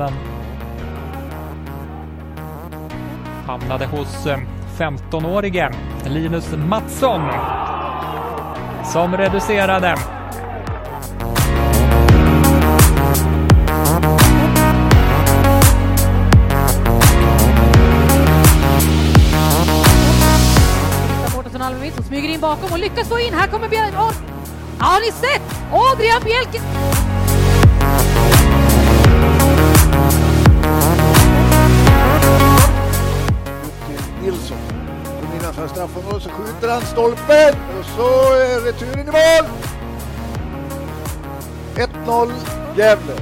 finalen. hamnade hos eh, 15-årige Linus Mattsson som reducerade. Mårtensson som smyger in bakom och lyckas få in. Här kommer Björn... Har ni sett? Adrian Bjelke! Kommer straffområdet så skjuter han stolpen och så är returen i mål! 1-0 Gävle.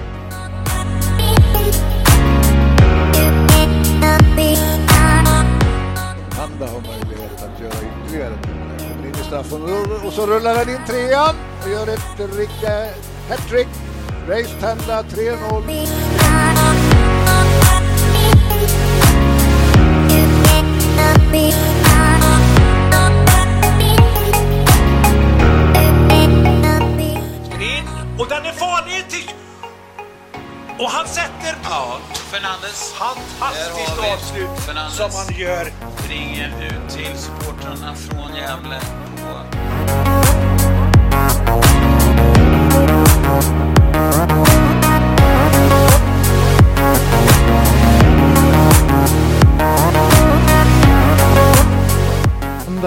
Handa har möjlighet att göra ytterligare. Kommer in i straffområdet och så rullar han in trean och gör ett riktigt hattrick. Race Tanda 3-0. Och han sätter... Ja, Fernandes. Fantastiskt avslut Fernandes. som han gör. Ringer ut till supportrarna från Gävle.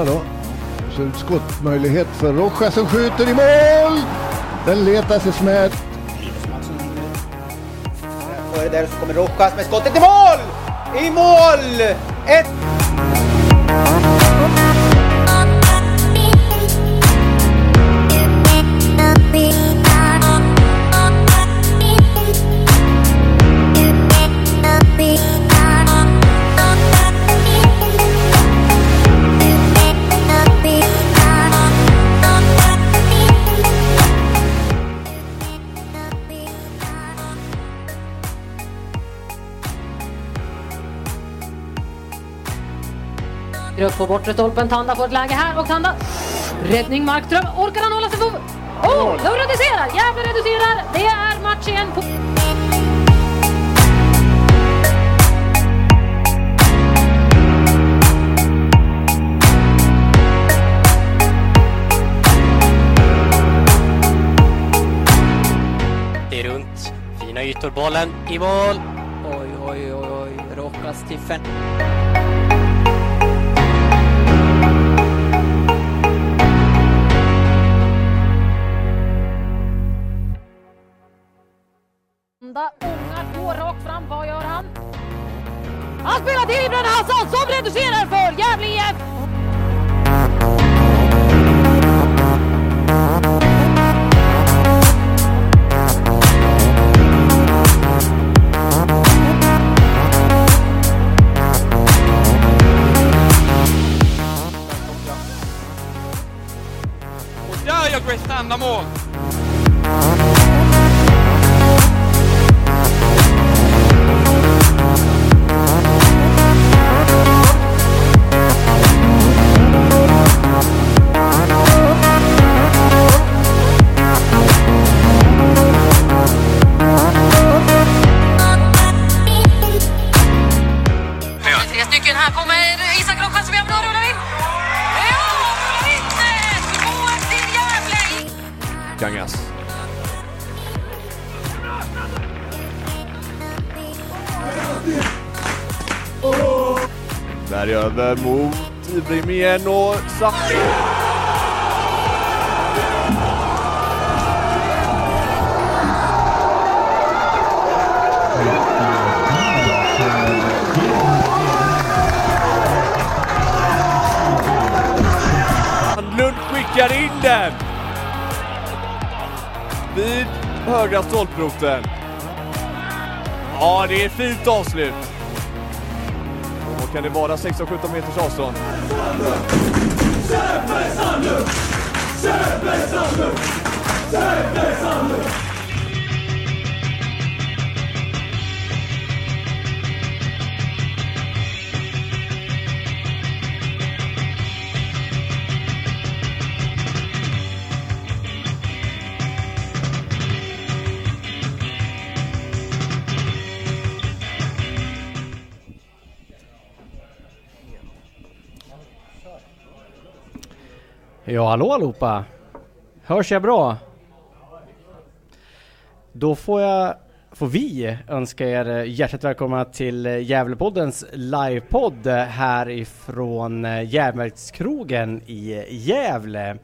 Då. Så skottmöjlighet för Rocha som skjuter i mål. Den letar sig smärt. Så kommer Rojas med skottet i mål! I mål! Ett... Upp på bortre stolpen. Tanda får ett läge här och Tanda. Räddning Markström. Orkar han hålla sig på... Oh, de reducerar! Gävle reducerar. Det är match igen. På... Det är runt. Fina ytor. Bollen i mål. Oj, oj, oj, oj. Rojas till fem. Hassan som reducerar för Gävle IF. Och där gör Grace mål! Kom igen och Safi. Lund skickar in den! Vid högra stolproten. Ja, det är ett fint avslut. Och kan det vara? 16-17 meters avstånd. sandık! Serbest sandık! Serbest sandık! Serbest! Ja, hallå allihopa! Hörs jag bra? Då får jag, får vi önska er hjärtligt välkomna till Gävlepoddens livepodd härifrån Järnvägskrogen i Gävle.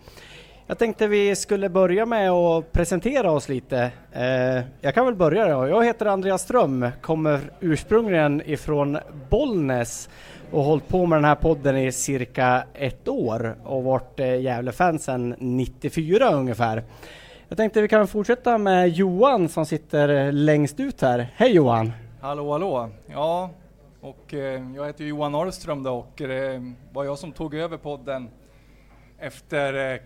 Jag tänkte vi skulle börja med att presentera oss lite. Eh, jag kan väl börja då. Jag heter Andreas Ström, kommer ursprungligen ifrån Bollnäs och hållit på med den här podden i cirka ett år och varit eh, Gävle-fan sedan 94 ungefär. Jag tänkte vi kan fortsätta med Johan som sitter eh, längst ut här. Hej Johan! Hallå hallå! Ja, och eh, jag heter Johan Norrström då och det var jag som tog över podden efter eh,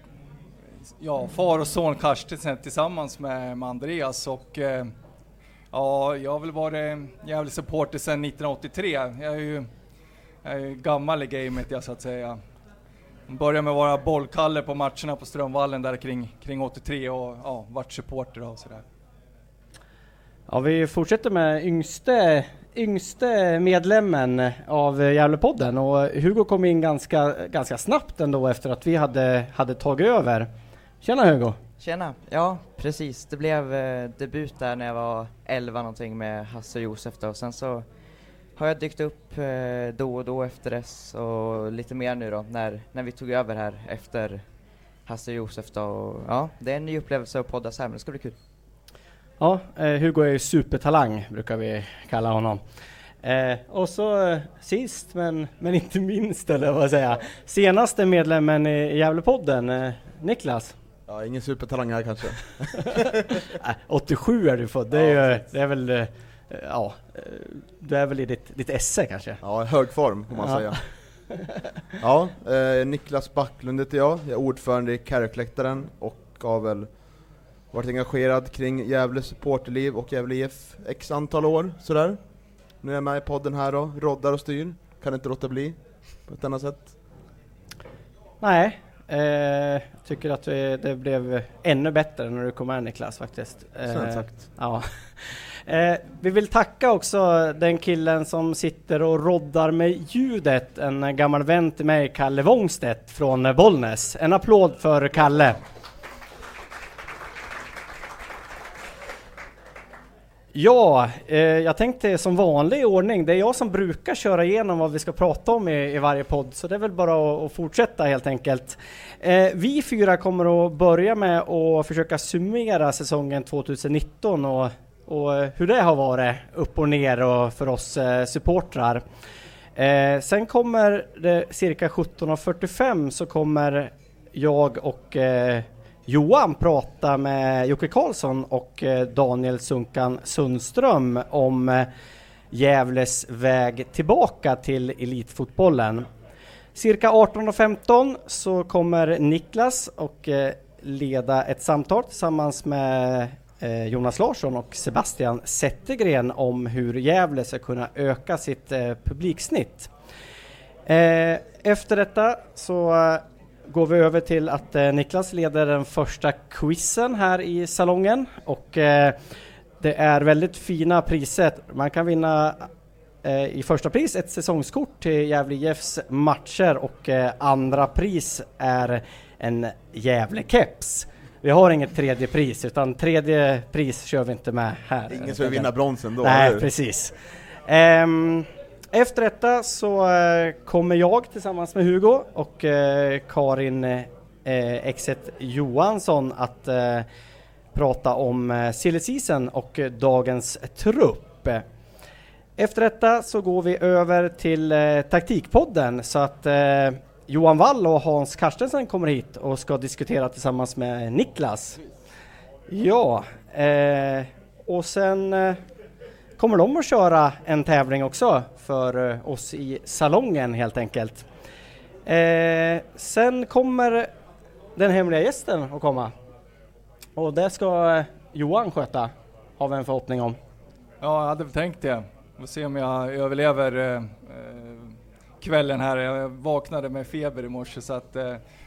ja, far och son Karstensen tillsammans med, med Andreas och eh, ja, jag har väl varit Gävle-supporter sedan 1983. Jag är ju, jag är gammal i gamet jag så att säga. Började med att vara bollkalle på matcherna på Strömvallen där kring, kring 83 och ja, vart supporter och sådär. Ja, vi fortsätter med yngste, yngste medlemmen av Gävlepodden och Hugo kom in ganska, ganska snabbt ändå efter att vi hade, hade tagit över. Tjena Hugo! Tjena! Ja, precis. Det blev eh, debut där när jag var 11 någonting med Hasse och Josef då. Sen så har jag dykt upp eh, då och då efter dess och lite mer nu då när, när vi tog över här efter Hasse och Josef då. Och, ja, det är en ny upplevelse att podda så här men det ska bli kul. Ja, eh, Hugo är ju supertalang brukar vi kalla honom. Eh, och så eh, sist men, men inte minst eller vad säga, senaste medlemmen i Gävlepodden, eh, Niklas. Ja, ingen supertalang här kanske. 87 är du född, det är, ju, det är väl, eh, ja, du är väl i ditt, ditt esse kanske? Ja, hög form får man Ja. säga. Ja, eh, Niklas Backlund heter jag, jag är ordförande i Kärrkläktaren och har väl varit engagerad kring Gävle supporterliv och Gävle IF x antal år, sådär. Nu är jag med i podden här då, roddar och styr, kan inte låta bli på ett annat sätt. Nej, eh, tycker att det blev ännu bättre när du kom med Niklas faktiskt. Eh, sagt. Ja. Eh, vi vill tacka också den killen som sitter och roddar med ljudet, en gammal vän till mig, Kalle Wångstedt från Bollnäs. En applåd för Kalle. Ja, eh, jag tänkte som vanlig ordning, det är jag som brukar köra igenom vad vi ska prata om i, i varje podd, så det är väl bara att, att fortsätta helt enkelt. Eh, vi fyra kommer att börja med att försöka summera säsongen 2019 och, och eh, hur det har varit upp och ner och för oss eh, supportrar. Eh, sen kommer det cirka 17.45 så kommer jag och eh, Johan prata med Jocke Karlsson och eh, Daniel Sunkan Sundström om eh, Gävles väg tillbaka till elitfotbollen. Cirka 18.15 så kommer Niklas och eh, leda ett samtal tillsammans med Eh, Jonas Larsson och Sebastian Zettergren om hur Gävle ska kunna öka sitt eh, publiksnitt. Eh, efter detta så går vi över till att Niklas leder den första quizen här i salongen och det är väldigt fina priser. Man kan vinna i första pris ett säsongskort till Gävle IFs matcher och andra pris är en Gävle-keps. Vi har inget tredje pris utan tredje pris kör vi inte med här. Ingen som vill vinna bronsen då, Nej, precis. Ehm, efter detta så eh, kommer jag tillsammans med Hugo och eh, Karin eh, Exet Johansson att prata om silly season och dagens trupp. Efter detta så går vi över till taktikpodden så att Johan Wall och Hans Carstensen kommer hit och ska diskutera tillsammans med Niklas. Ja, eh, och sen eh, kommer de att köra en tävling också för eh, oss i salongen helt enkelt. Eh, sen kommer den hemliga gästen att komma och det ska eh, Johan sköta, har vi en förhoppning om. Ja, jag hade väl tänkt det. Vi får se om jag överlever eh, eh, kvällen här. Jag vaknade med feber i morse så att eh,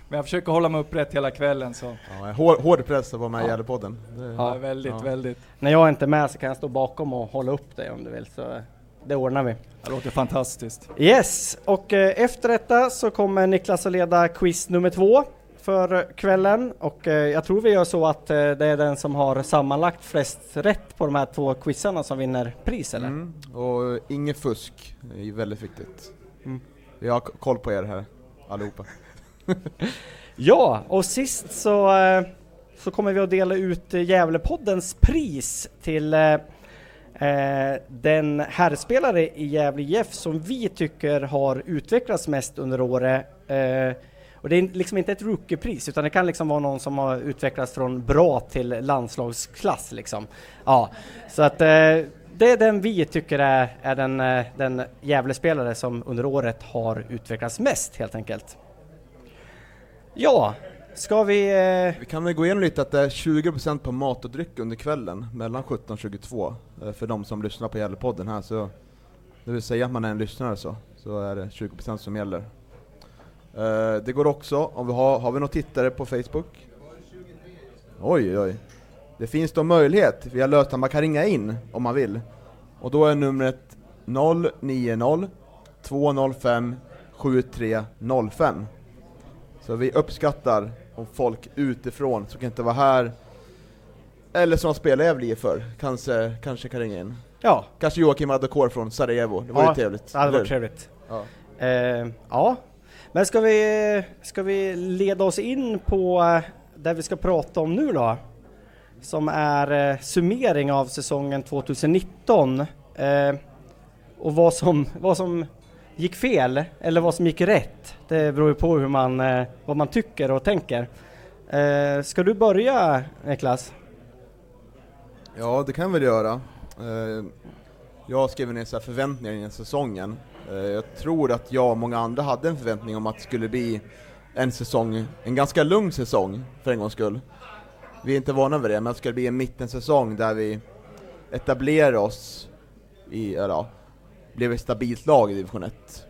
men jag försöker hålla mig upprätt hela kvällen så. Ja, hård, hård press att vara med i Ja. Gävlepodden. Det- Ja, väldigt, väldigt. När jag inte är med så kan jag stå bakom och hålla upp dig om du vill, så det ordnar vi. Det låter fantastiskt. Yes, och eh, efter detta så kommer Niklas att leda quiz nummer två. för kvällen och eh, jag tror vi gör så att eh, det är den som har sammanlagt flest rätt på de här två quizarna som vinner pris eller? Mm. Och inget fusk är väldigt viktigt. Mm. Vi har koll på er här allihopa. Ja, och sist så, eh, så kommer vi att dela ut eh, Gävlepoddens pris till eh, eh, den herrspelare i Gävle IF som vi tycker har utvecklats mest under året. Eh, och det är liksom inte ett rookiepris utan det kan liksom vara någon som har utvecklats från bra till landslagsklass liksom. Ja, så att eh, det är den vi tycker är, är den, eh, den Gävlespelare som under året har utvecklats mest helt enkelt. Ja, ska vi... Eh... Vi kan väl gå igenom lite att det är 20% på mat och dryck under kvällen mellan 17 och 22 eh, för de som lyssnar på Gävlepodden här så det vill säga att man är en lyssnare så, så är det 20% som gäller. Eh, Det går också, om vi har, har vi några tittare på Facebook? Oj oj. Det finns då möjlighet via lösningen, man kan ringa in om man vill. Och då är numret 090 205 7305. Så vi uppskattar om folk utifrån som kan inte vara här eller som spelar Gävle för kanske, kanske kan ringa in. Ja. Kanske Joakim Adokor från Sarajevo, det var ja, ju trevligt. Ja, det var trevligt. Ja. Eh, ja, men ska vi, ska vi leda oss in på eh, det vi ska prata om nu då? Som är eh, summering av säsongen 2019 eh, och vad som, vad som gick fel eller vad som gick rätt. Det beror ju på hur man, eh, vad man tycker och tänker. Eh, ska du börja Niklas? Ja, det kan vi göra. Eh, Jag skrev ner så här förväntningar inför säsongen. Eh, Jag tror att jag och många andra hade en förväntning om att det skulle bli en säsong, en ganska lugn säsong för en gångs skull. Vi är inte vana vid det, men ska det bli en mittensäsong där vi etablerar oss i, eller ja, blev ett stabilt lag i division 1.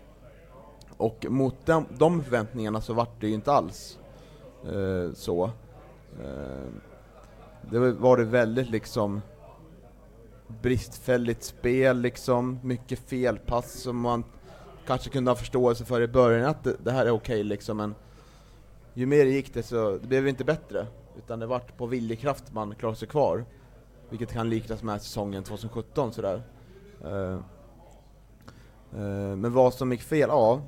Och mot de, de förväntningarna så vart det ju inte alls eh, så. Eh, det var- var det väldigt liksom bristfälligt spel liksom, mycket felpass som man kanske kunde ha förståelse för i början att det, det här är okej liksom, men ju mer det gick det så det blev inte bättre, utan det vart på viljekraft man klarade sig kvar. Vilket kan liknas med säsongen 2017 sådär. Uh, uh, men vad som gick fel? Ja,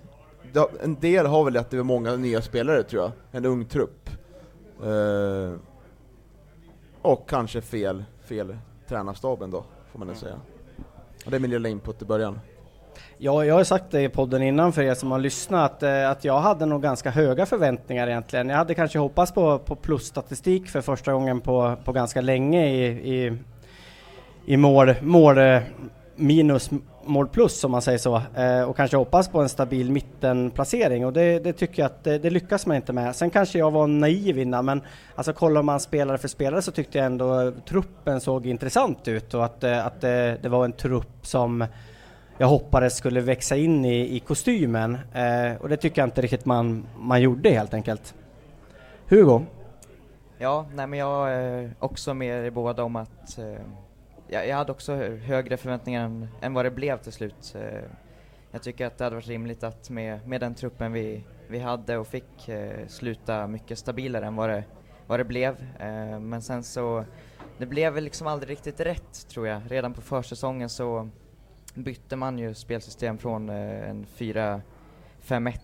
det, en del har väl att det var många nya spelare tror jag, en ung trupp. Uh, och kanske fel, fel tränarstaben då, får man väl säga. Och det är min lilla input i början. Ja, jag har sagt det i podden innan för er som har lyssnat, eh, att jag hade nog ganska höga förväntningar egentligen. Jag hade kanske hoppats på, på plusstatistik för första gången på, på ganska länge i, i, i mål, mål eh, minus mål plus om man säger så. Eh, och kanske hoppas på en stabil mittenplacering och det, det tycker jag att det, det lyckas man inte med. Sen kanske jag var naiv innan men alltså kollar man spelare för spelare så tyckte jag ändå truppen såg intressant ut och att, att det, det var en trupp som jag hoppades skulle växa in i, i kostymen eh, och det tycker jag inte riktigt man, man gjorde helt enkelt. Hugo? Ja, nej men jag är också med i båda om att eh, jag, jag hade också högre förväntningar än, än vad det blev till slut. Eh, jag tycker att det hade varit rimligt att med, med den truppen vi, vi hade och fick eh, sluta mycket stabilare än vad det, vad det blev. Eh, men sen så, det blev väl liksom aldrig riktigt rätt tror jag. Redan på försäsongen så bytte man ju spelsystem från eh, en 4-5-1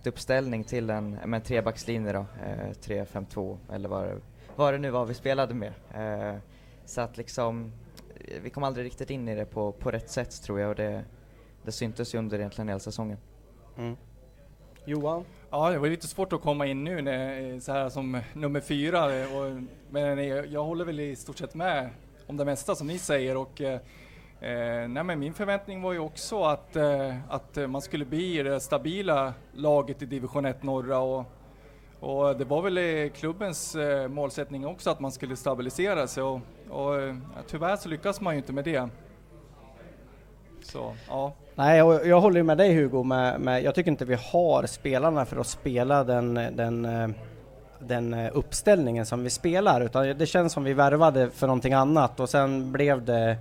uppställning till en med trebackslinje då, eh, 3-5-2 eller vad det, vad det nu var vi spelade med. Eh, så att liksom, eh, vi kom aldrig riktigt in i det på, på rätt sätt tror jag och det, det syntes ju under egentligen hela säsongen. Mm. Johan? Ja, det var lite svårt att komma in nu när, så här som nummer fyra. eh, Och, men jag, jag håller väl i stort sett med om det mesta som ni säger. Och, eh, nej, men min förväntning var ju också att, eh, att man skulle bli det stabila laget i division 1 norra. Och, och det var väl klubbens eh, målsättning också att man skulle stabilisera sig. Och, och eh, tyvärr så lyckas man ju inte med det. Så, ja. Nej, jag, jag håller med dig Hugo, med, med, jag tycker inte vi har spelarna för att spela den, den, eh, den eh, uppställningen som vi spelar, utan det känns som vi värvade för någonting annat och sen blev det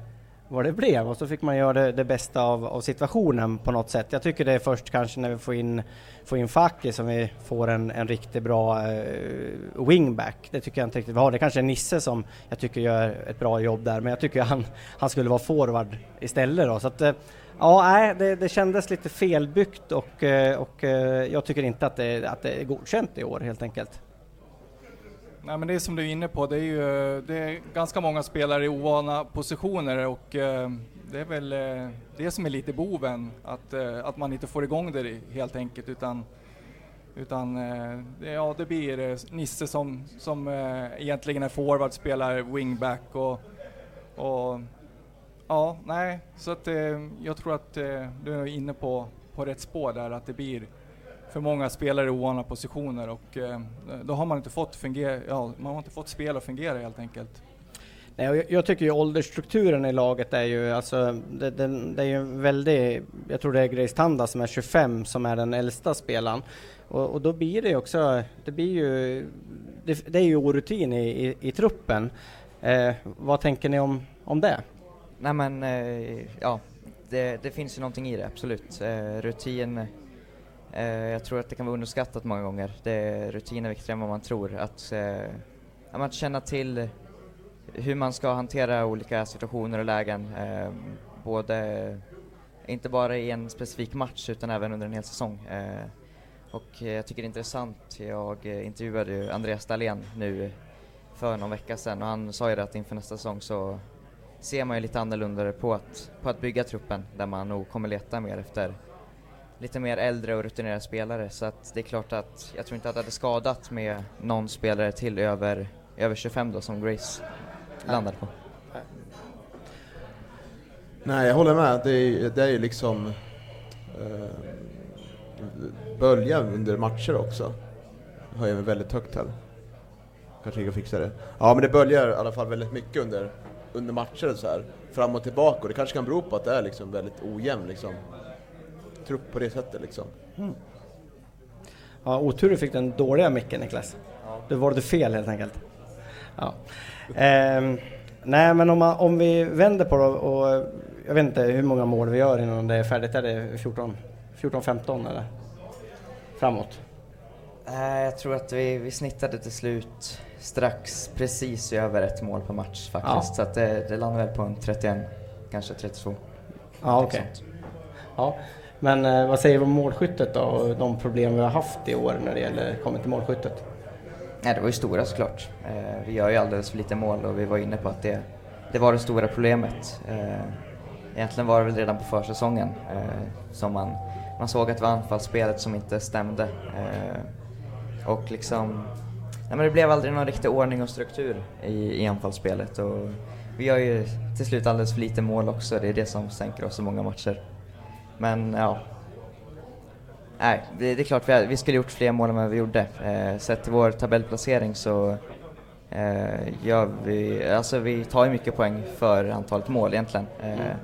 vad det blev och så fick man göra det, det bästa av, av, situationen på något sätt. Jag tycker det är först kanske när vi får in, får in Faki som vi får en, en riktigt bra uh, wingback. Det tycker jag inte riktigt vi har. Det kanske är Nisse som jag tycker gör ett bra jobb där, men jag tycker han, han skulle vara forward istället då. Så att, uh, Ja, nej, det, det kändes lite felbyggt och, eh, och jag tycker inte att det, att det är godkänt i år helt enkelt. Nej, men det är som du är inne på, det är ju det är ganska många spelare i ovana positioner och eh, det är väl eh, det som är lite boven, att, eh, att man inte får igång det helt enkelt utan utan eh, ja, det blir Nisse som, som egentligen är forward, spelar wingback och, och Ja, nej, så att jag tror att du är inne på, på rätt spår där, att det blir för många spelare i ovana positioner och eh, då har man inte fått fungera, ja, man har inte fått spel att fungera helt enkelt. Nej, jag, jag tycker ju åldersstrukturen i laget är ju, alltså, det, det, det är ju väldigt, jag tror det är Grace Tanda som är 25 som är den äldsta spelaren. Och, och då blir det också, det blir ju, det, det är ju orutin i, i, i truppen. Eh, vad tänker ni om, om det? Nej men, eh, ja, det, det, finns ju någonting i det, absolut. Eh, rutin, Eh, jag tror att det kan vara underskattat många gånger. Det, rutin är viktigare än vad man tror. Att, eh, att känna till hur man ska hantera olika situationer och lägen. Eh, både, inte bara i en specifik match utan även under en hel säsong. Eh, och jag tycker det är intressant, jag eh, intervjuade ju Andreas Dahlén nu för någon vecka sedan och han sa ju det att inför nästa säsong så ser man ju lite annorlunda på att, på att bygga truppen där man nog kommer leta mer efter lite mer äldre och rutinerade spelare så att det är klart att jag tror inte att det hade skadat med någon spelare till över, över 25 då som Grace landade på. Nej, jag håller med. Det är, det är liksom eh, bölja under matcher också. Höjer mig väldigt högt här. Kanske jag kan fixa det. Ja, men det böljar i alla fall väldigt mycket under under matcher så här, fram och tillbaka och det kanske kan bero på att det är liksom väldigt ojämn liksom, trupp på det sättet liksom. Mm. Ja, otur du fick den dåliga micken Niklas. Ja. Du valde fel helt enkelt. Ja. Ehm, nej men om, man, om vi vänder på det och jag vet inte hur många mål vi gör innan det är färdigt. Är det 14, 14-15 eller framåt? Nej, jag tror att vi, vi snittade till slut strax precis över ett mål per match faktiskt. Ja. Så att det, det landar väl på en 31, kanske 32. Ja, okej. Okay. Ja. Men eh, vad säger du om målskyttet då och de problem vi har haft i år när det gäller kommit till målskyttet? Nej, det var ju stora såklart. Eh, vi gör ju alldeles för lite mål och vi var inne på att det, det var det stora problemet. Eh, egentligen var det väl redan på försäsongen eh, som man, man såg att det var anfallsspelet som inte stämde. Eh, och liksom Nej, men det blev aldrig någon riktig ordning och struktur i, i anfallsspelet och vi gör ju till slut alldeles för lite mål också, det är det som sänker oss så många matcher. Men ja, nej, det, det är klart vi, vi skulle gjort fler mål än vad vi gjorde. Eh, sett till vår tabellplacering så eh, gör vi, alltså vi tar ju mycket poäng för antalet mål egentligen. Eh, mm.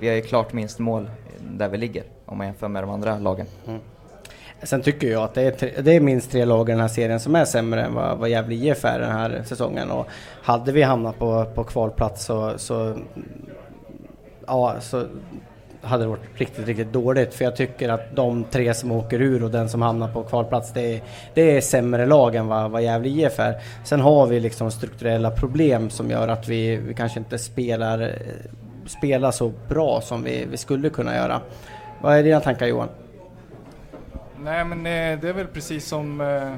Vi har ju klart minst mål där vi ligger om man jämför med de andra lagen. Mm. Sen tycker jag att det är, tre, det är minst tre lag i den här serien som är sämre än vad, vad Gävle IF är den här säsongen. Och hade vi hamnat på, på kvalplats så, så, ja, så hade det varit riktigt, riktigt dåligt. För jag tycker att de tre som åker ur och den som hamnar på kvalplats, det är, det är sämre lag än vad, vad Gävle IF är. Sen har vi liksom strukturella problem som gör att vi, vi kanske inte spelar, spelar så bra som vi, vi skulle kunna göra. Vad är dina tankar Johan? Nej men eh, det är väl precis som, eh,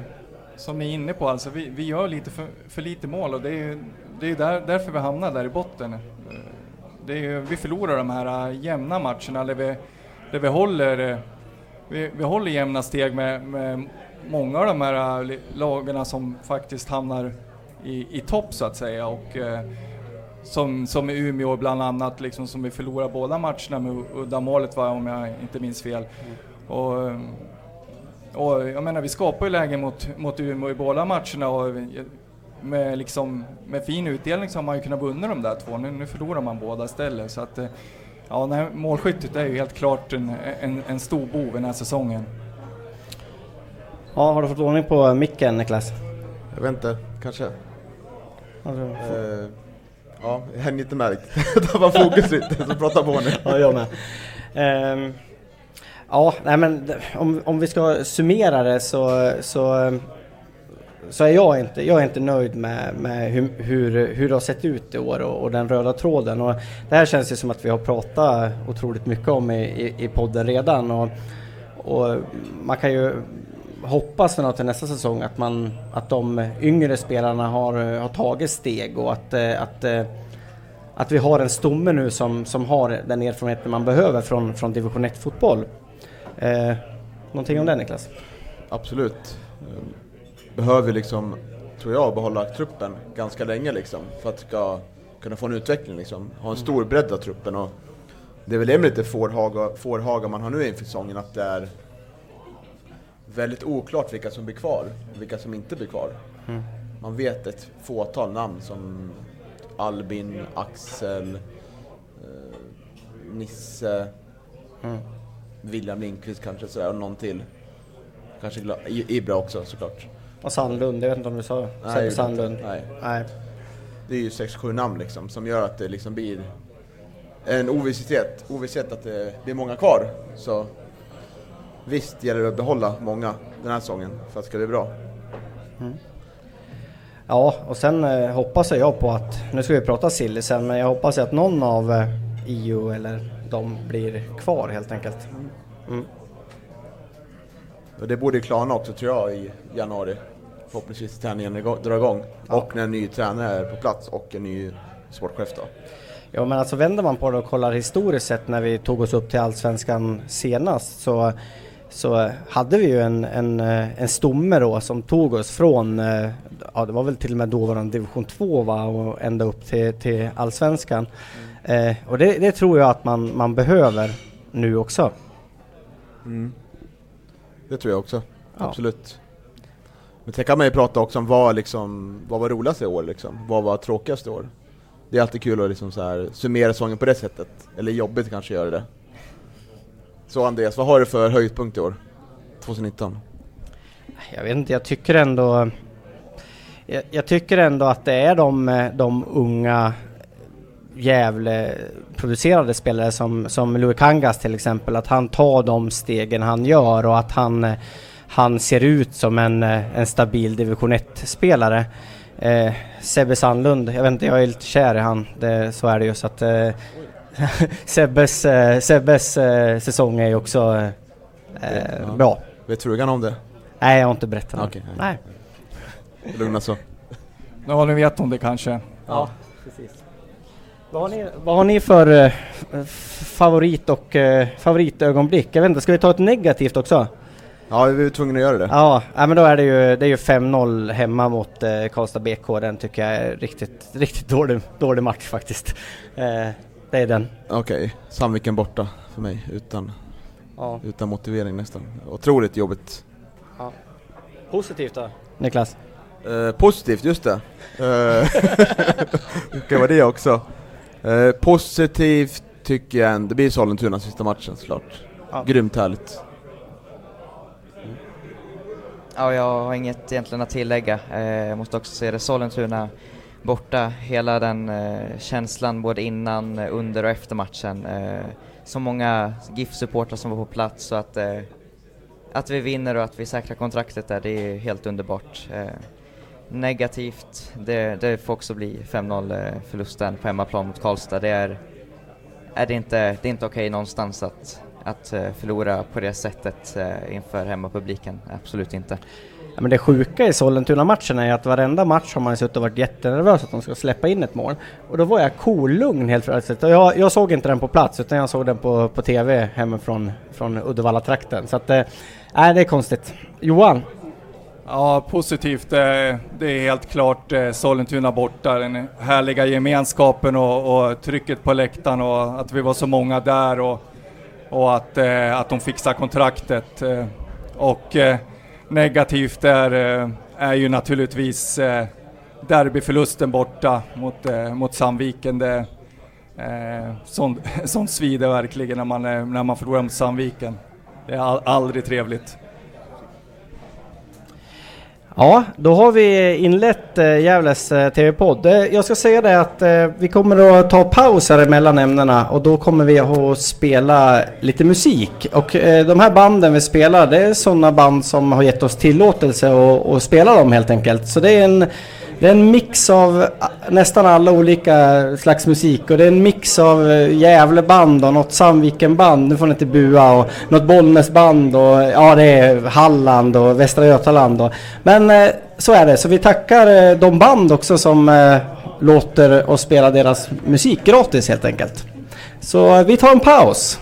som ni är inne på, alltså vi, vi gör lite för, för lite mål och det är ju det är där, därför vi hamnar där i botten. Eh, det är ju, vi förlorar de här äh, jämna matcherna där vi, där vi håller äh, vi, vi håller jämna steg med, med många av de här äh, lagarna som faktiskt hamnar i, i topp så att säga och som, som i Umeå bland annat, liksom, som vi förlorar båda matcherna med uddamålet om jag inte minns fel. Mm. Och, och jag menar, vi skapar ju lägen mot, mot Umeå i båda matcherna och med, liksom, med fin utdelning så har man ju kunnat vinna de där två. Nu, nu förlorar man båda istället. Så att, eh, ja, nej, målskyttet är ju helt klart en, en, en stor bov den här säsongen. Ja, har du fått ordning på micken Niklas? Jag vet inte, kanske. Alltså, eh, Ja, jag hänger inte med riktigt. Jag tappar fokus lite, så prata på nu. Ja, jag med. Ehm, ja, nej men om, om vi ska summera det så, så, så är jag inte, jag är inte nöjd med, med hur, hur, hur det har sett ut i år och, och den röda tråden. Och det här känns ju som att vi har pratat otroligt mycket om i, i, i podden redan. Och, och man kan ju hoppas för något till nästa säsong att, man, att de yngre spelarna har, har tagit steg och att, att, att vi har en stomme nu som, som har den erfarenheten man behöver från, från division 1-fotboll. Eh, någonting om det Niklas? Absolut. Behöver liksom, tror jag, behålla truppen ganska länge liksom för att ska kunna få en utveckling liksom. Ha en stor bredd av truppen och det är väl det med lite fårhaga, fårhaga man har nu inför säsongen att det är väldigt oklart vilka som blir kvar och vilka som inte blir kvar. Mm. Man vet ett fåtal namn som Albin, Axel, eh, Nisse, Mm. William Lindqvist kanske sådär och någon till. Kanske Ibra också såklart. Och Sandlund, jag vet inte om du sa Nej, Sebbe Sandlund? Nej. Nej. Det är ju 6-7 namn liksom som gör att det liksom blir en ovisshet, ovisshet att det blir många kvar. Så visst gäller det att behålla många den här säsongen för att det ska bli bra. Mm. Ja, och sen eh, hoppas jag på att, nu ska vi prata Silly sen, men jag hoppas att någon av eh, IO eller de blir kvar helt enkelt. Mm. Och det borde klarna också tror jag i januari. Förhoppningsvis träningen drar igång. Och när en ny tränare är på plats och en ny sportchef då. Ja men alltså vänder man på det och kollar historiskt sett när vi tog oss upp till Allsvenskan senast så, så hade vi ju en, en, en stomme då som tog oss från, eh, ja det var väl till och med dåvarande division 2 va och ända upp till, till Allsvenskan. Eh, och det, det tror jag att man, man behöver nu också. Mm. Det tror jag också, Ja. absolut. Men sen kan man ju prata också om vad, liksom, vad var roligast i år liksom? Vad var tråkigast i år? Det är alltid kul att liksom så här summera säsongen på det sättet. Eller jobbigt kanske göra det. Så Andreas, vad har du för höjdpunkt i år? 2019? Jag vet inte, jag tycker ändå jag, jag tycker ändå att det är de, eh, de unga Gävle-producerade spelare som, som Louis Kangas till exempel, att han tar de stegen han gör och att han, eh, han ser ut som en, eh, en stabil division 1-spelare. Eh, Sebbe Sandlund, jag vet inte, jag är lite kär i han, det, så är det ju så att eh, Sebbes, eh, Sebbes eh, säsong är ju också eh, Ja. bra. Vet frugan om det? Nej, jag har inte berättat Okej. Nej. Lugna så. Ja, nu vet hon det kanske. Ja, precis. Vad har ni, vad har ni för eh, favorit och eh, favoritögonblick? Jag vet inte, ska vi ta ett negativt också? Ja, vi är tvungna att göra det. Ja, men då är det ju, det är ju 5-0 hemma mot eh, Karlstad BK. Den tycker jag är riktigt, riktigt dålig, dålig match faktiskt. Eh, det är den. Okej, Sandviken borta för mig utan, Ja. utan motivering nästan. Otroligt jobbigt. Ja. Positivt då? Niklas? Eh, positivt, just det. Eh, det kan vara det också. Eh, positivt tycker jag, en- det blir Sollentuna sista matchen såklart. Ja. Grymt härligt. Ja, jag har inget egentligen att tillägga. Eh, jag måste också se det Sollentuna borta, hela den eh, känslan både innan, eh, under och efter matchen. Eh, så många GIF-supportrar som var på plats så att, att vi vinner och att vi säkrar kontraktet där, det är helt underbart. Negativt, det, det får också bli 5-0 eh, förlusten på hemmaplan mot Karlstad. Det är, är det inte, det är inte okej någonstans att, att eh, förlora på det sättet eh, inför hemmapubliken. Absolut inte. Ja, men det sjuka i Sollentuna-matchen är ju att varenda match har man ju suttit och varit jättenervös att de ska släppa in ett mål. Och då var jag kolugn helt plötsligt. Och jag, jag såg inte den på plats utan jag såg den på, på TV hemifrån från Uddevalla-trakten. Så att, eh, det är konstigt. Johan? Ja, positivt. Eh, det är helt klart eh, Sollentuna borta. Den härliga gemenskapen och, och trycket på läktaren och att vi var så många där och, och att, eh, att de fixar kontraktet. Och negativt är, är ju naturligtvis derbyförlusten borta mot, mot Sandviken. Det, sånt, sånt svider verkligen när man, när man förlorar mot Sandviken. Det är all, aldrig trevligt. Ja, då har vi inlett eh, Gävles eh, TV-podd. Eh, Jag ska säga det att eh, vi kommer att ta paus här mellan ämnena och då kommer vi att spela lite musik. Och eh, de här banden vi spelar, det är sådana band som har gett oss tillåtelse att, att spela dem helt enkelt. Så det är en, det är en mix av nästan alla olika slags musik och det är en mix av eh, Gävleband och något Sandvikenband, nu får ni inte bua, och något Bollnäsband och ja det är Halland och Västra Götaland och, Men eh, så är det, så vi tackar eh, de band också som låter oss spela deras musik gratis helt enkelt. Så vi tar en paus.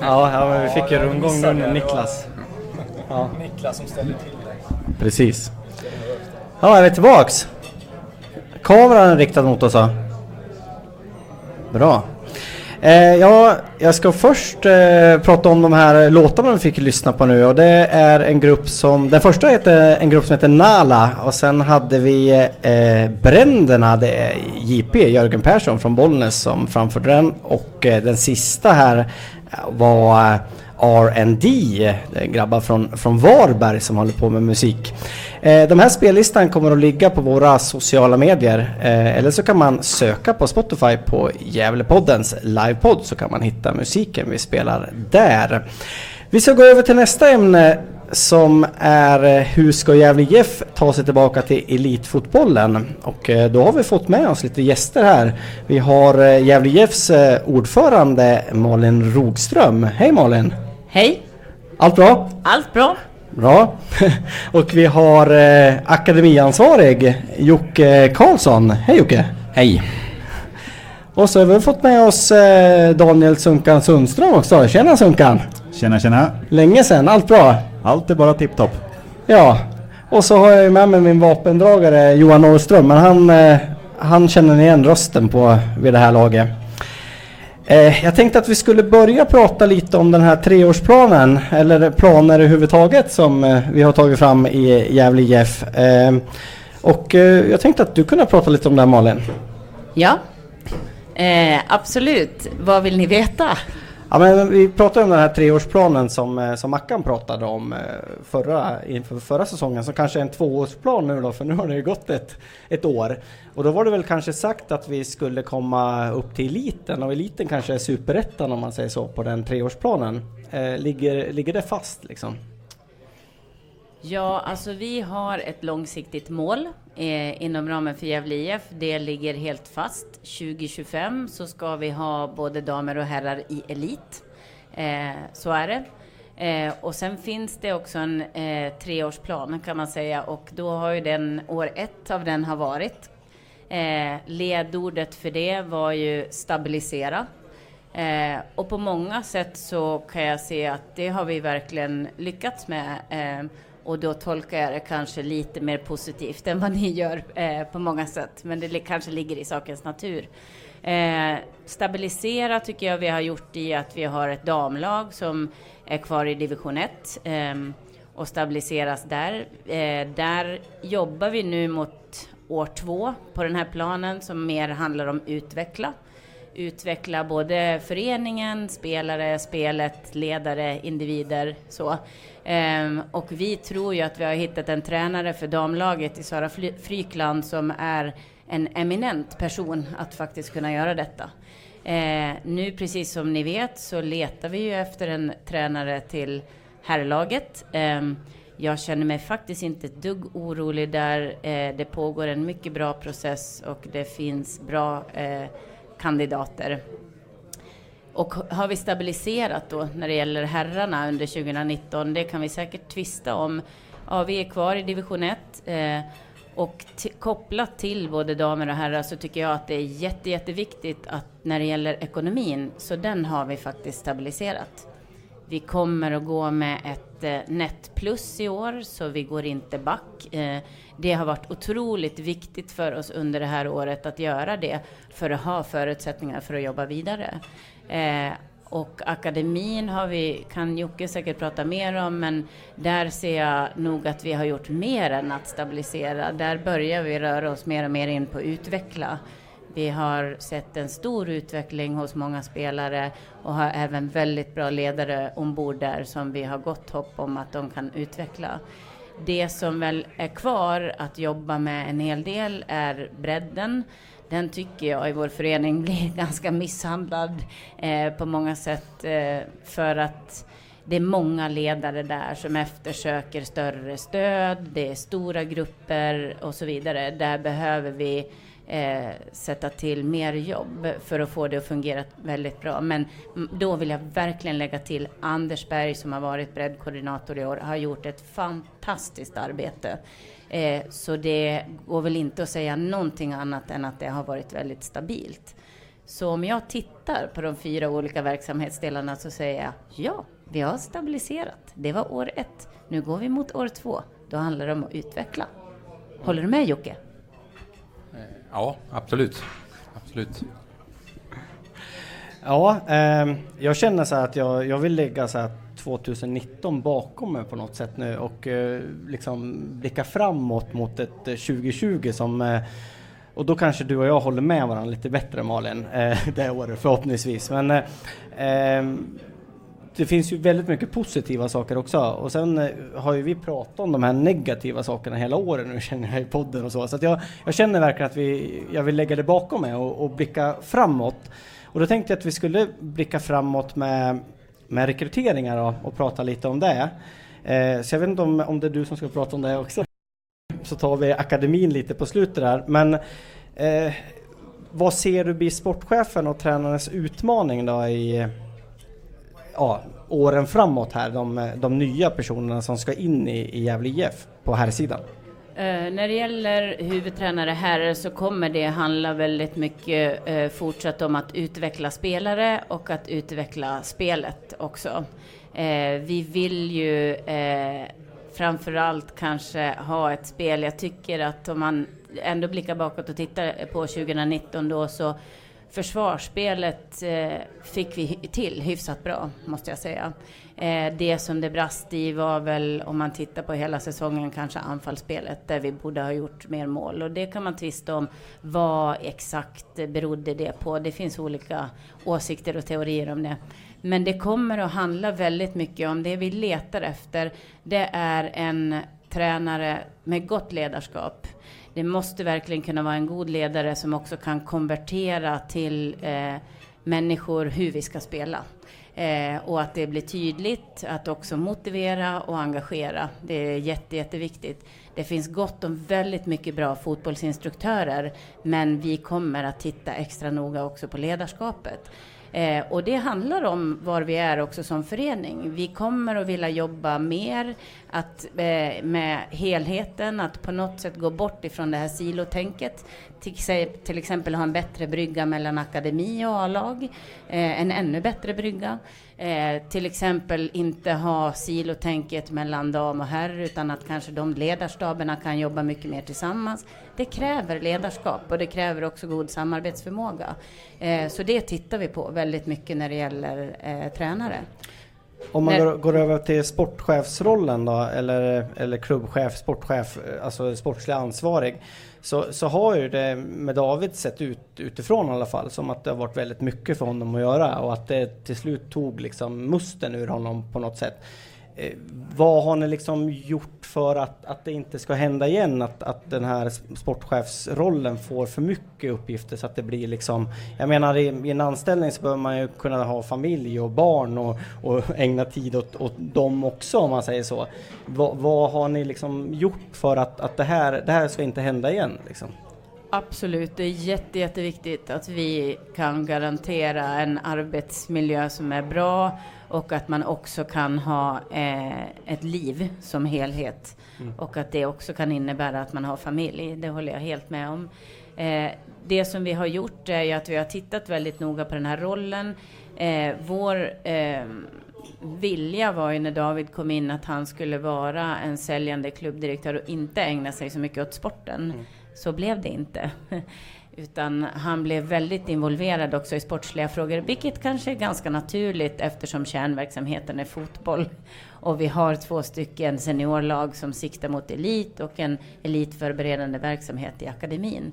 Ja, ja men vi fick ju rundgång nu med Niklas. Ja. Niklas som ställer till det. Precis. Ja, är vi tillbaks? Kameran är riktad mot oss va? Bra. Eh, ja, jag ska först eh, prata om de här låtarna vi fick lyssna på nu och det är en grupp som, den första heter en grupp som heter Nala och sen hade vi eh, Bränderna, det är JP, Jörgen Persson från Bollnäs som framförde den och eh, den sista här var eh, R&D, eh, grabbar från, från Varberg som håller på med musik. Eh, de här spellistan kommer att ligga på våra sociala medier eh, eller så kan man söka på Spotify på Gävlepoddens livepodd så kan man hitta musiken vi spelar där. Vi ska gå över till nästa ämne som är eh, hur ska Gävle IF ta sig tillbaka till elitfotbollen? Och eh, då har vi fått med oss lite gäster här. Vi har Gävle IFs ordförande Malin Rogström. Hej Malin! Hej! Allt bra? Allt bra? Bra. Och vi har eh, akademiansvarig Jocke Karlsson. Hej Jocke! Hej! Och så har vi fått med oss eh, Daniel Sunkan Sundström också. Tjena Sunkan! Tjena tjena! Länge sedan, allt bra? Allt är bara tipptopp. Ja, och så har jag ju med mig min vapendragare Johan Norrström, men han, eh, han känner igen rösten på vid det här laget. Eh, jag tänkte att vi skulle börja prata lite om den här treårsplanen, eller planer överhuvudtaget som eh, vi har tagit fram i Gävle IF. Eh, och eh, jag tänkte att du kunde prata lite om det här Malin. Ja, eh, absolut. Vad vill ni veta? Ja, men vi pratade om den här treårsplanen som, eh, som Mackan pratade om eh, förra, inför förra säsongen som kanske är en tvåårsplan nu då för nu har det ju gått ett, ett år. Och då var det väl kanske sagt att vi skulle komma upp till eliten och eliten kanske är superettan om man säger så på den treårsplanen. Eh, ligger, ligger det fast liksom? Ja, alltså vi har ett långsiktigt mål eh, inom ramen för Gävle IF. Det ligger helt fast. 2025 så ska vi ha både damer och herrar i elit. Eh, så är det. Eh, och sen finns det också en eh, treårsplan kan man säga och då har ju den, år ett av den har varit. Eh, ledordet för det var ju stabilisera. Eh, och på många sätt så kan jag se att det har vi verkligen lyckats med. Eh, och då tolkar jag det kanske lite mer positivt än vad ni gör eh, på många sätt. Men det kanske ligger i sakens natur. Eh, stabilisera tycker jag vi har gjort i att vi har ett damlag som är kvar i division 1 eh, och stabiliseras där. Eh, där jobbar vi nu mot år två på den här planen som mer handlar om utveckla. Utveckla både föreningen, spelare, spelet, ledare, individer så. Um, och vi tror ju att vi har hittat en tränare för damlaget i Sara Frykland som är en eminent person att faktiskt kunna göra detta. Eh, nu precis som ni vet så letar vi ju efter en tränare till herrlaget. Ehm, jag känner mig faktiskt inte ett dugg orolig där. Eh, det pågår en mycket bra process och det finns bra eh, kandidater. Och har vi stabiliserat då när det gäller herrarna under 2019? Det kan vi säkert tvista om. Ja, vi är kvar i division 1 eh, och t- kopplat till både damer och herrar så tycker jag att det är jätte, jätteviktigt att när det gäller ekonomin så den har vi faktiskt stabiliserat. Vi kommer att gå med ett eh, net plus i år, så vi går inte back. Eh, det har varit otroligt viktigt för oss under det här året att göra det för att ha förutsättningar för att jobba vidare. Eh, och akademin har vi, kan Jocke säkert prata mer om, men där ser jag nog att vi har gjort mer än att stabilisera. Där börjar vi röra oss mer och mer in på utveckla. Vi har sett en stor utveckling hos många spelare och har även väldigt bra ledare ombord där som vi har gott hopp om att de kan utveckla. Det som väl är kvar att jobba med en hel del är bredden. Den tycker jag i vår förening blir ganska misshandlad eh, på många sätt eh, för att det är många ledare där som eftersöker större stöd, det är stora grupper och så vidare. Där behöver vi eh, sätta till mer jobb för att få det att fungera väldigt bra. Men då vill jag verkligen lägga till Anders Berg som har varit breddkoordinator i år, har gjort ett fantastiskt arbete. Eh, så det går väl inte att säga någonting annat än att det har varit väldigt stabilt. Så om jag tittar på de fyra olika verksamhetsdelarna så säger jag ja, vi har stabiliserat. Det var år ett. Nu går vi mot år två. Då handlar det om att utveckla. Håller du med Jocke? Ja, absolut. Absolut. Ja, eh, jag känner så att jag, jag vill lägga så här 2019 bakom mig på något sätt nu och eh, liksom blicka framåt mot ett eh, 2020 som eh, och då kanske du och jag håller med varandra lite bättre Malin, eh, det året förhoppningsvis. Men eh, det finns ju väldigt mycket positiva saker också. Och sen eh, har ju vi pratat om de här negativa sakerna hela året nu känner jag i podden och så. Så att jag, jag känner verkligen att vi, jag vill lägga det bakom mig och, och blicka framåt. Och då tänkte jag att vi skulle blicka framåt med, med rekryteringar då, och prata lite om det. Eh, så jag vet inte om, om det är du som ska prata om det också. Så tar vi akademin lite på slutet där. Men eh, vad ser du blir sportchefen och tränarens utmaning då i ja, åren framåt här? De, de nya personerna som ska in i, i Gävle IF på här sidan. Eh, när det gäller huvudtränare här så kommer det handla väldigt mycket eh, fortsatt om att utveckla spelare och att utveckla spelet också. Eh, vi vill ju eh, framförallt kanske ha ett spel. Jag tycker att om man ändå blickar bakåt och tittar på 2019 då så försvarsspelet eh, fick vi till hyfsat bra, måste jag säga. Eh, det som det brast i var väl, om man tittar på hela säsongen, kanske anfallsspelet där vi borde ha gjort mer mål. Och det kan man tvista om vad exakt berodde det på. Det finns olika åsikter och teorier om det. Men det kommer att handla väldigt mycket om det vi letar efter. Det är en tränare med gott ledarskap. Det måste verkligen kunna vara en god ledare som också kan konvertera till eh, människor hur vi ska spela. Eh, och att det blir tydligt, att också motivera och engagera. Det är jätte, jätteviktigt. Det finns gott om väldigt mycket bra fotbollsinstruktörer, men vi kommer att titta extra noga också på ledarskapet. Eh, och det handlar om var vi är också som förening. Vi kommer att vilja jobba mer att, eh, med helheten, att på något sätt gå bort ifrån det här silotänket. Till, till exempel ha en bättre brygga mellan akademi och A-lag, eh, en ännu bättre brygga. Eh, till exempel inte ha silotänket mellan dam och herr utan att kanske de ledarstaberna kan jobba mycket mer tillsammans. Det kräver ledarskap och det kräver också god samarbetsförmåga. Eh, så det tittar vi på väldigt mycket när det gäller eh, tränare. Om man går, går över till sportchefsrollen då, eller, eller klubbchef, sportchef, alltså sportslig ansvarig, så, så har ju det med David sett ut utifrån i alla fall som att det har varit väldigt mycket för honom att göra och att det till slut tog liksom musten ur honom på något sätt. Eh, vad har ni liksom gjort för att, att det inte ska hända igen? Att, att den här sportchefsrollen får för mycket uppgifter så att det blir liksom... Jag menar i, i en anställning så behöver man ju kunna ha familj och barn och, och ägna tid åt, åt dem också om man säger så. Vad, vad har ni liksom gjort för att, att det, här, det här ska inte hända igen? Liksom? Absolut, det är jätte, jätteviktigt att vi kan garantera en arbetsmiljö som är bra och att man också kan ha eh, ett liv som helhet. Mm. Och att det också kan innebära att man har familj, det håller jag helt med om. Eh, det som vi har gjort är ju att vi har tittat väldigt noga på den här rollen. Eh, vår eh, vilja var ju när David kom in att han skulle vara en säljande klubbdirektör och inte ägna sig så mycket åt sporten. Så blev det inte. Utan han blev väldigt involverad också i sportsliga frågor, vilket kanske är ganska naturligt eftersom kärnverksamheten är fotboll. Och vi har två stycken seniorlag som siktar mot elit och en elitförberedande verksamhet i akademin.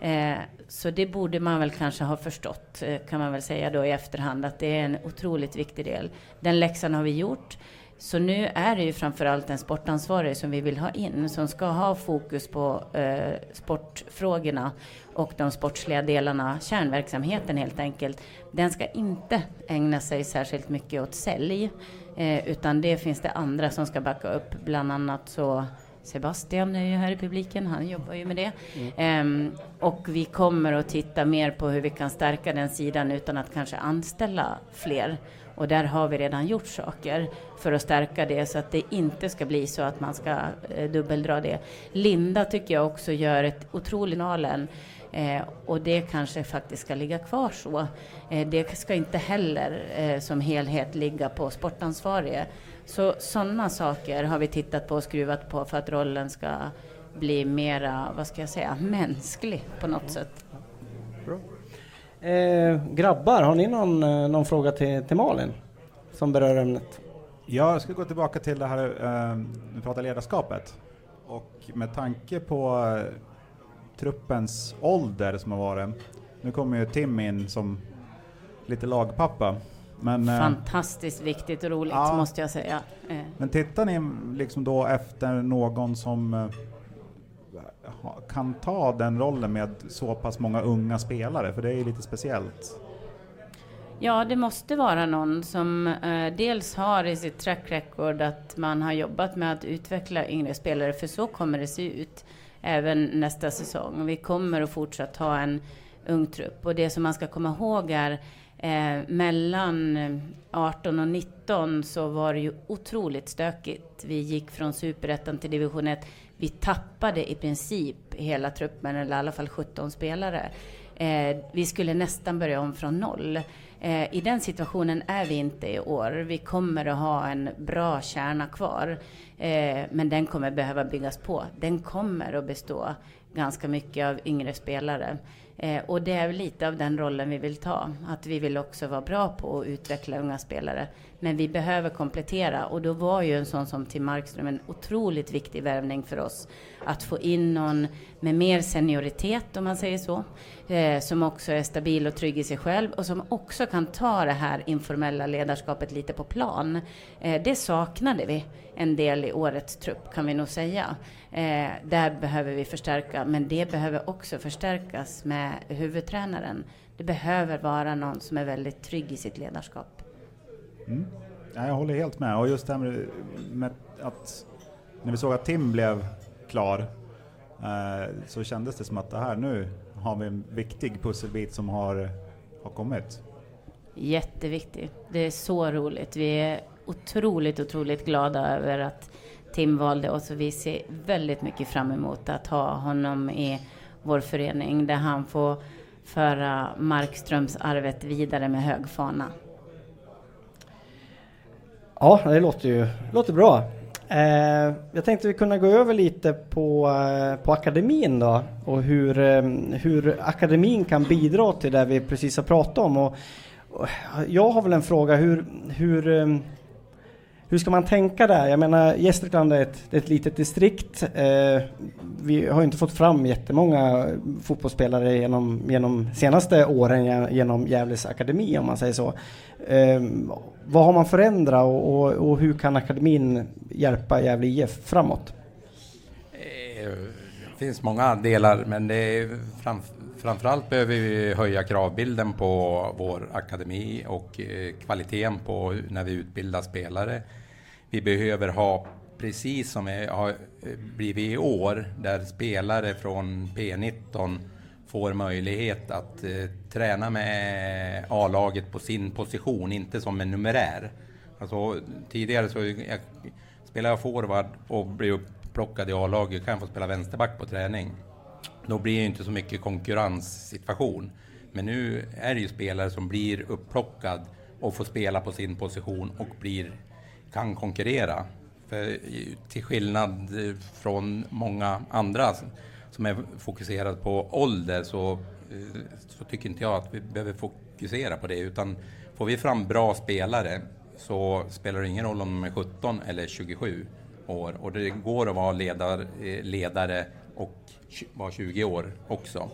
Eh, så det borde man väl kanske ha förstått, eh, kan man väl säga då i efterhand, att det är en otroligt viktig del. Den läxan har vi gjort. Så nu är det ju framförallt en sportansvarig som vi vill ha in, som ska ha fokus på eh, sportfrågorna och de sportsliga delarna, kärnverksamheten helt enkelt. Den ska inte ägna sig särskilt mycket åt sälj, Eh, utan det finns det andra som ska backa upp. Bland annat så Sebastian är ju här i publiken, han jobbar ju med det. Ehm, och vi kommer att titta mer på hur vi kan stärka den sidan utan att kanske anställa fler. Och där har vi redan gjort saker för att stärka det så att det inte ska bli så att man ska eh, dubbeldra det. Linda tycker jag också gör ett otroligt nalen eh, och det kanske faktiskt ska ligga kvar så. Eh, det ska inte heller eh, som helhet ligga på sportansvarige. Så sådana saker har vi tittat på och skruvat på för att rollen ska bli mera, vad ska jag säga, mänsklig på något sätt. Eh, grabbar, har ni någon, eh, någon fråga till, till Malin som berör ämnet? Jag ska gå tillbaka till det här, eh, vi pratar ledarskapet. Och med tanke på truppens ålder som har varit, nu kommer ju Tim in som lite lagpappa. Men, eh, Fantastiskt viktigt och roligt Ja. måste jag säga. Eh, men tittar ni liksom då efter någon som eh, kan ta den rollen med så pass många unga spelare? För det är ju lite speciellt. Ja, det måste vara någon som eh, dels har i sitt track record att man har jobbat med att utveckla yngre spelare, för så kommer det se ut även nästa säsong. Vi kommer att fortsatt ha en ung trupp och det som man ska komma ihåg är eh, mellan eh, 18 och 19 så var det ju otroligt stökigt. Vi gick från superettan till division 1. Vi tappade i princip hela truppen, eller i alla fall 17 spelare. Eh, vi skulle nästan börja om från noll. Eh, I den situationen är vi inte i år. Vi kommer att ha en bra kärna kvar, eh, men den kommer behöva byggas på. Den kommer att bestå ganska mycket av yngre spelare. Eh, och det är lite av den rollen vi vill ta. Att vi vill också vara bra på att utveckla unga spelare. Men vi behöver komplettera och då var ju en sån som Tim Markström en otroligt viktig värvning för oss. Att få in någon med mer senioritet om man säger så. Eh, som också är stabil och trygg i sig själv och som också kan ta det här informella ledarskapet lite på plan. Eh, det saknade vi en del i årets trupp kan vi nog säga. Eh, där behöver vi förstärka, men det behöver också förstärkas med huvudtränaren. Det behöver vara någon som är väldigt trygg i sitt ledarskap. Mm. Ja, jag håller helt med. Och just det här med, med att när vi såg att Tim blev klar eh, så kändes det som att det här nu har vi en viktig pusselbit som har, har kommit. Jätteviktig. Det är så roligt. Vi är otroligt, otroligt glada över att Tim valde oss och vi ser väldigt mycket fram emot att ha honom i vår förening där han får föra Markströms arvet vidare med hög fana. Ja, det låter ju låter bra. Eh, jag tänkte vi kunna gå över lite på, eh, på akademin då och hur, eh, hur akademin kan bidra till det vi precis har pratat om. Och, och jag har väl en fråga, hur, hur, eh, hur ska man tänka där? Jag menar Gästrikland är ett, det är ett litet distrikt. Eh, vi har inte fått fram jättemånga fotbollsspelare genom, genom senaste åren genom Gävles akademi om man säger så. Eh, vad har man förändrat och, och, och hur kan akademin hjälpa Gävle IF framåt? Det finns många delar, men det är framför framförallt behöver vi höja kravbilden på vår akademi och eh, kvaliteten på när vi utbildar spelare. Vi behöver ha, precis som vi har eh, blivit i år, där spelare från P19 får möjlighet att eh, träna med A-laget på sin position, inte som en numerär. Alltså, tidigare så jag, spelar jag forward och blir upplockad i A-laget kan jag få spela vänsterback på träning. Då blir det ju inte så mycket konkurrenssituation. Men nu är det ju spelare som blir upplockad och får spela på sin position och blir, kan konkurrera. För till skillnad från många andra som är fokuserade på ålder så, eh, så tycker inte jag att vi behöver fokusera på det. Utan får vi fram bra spelare så spelar det ingen roll om de är 17 eller 27 år. Och det går att vara ledar, eh, ledare och var 20 år också.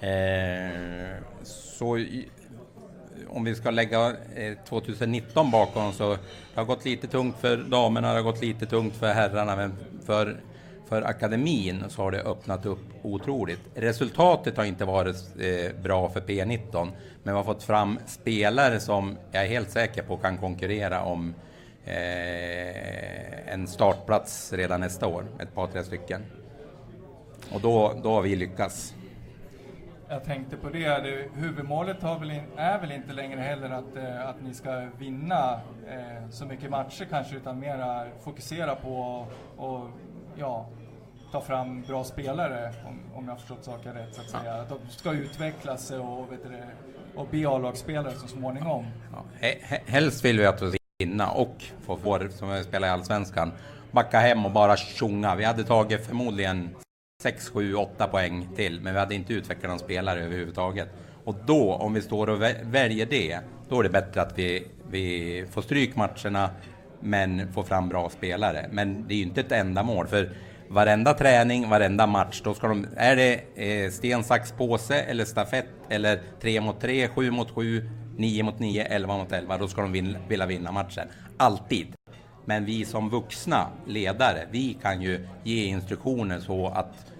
Eh, så i- om vi ska lägga eh, 2019 bakom så det har gått lite tungt för damerna, det har gått lite tungt för herrarna, men för, för akademin så har det öppnat upp otroligt. Resultatet har inte varit eh, bra för P19, men vi har fått fram spelare som jag är helt säker på kan konkurrera om eh, en startplats redan nästa år, ett par tre stycken. Och då, då har vi lyckats. Jag tänkte på det, det huvudmålet väl in, är väl inte längre heller att, eh, att ni ska vinna eh, så mycket matcher kanske, utan mera fokusera på och ja, ta fram bra spelare, om, om jag har förstått saken rätt så att säga. Att de ska utvecklas och, vet du, och bli A-lagsspelare så småningom. He- Helst vill vi att vi ska vinna och få få, som vi spelar i Allsvenskan, backa hem och bara tjonga. Vi hade tagit förmodligen 6, 7, 8 poäng till, men vi hade inte utvecklat någon spelare överhuvudtaget. Och då, om vi står och väljer det, då är det bättre att vi, vi får stryk matcherna, men får fram bra spelare. Men det är ju inte ett enda mål, för varenda träning, varenda match, då ska de, är det eh, sten, sax, påse eller stafett eller 3 mot 3, 7 mot 7, 9 mot 9, 11 mot 11, då ska de vilja vinna matchen. Alltid. Men vi som vuxna ledare, vi kan ju ge instruktioner så att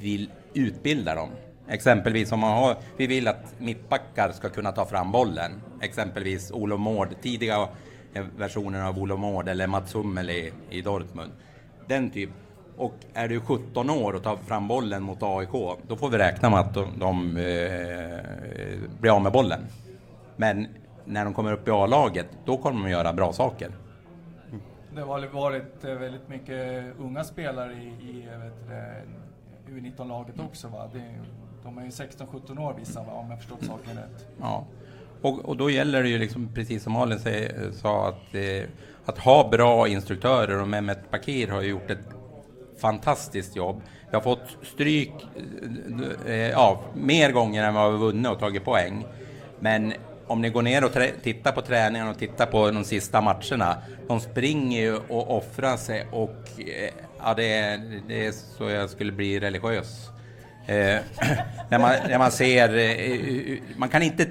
vi utbildar dem. Exempelvis om man har, vi vill att mittbackar ska kunna ta fram bollen. Exempelvis Olof Mård, tidiga versionen versioner av Olof Mård eller Mats Hummel i, i Dortmund. Den typ. Och är du 17 år och tar fram bollen mot AIK, då får vi räkna med att de, de eh, blir av med bollen. Men när de kommer upp i A-laget, då kommer de göra bra saker. Det har varit eh, väldigt mycket unga spelare i, i eh, vet du det, U19-laget också va? Det, de är ju 16-17 år vissa va, om jag förstått saken rätt. Ja, och, och då gäller det ju liksom, precis som Malin säger, sa, att, eh, att ha bra instruktörer och Mehmet Pakir har ju gjort ett fantastiskt jobb. Vi har fått stryk eh, ja, mer gånger än vad vi har vunnit och tagit poäng. Men om ni går ner och tittar på träningen och tittar på de sista matcherna, de springer ju och offrar sig och eh, ja, det, är, det är så jag skulle bli religiös. Eh, när, man, när man ser, eh, eh, man kan inte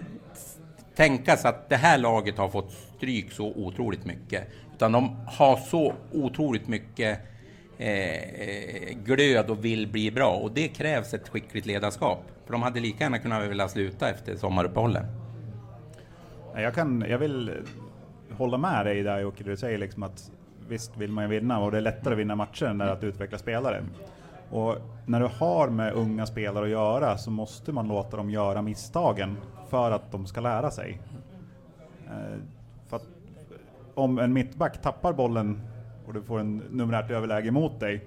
tänka sig att det här laget har fått stryk så otroligt mycket. Utan de har så otroligt mycket eh, glöd och vill bli bra. Och det krävs ett skickligt ledarskap. För de hade lika gärna kunnat vilja sluta efter sommaruppehållet. Jag, kan, jag vill hålla med dig där Jocke, du säger liksom att visst vill man ju vinna och det är lättare att vinna matcher än att utveckla spelare. Och när du har med unga spelare att göra så måste man låta dem göra misstagen för att de ska lära sig. Eh, för att om en mittback tappar bollen och du får en numerärt överläge mot dig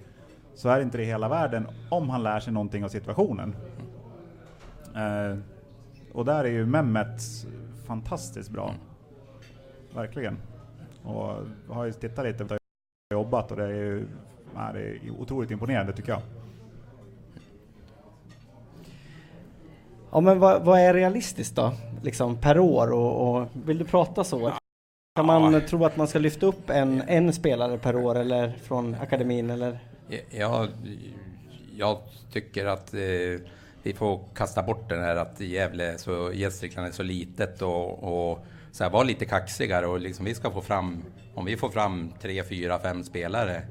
så är inte det hela världen om han lär sig någonting av situationen. Eh, och där är ju Mehmet fantastiskt bra. Verkligen. Och jag har ju tittat lite på jobbat och det är ju ja, det är otroligt imponerande tycker jag. Ja men vad, vad är realistiskt då? Liksom per år och, och vill du prata så? Kan man tro att man ska lyfta upp en, en spelare per år eller från akademin eller? Ja, jag tycker att eh, vi får kasta bort den här att Gävle, så Gästrikland är så litet och, och så här, vara lite kaxigare och liksom vi ska få fram, om vi får fram tre, fyra, fem spelare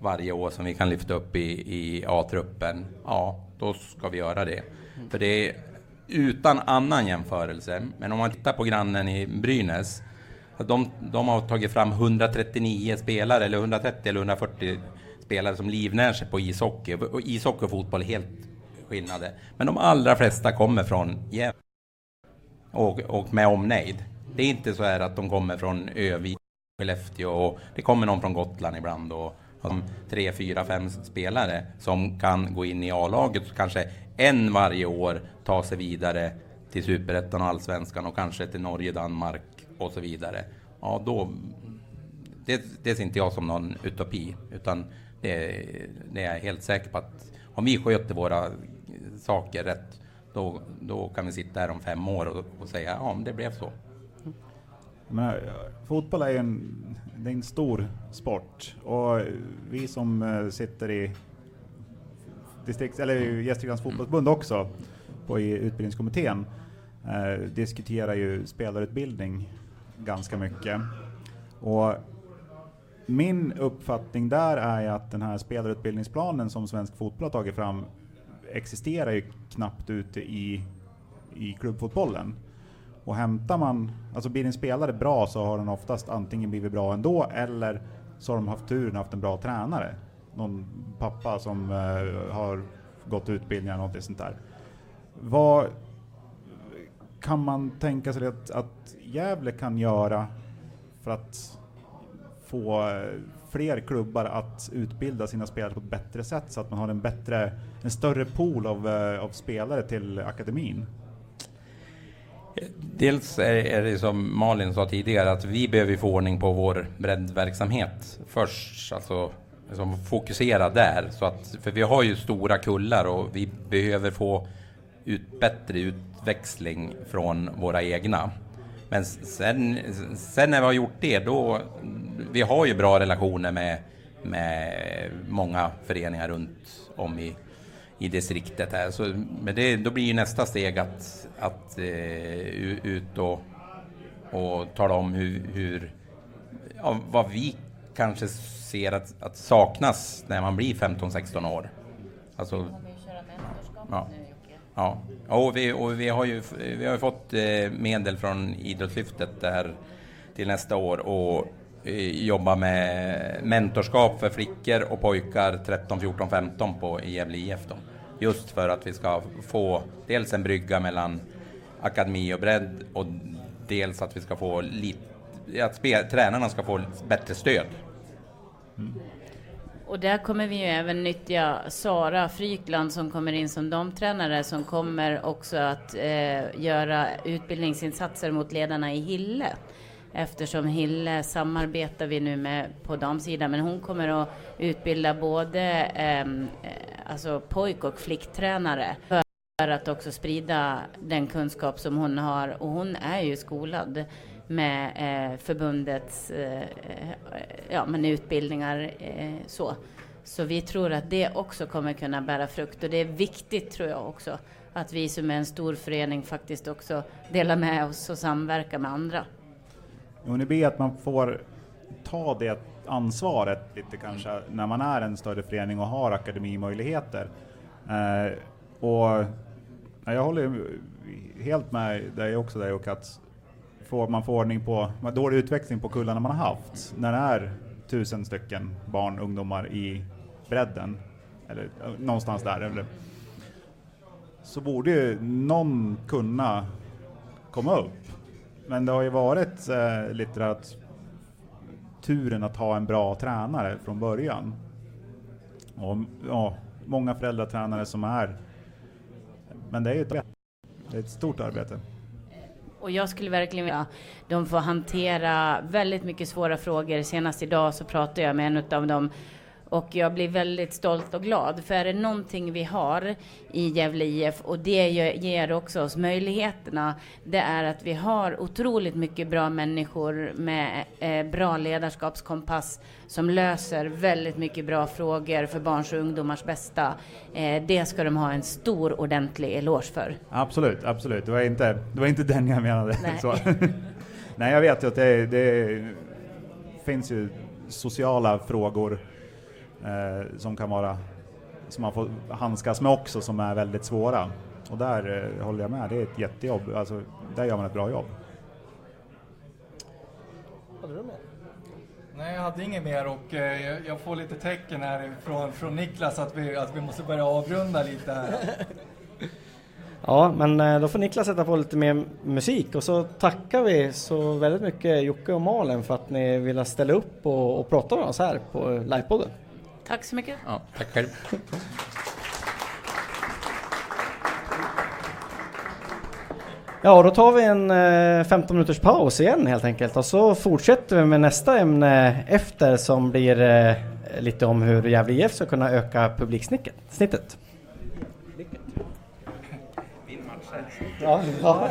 varje år som vi kan lyfta upp i, i A-truppen, ja, då ska vi göra det. För det är utan annan jämförelse, men om man tittar på grannen i Brynäs, de, de har tagit fram 139 spelare, eller 130 eller 140 spelare som livnär sig på ishockey. Och ishockey och fotboll är helt skillnader. Men de allra flesta kommer från Gävle. Och, och med omnejd. Det är inte så här att de kommer från Övik, Skellefteå och det kommer någon från Gotland ibland. Och, och tre, fyra, fem spelare som kan gå in i A-laget och kanske en varje år ta sig vidare till Superettan och Allsvenskan och kanske till Norge, Danmark och så vidare. Ja, då... Det, det ser inte jag som någon utopi, utan det, det är jag helt säker på att om vi sköter våra saker rätt, då, då kan vi sitta här om fem år och, och säga ja, men det blev så. Men, eh, fotboll är ju en, det är en stor sport och vi som eh, sitter i distrikts, eller Gästriklands fotbollsförbund också, på i utbildningskommittén, eh, diskuterar ju spelarutbildning ganska mycket. Och min uppfattning där är att den här spelarutbildningsplanen som Svensk Fotboll har tagit fram existerar ju knappt ute i, i klubbfotbollen. Och hämtar man, alltså blir en spelare bra så har den oftast antingen blivit bra ändå eller så har de haft turen haft en bra tränare. Någon pappa som eh, har gått utbildningar eller något sånt där. Vad kan man tänka sig att, att Gävle kan göra för att få eh, fler klubbar att utbilda sina spelare på ett bättre sätt så att man har en bättre, en större pool av, eh, av spelare till akademin? Dels är, är det som Malin sa tidigare att vi behöver få ordning på vår breddverksamhet först, alltså liksom fokusera där. Så att, för vi har ju stora kullar och vi behöver få ut bättre utväxling från våra egna. Men sen, sen när vi har gjort det, då... Vi har ju bra relationer med, med många föreningar runt om i, i distriktet här. Så, men det, då blir ju nästa steg att, att eh, ut och, och tala om hur, hur ja, vad vi kanske ser att, att saknas när man blir 15-16 år. Alltså, ja. Ja, och vi, och vi har ju vi har fått eh, medel från Idrottslyftet där till nästa år och eh, jobba med mentorskap för flickor och pojkar 13, 14, 15 på Gävle IF. Då. Just för att vi ska få dels en brygga mellan akademi och bredd och dels att vi ska få lite, att tränarna ska få bättre stöd. Mm. Och där kommer vi ju även nyttja Sara Frykland som kommer in som domtränare som kommer också att eh, göra utbildningsinsatser mot ledarna i Hille. Eftersom Hille samarbetar vi nu med på damsidan men hon kommer att utbilda både ehm, eh, alltså pojk och flicktränare för att också sprida den kunskap som hon har och hon är ju skolad med eh, förbundets eh, eh, ja, men utbildningar. Eh, så. så vi tror att det också kommer kunna bära frukt och det är viktigt tror jag också att vi som är en stor förening faktiskt också delar med oss och samverkar med andra. Och ni ber att man får ta det ansvaret lite kanske när man är en större förening och har akademimöjligheter. Eh, och jag håller helt med dig också där och att får man får ordning på, dålig utväxling på kullarna man har haft, när det är tusen stycken barn, ungdomar i bredden, eller eh, någonstans där, eller, så borde ju någon kunna komma upp. Men det har ju varit eh, lite att turen att ha en bra tränare från början. Och ja, många föräldratränare som är, men det är ju ett, det är ett stort arbete. Och jag skulle verkligen vilja de får hantera väldigt mycket svåra frågor. Senast idag så pratade jag med en av dem och jag blir väldigt stolt och glad. För är det någonting vi har i Gävle IF och det ger också oss möjligheterna, det är att vi har otroligt mycket bra människor med eh, bra ledarskapskompass som löser väldigt mycket bra frågor för barns och ungdomars bästa. Eh, det ska de ha en stor ordentlig eloge för. Absolut, absolut. Det var inte, det var inte den jag menade. Nej. Nej jag vet ju att det, det finns ju sociala frågor som kan vara som man får handskas med också som är väldigt svåra. Och där eh, håller jag med, det är ett jättejobb. Alltså, där gör man ett bra jobb. Hade du med? Nej, jag hade inget mer och eh, jag, jag får lite tecken här från, från Niklas att vi, att vi måste börja avrunda lite här. Ja, men eh, då får Niklas sätta på lite mer musik och så tackar vi så väldigt mycket Jocke och Malen för att ni ville ställa upp och, och prata med oss här på livepodden. Tack så mycket. Ja, tack själv. Ja, då tar vi en eh, 15 minuters paus igen helt enkelt och så fortsätter vi med nästa ämne efter som blir eh, lite om hur Gävle IF ska kunna öka publiksnittet. Ja, ja.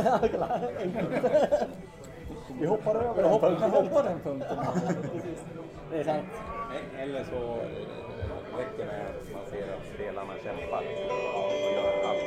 Vi hoppar över. Vi hoppar den punkten. Det är sant. Eller så räcker det med att man ser att spelarna kämpar och gör allt.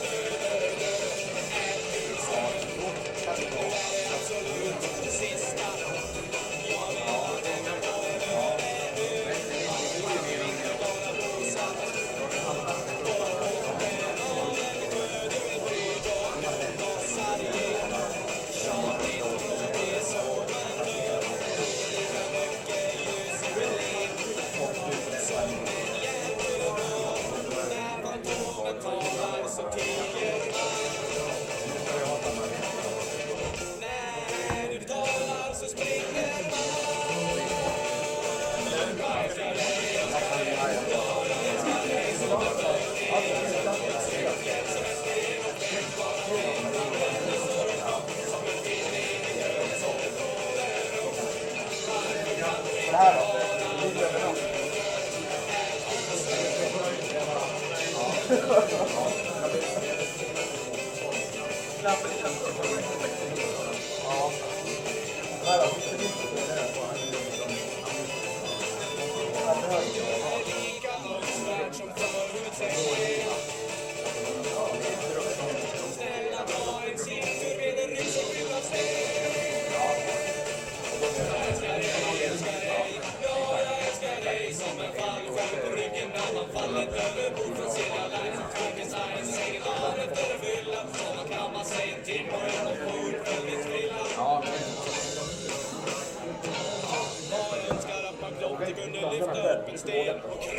up and.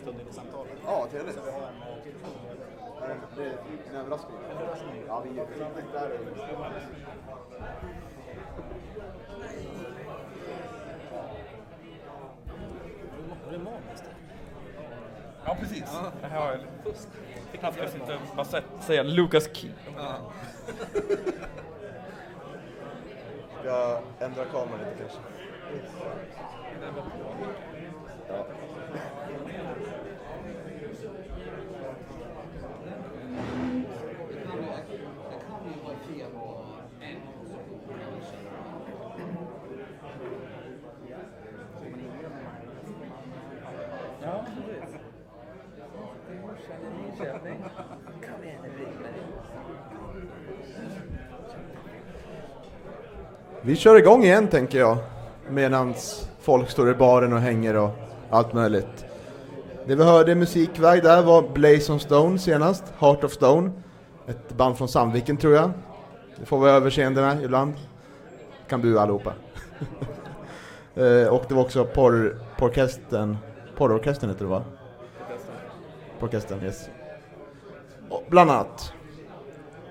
Jag stund i samtalet. Ja, trevligt. Så vi har en eh. Det är en överraskning. Ja, vi är där. Det är magiskt. Ja, precis. Jag har knappt jag inte bara sett säga Lucas Key. Ska ändra kameran lite kanske. Vi kör igång igen tänker jag. Medan folk står i baren och hänger och allt möjligt. Det vi hörde i musikväg där var Blaze on Stone senast, Heart of Stone. Ett band från Sandviken tror jag. Det får vi överseende med ibland. Kan bua allihopa. Eh, och det var också porr, porrorkestern, porrorkestern heter det va? Porrorkestern, yes. Och Bland annat.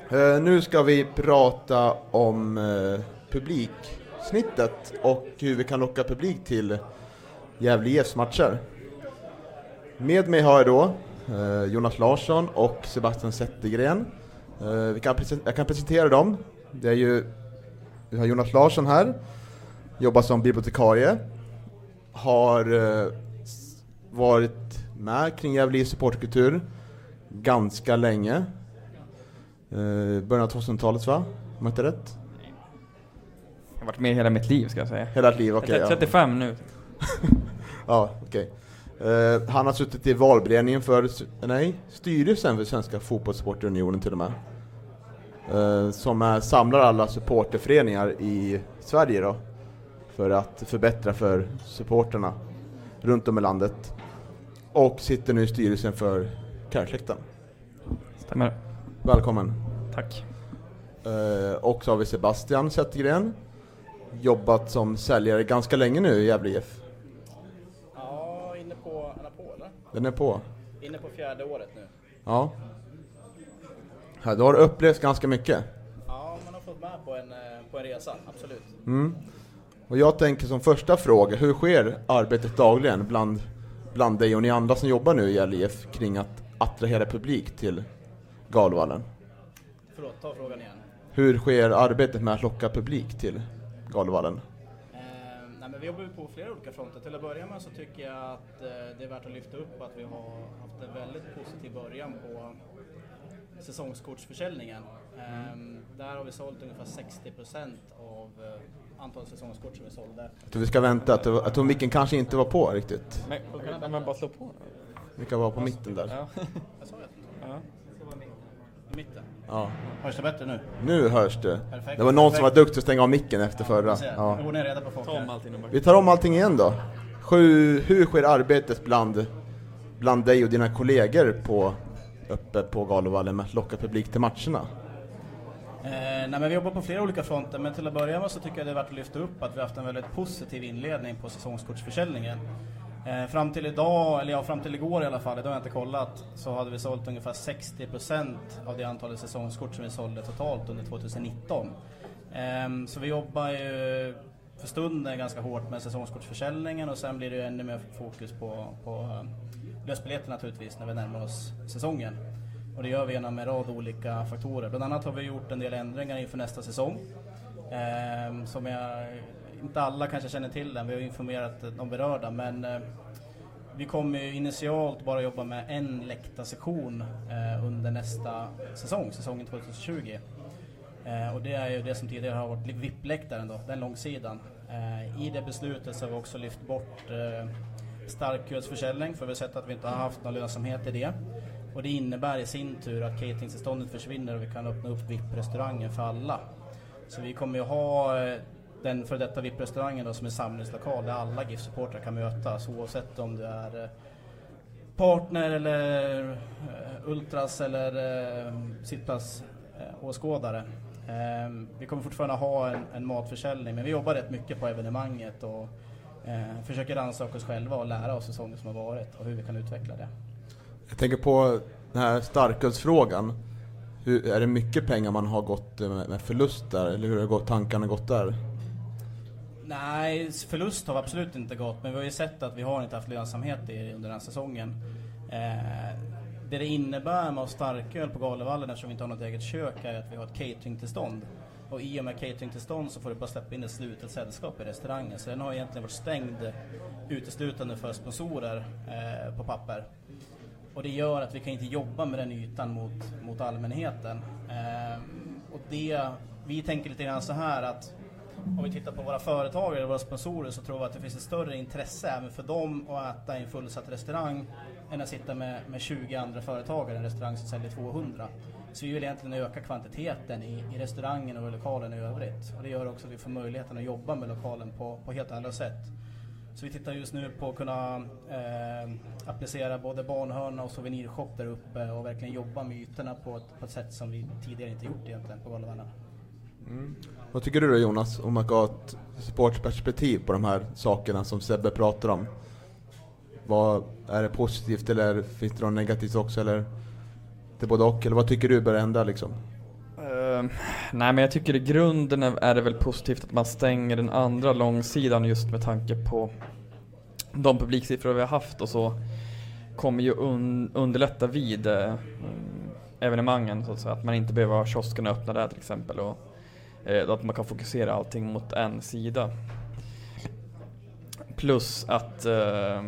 Eh, nu ska vi prata om eh, publiksnittet och hur vi kan locka publik till Gävle IFs matcher. Med mig har jag då eh, Jonas Larsson och Sebastian Zettergren. Eh, vi kan jag kan presentera dem. Det är ju, vi har Jonas Larsson här, jobbar som bibliotekarie, har eh, varit med kring Gävle IFs supportkultur ganska länge. Eh, början av 2000-talet va? Om jag inte rätt? Jag har varit med hela mitt liv ska jag säga. Hela ditt liv, okej. Är 35 nu. ja, okej. Eh, han har suttit i valberedningen för, nej, styrelsen för Svenska Fotbollssupporterunionen till och med. Eh, som är, samlar alla supporterföreningar i Sverige då. För att förbättra för supporterna runt om i landet. Och sitter nu i styrelsen för Kärrsläkten. Stämmer. Välkommen. Tack. Eh, och så har vi Sebastian Zettergren. Jobbat som säljare ganska länge nu i Gävle IF. Ja, inne på, är den på eller? Den är på. Inne på fjärde året nu. Ja. Ja, du har upplevt ganska mycket. Ja, man har fått med på en, eh, på en resa, absolut. Mm. Och jag tänker som första fråga, hur sker arbetet dagligen bland, bland dig och ni andra som jobbar nu i Gävle IF kring att attrahera publik till Galvallen? Förlåt, ta frågan igen. Hur sker arbetet med att locka publik till Galvallen? Eh, nej, men vi jobbar ju på flera olika fronter. Till att börja med så tycker jag att eh, det är värt att lyfta upp att vi har haft en väldigt positiv början på säsongskortsförsäljningen. Eh, där har vi sålt ungefär 60% av eh, antalet säsongskort som vi sålde. Jag tror vi ska vänta, att, att micken kanske inte var på riktigt. Men, men, men bara slå på. Vi kan vara på mitten där. Ja. Jag sa det. Ja. I mitten. Ja. Hörs det bättre nu? Nu hörs det. Perfekt. Det var någon som var Perfekt. duktig att stänga av micken efter förra. Ja. På folk här. Vi tar om allting igen då. Hur, hur sker arbetet bland, bland dig och dina kollegor på, uppe på Galovallen med att locka publik till matcherna? Eh, nej, men vi jobbar på flera olika fronter, men till att börja med så tycker jag det är värt att lyfta upp att vi har haft en väldigt positiv inledning på säsongskortsförsäljningen. Eh, fram till idag, eller ja, fram till igår i alla fall, det har jag inte kollat, så hade vi sålt ungefär 60% av det antalet säsongskort som vi sålde totalt under 2019. Eh, så vi jobbar ju för stunden ganska hårt med säsongskortsförsäljningen och sen blir det ju ännu mer fokus på, på eh, lösbiljetter naturligtvis när vi närmar oss säsongen. Och det gör vi genom en rad olika faktorer. Bland annat har vi gjort en del ändringar inför nästa säsong. Eh, som jag, inte alla kanske känner till den, vi har informerat eh, de berörda men eh, vi kommer ju initialt bara jobba med en läktarsektion eh, under nästa säsong, säsongen 2020. Och det är ju det som tidigare har varit VIP-läktaren då, den långsidan. I det beslutet så har vi också lyft bort eh, starkölsförsäljning för vi har sett att vi inte har haft någon lönsamhet i det. Och det innebär i sin tur att cateringtillståndet försvinner och vi kan öppna upp VIP-restaurangen för alla. Så vi kommer ju ha den för detta VIP-restaurangen då som är samlingslokal där alla GIF-supportrar kan mötas oavsett om du är eh, partner eller eh, ultras eller eh, sittplatsåskådare. Ehm, vi kommer fortfarande ha en, en matförsäljning men vi jobbar rätt mycket på evenemanget och eh, försöker rannsaka oss själva och lära oss säsongen som har varit och hur vi kan utveckla det. Jag tänker på den här starkölsfrågan. Hur, är det mycket pengar man har gått med, förlust där? Eller hur har tankarna gått där? Nej, förlust har vi absolut inte gått, men vi har ju sett att vi har inte haft lönsamhet i, under den här säsongen. Eh, det det innebär med att ha starköl på Galevallen eftersom vi inte har något eget kök är att vi har ett cateringtillstånd. Och i och med cateringtillstånd så får du bara släppa in ett slutet sällskap i restaurangen. Så den har egentligen varit stängd uteslutande för sponsorer eh, på papper. Och det gör att vi kan inte jobba med den ytan mot, mot allmänheten. Eh, och det, vi tänker lite grann så här att om vi tittar på våra företag eller våra sponsorer så tror vi att det finns ett större intresse även för dem att äta i en fullsatt restaurang än att sitta med, med 20 andra företagare i en restaurang som säljer 200. Så vi vill egentligen öka kvantiteten i, i restaurangen och i lokalen i övrigt. Och det gör också att vi får möjligheten att jobba med lokalen på, på helt andra sätt. Så vi tittar just nu på att kunna eh, applicera både barnhörna och souvenirshop där uppe och verkligen jobba med ytorna på ett, på ett sätt som vi tidigare inte gjort egentligen på golvarna. Mm. Vad tycker du då Jonas, om man ska ha ett sportsperspektiv på de här sakerna som Sebbe pratar om? Vad, är det positivt eller finns det något negativt också eller? Det är både och, eller vad tycker du bör ändra liksom? Uh, nej men jag tycker i grunden är är det väl positivt att man stänger den andra långsidan just med tanke på de publiksiffror vi har haft och så kommer ju un underlätta vid eh, evenemangen så att säga. Att man inte behöver ha kioskerna öppna där till exempel och Eh, att man kan fokusera allting mot en sida. Plus att eh,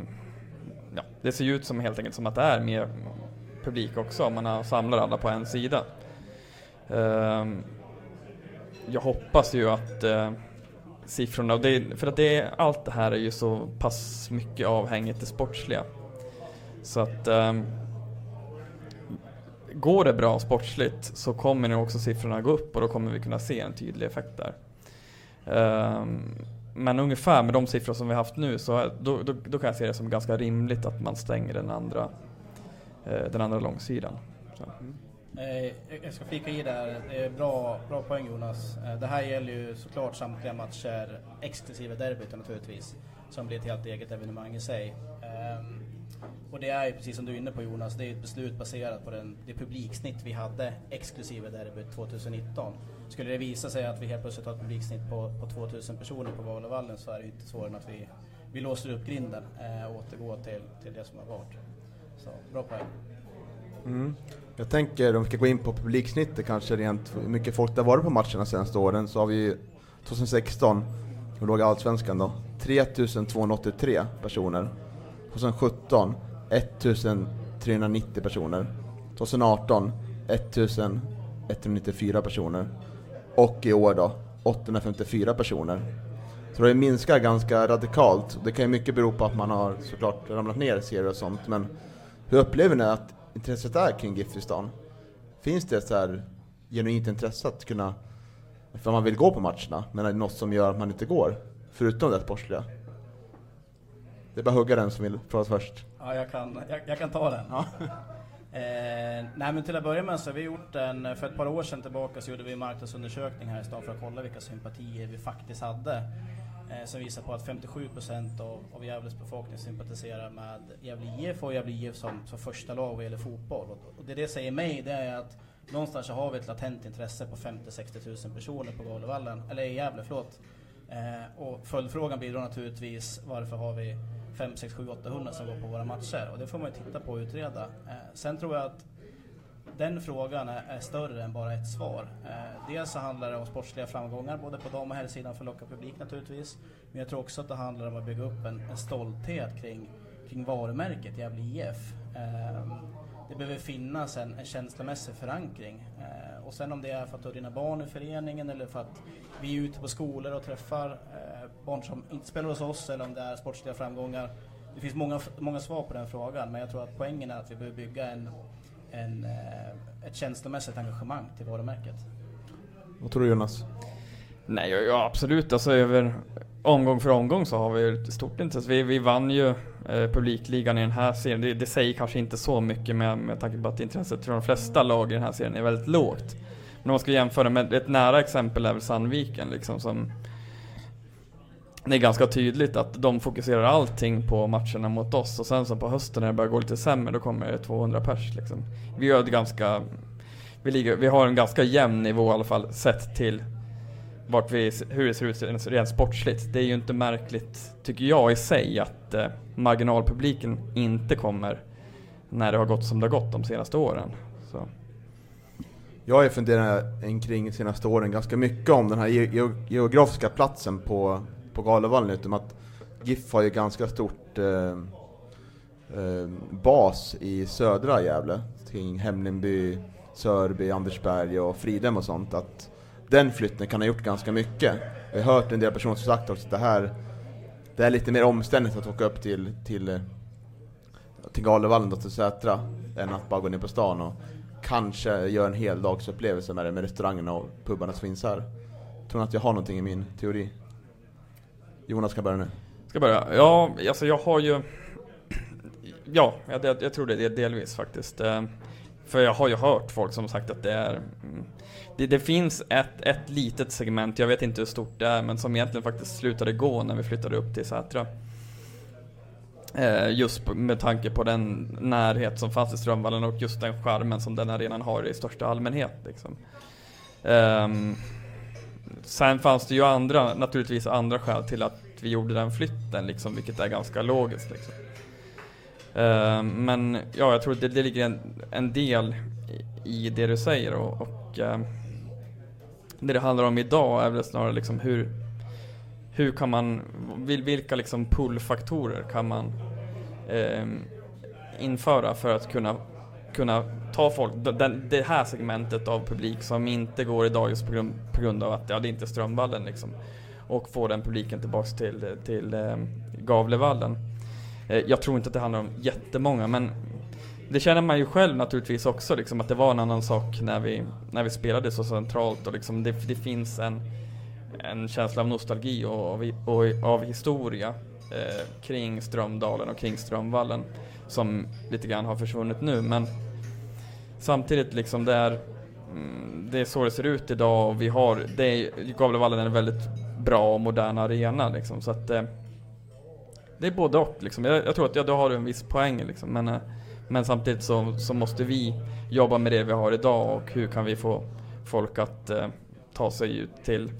ja, det ser ju ut som helt enkelt som att det är mer publik också om man samlar alla på en sida. Ehm, jag hoppas ju att eh, siffrorna, och det, för att det, allt det här är ju så pass mycket avhängigt det sportsliga. Så att ehm, går det bra sportsligt så kommer nog också siffrorna gå upp och då kommer vi kunna se en tydlig effekt där. Ehm, men ungefär med de siffror som vi haft nu så då, då, då kan jag se det som ganska rimligt att man stänger den andra, eh, den andra långsidan. Så. Mm. Eh, jag- ska flika i där, det är bra, bra poäng Jonas. Eh, det här gäller ju såklart samtliga matcher, exklusive derbyt naturligtvis, som blir ett helt eget evenemang i sig. Ehm, och det är ju precis som du är inne på Jonas, det är ett beslut baserat på den, det publiksnitt vi hade exklusive derbyt 2019. Skulle det visa sig att vi helt plötsligt har ett publiksnitt på, på 2000 personer på Galavallen så är det ju inte svårare än att vi, vi låser upp grinden eh, och återgår till, till det som har varit. Så bra poäng. Mm. Jag tänker om vi ska gå in på publiksnittet kanske rent hur mycket folk det har varit på matcherna de senaste åren så har vi 2016, hur låg Allsvenskan då? 3283 personer. 2017 1390 personer. 2018 1194 personer. Och i år då 854 personer. Så det minskar ganska radikalt. Det kan ju mycket bero på att man har såklart ramlat ner i serier och sånt. Men hur upplever ni att intresset är kring GIF i stan? Finns det ett så här genuint intresse att kunna, för man vill gå på matcherna, men är det något som gör att man inte går? Förutom det sportsliga. Det är bara att hugga den som vill prata först. Ja, jag kan, jag, jag kan ta den. Eh, nej men till att börja med så har vi gjort en, för ett par år sedan tillbaka så gjorde vi en marknadsundersökning här i stan för att kolla vilka sympatier vi faktiskt hade. Eh, som visar på att 57% av, av Gävles befolkning sympatiserar med Gävle IF och Gävle IF som, som första lag vad gäller fotboll. Och, och det det säger mig det är att någonstans så har vi ett latent intresse på 50-60 000 personer på Galevallen, eller i Gävle, förlåt. Eh, och följdfrågan blir då naturligtvis varför har vi 5, 6, 7, 800 som går på våra matcher? Och det får man ju titta på och utreda. Eh, sen tror jag att den frågan är, är större än bara ett svar. Eh, dels så handlar det om sportsliga framgångar både på dam och herrsidan för att locka publik naturligtvis. Men jag tror också att det handlar om att bygga upp en, en stolthet kring, kring varumärket Gävle IF. Eh, det behöver finnas en, en känslomässig förankring. Eh, och sen om det är för att du har dina barn i föreningen eller för att vi är ute på skolor och träffar eh, barn som inte spelar hos oss eller om det är sportsliga framgångar. Det finns många, många svar på den frågan men jag tror att poängen är att vi behöver bygga en, en, eh, ett känslomässigt engagemang till varumärket. Vad tror du Jonas? Nej, ja, ja absolut. Alltså över omgång för omgång så har vi ett stort intresse. Vi, vi vann ju eh, publikligan i den här serien. Det, det säger kanske inte så mycket med, med tanke på att intresset för de flesta lag i den här serien är väldigt lågt. Men om man ska jämföra med ett nära exempel är väl Sandviken liksom som det är ganska tydligt att de fokuserar allting på matcherna mot oss och sen så på hösten när det börjar gå lite sämre då kommer det 200 pers liksom. Vi gör ett ganska vi, ligger, vi har en ganska jämn nivå i alla fall sett till vart vi, hur det ser ut rent sportsligt. Det är ju inte märkligt, tycker jag i sig, att eh, marginalpubliken inte kommer när det har gått som det har gått de senaste åren. Så. Jag har ju funderat kring de senaste åren ganska mycket om den här ge geografiska platsen på, på Galavallen, utom att GIF har ju ganska stort eh, eh, bas i södra Gävle, kring Hemlingby, Sörby, Andersberg och Fridhem och sånt. Att den flytten kan ha gjort ganska mycket. Jag har hört en del personer som sagt också att det här det är lite mer omständigt att åka upp till, till, till Galevallen och till Sätra än att bara gå ner på stan och kanske göra en hel dags upplevelse med det med restaurangerna och pubarna som finns här. Tror ni att jag har någonting i min teori? Jonas kan börja nu. Ska börja? Ja, alltså jag har ju... Ja, jag, jag, tror det är delvis faktiskt. Eh, för jag har ju hört folk som sagt att det är... Mm, det, det finns ett, ett litet segment, jag vet inte hur stort det är, men som egentligen faktiskt slutade gå när vi flyttade upp till Sätra. Eh, just med tanke på den närhet som fanns i Strömvallen och just den charmen som den arenan har i största allmänhet. Liksom. Ehm, Sen fanns det ju andra, naturligtvis andra skäl till att vi gjorde den flytten, liksom, vilket är ganska logiskt. Liksom. Uh, men ja, jag tror att det, det ligger en, en del i, i det du säger och, och uh, det det handlar om idag är väl snarare liksom hur, hur kan man, vilka liksom pullfaktorer kan man uh, införa för att kunna, kunna ta folk, den, det här segmentet av publik som inte går idag just på grund, på grund av att ja, det inte är Strömvallen liksom. Och få den publiken tillbaks till, till eh, Gavlevallen. Eh, jag tror inte att det handlar om jättemånga men det känner man ju själv naturligtvis också liksom att det var en annan sak när vi, när vi spelade så centralt och liksom det, det finns en, en känsla av nostalgi och, av- och av historia eh, kring Strömdalen och kring Strömvallen som lite grann har försvunnit nu men samtidigt liksom det är mm, det är så det ser ut idag och vi har, det är, Gavlevallen är en väldigt bra och modern arena liksom så att eh, det är både och liksom. Jag, jag tror att ja, då har du en viss poäng liksom men, eh, men samtidigt så, så måste vi jobba med det vi har idag och hur kan vi få folk att eh, ta sig ut till,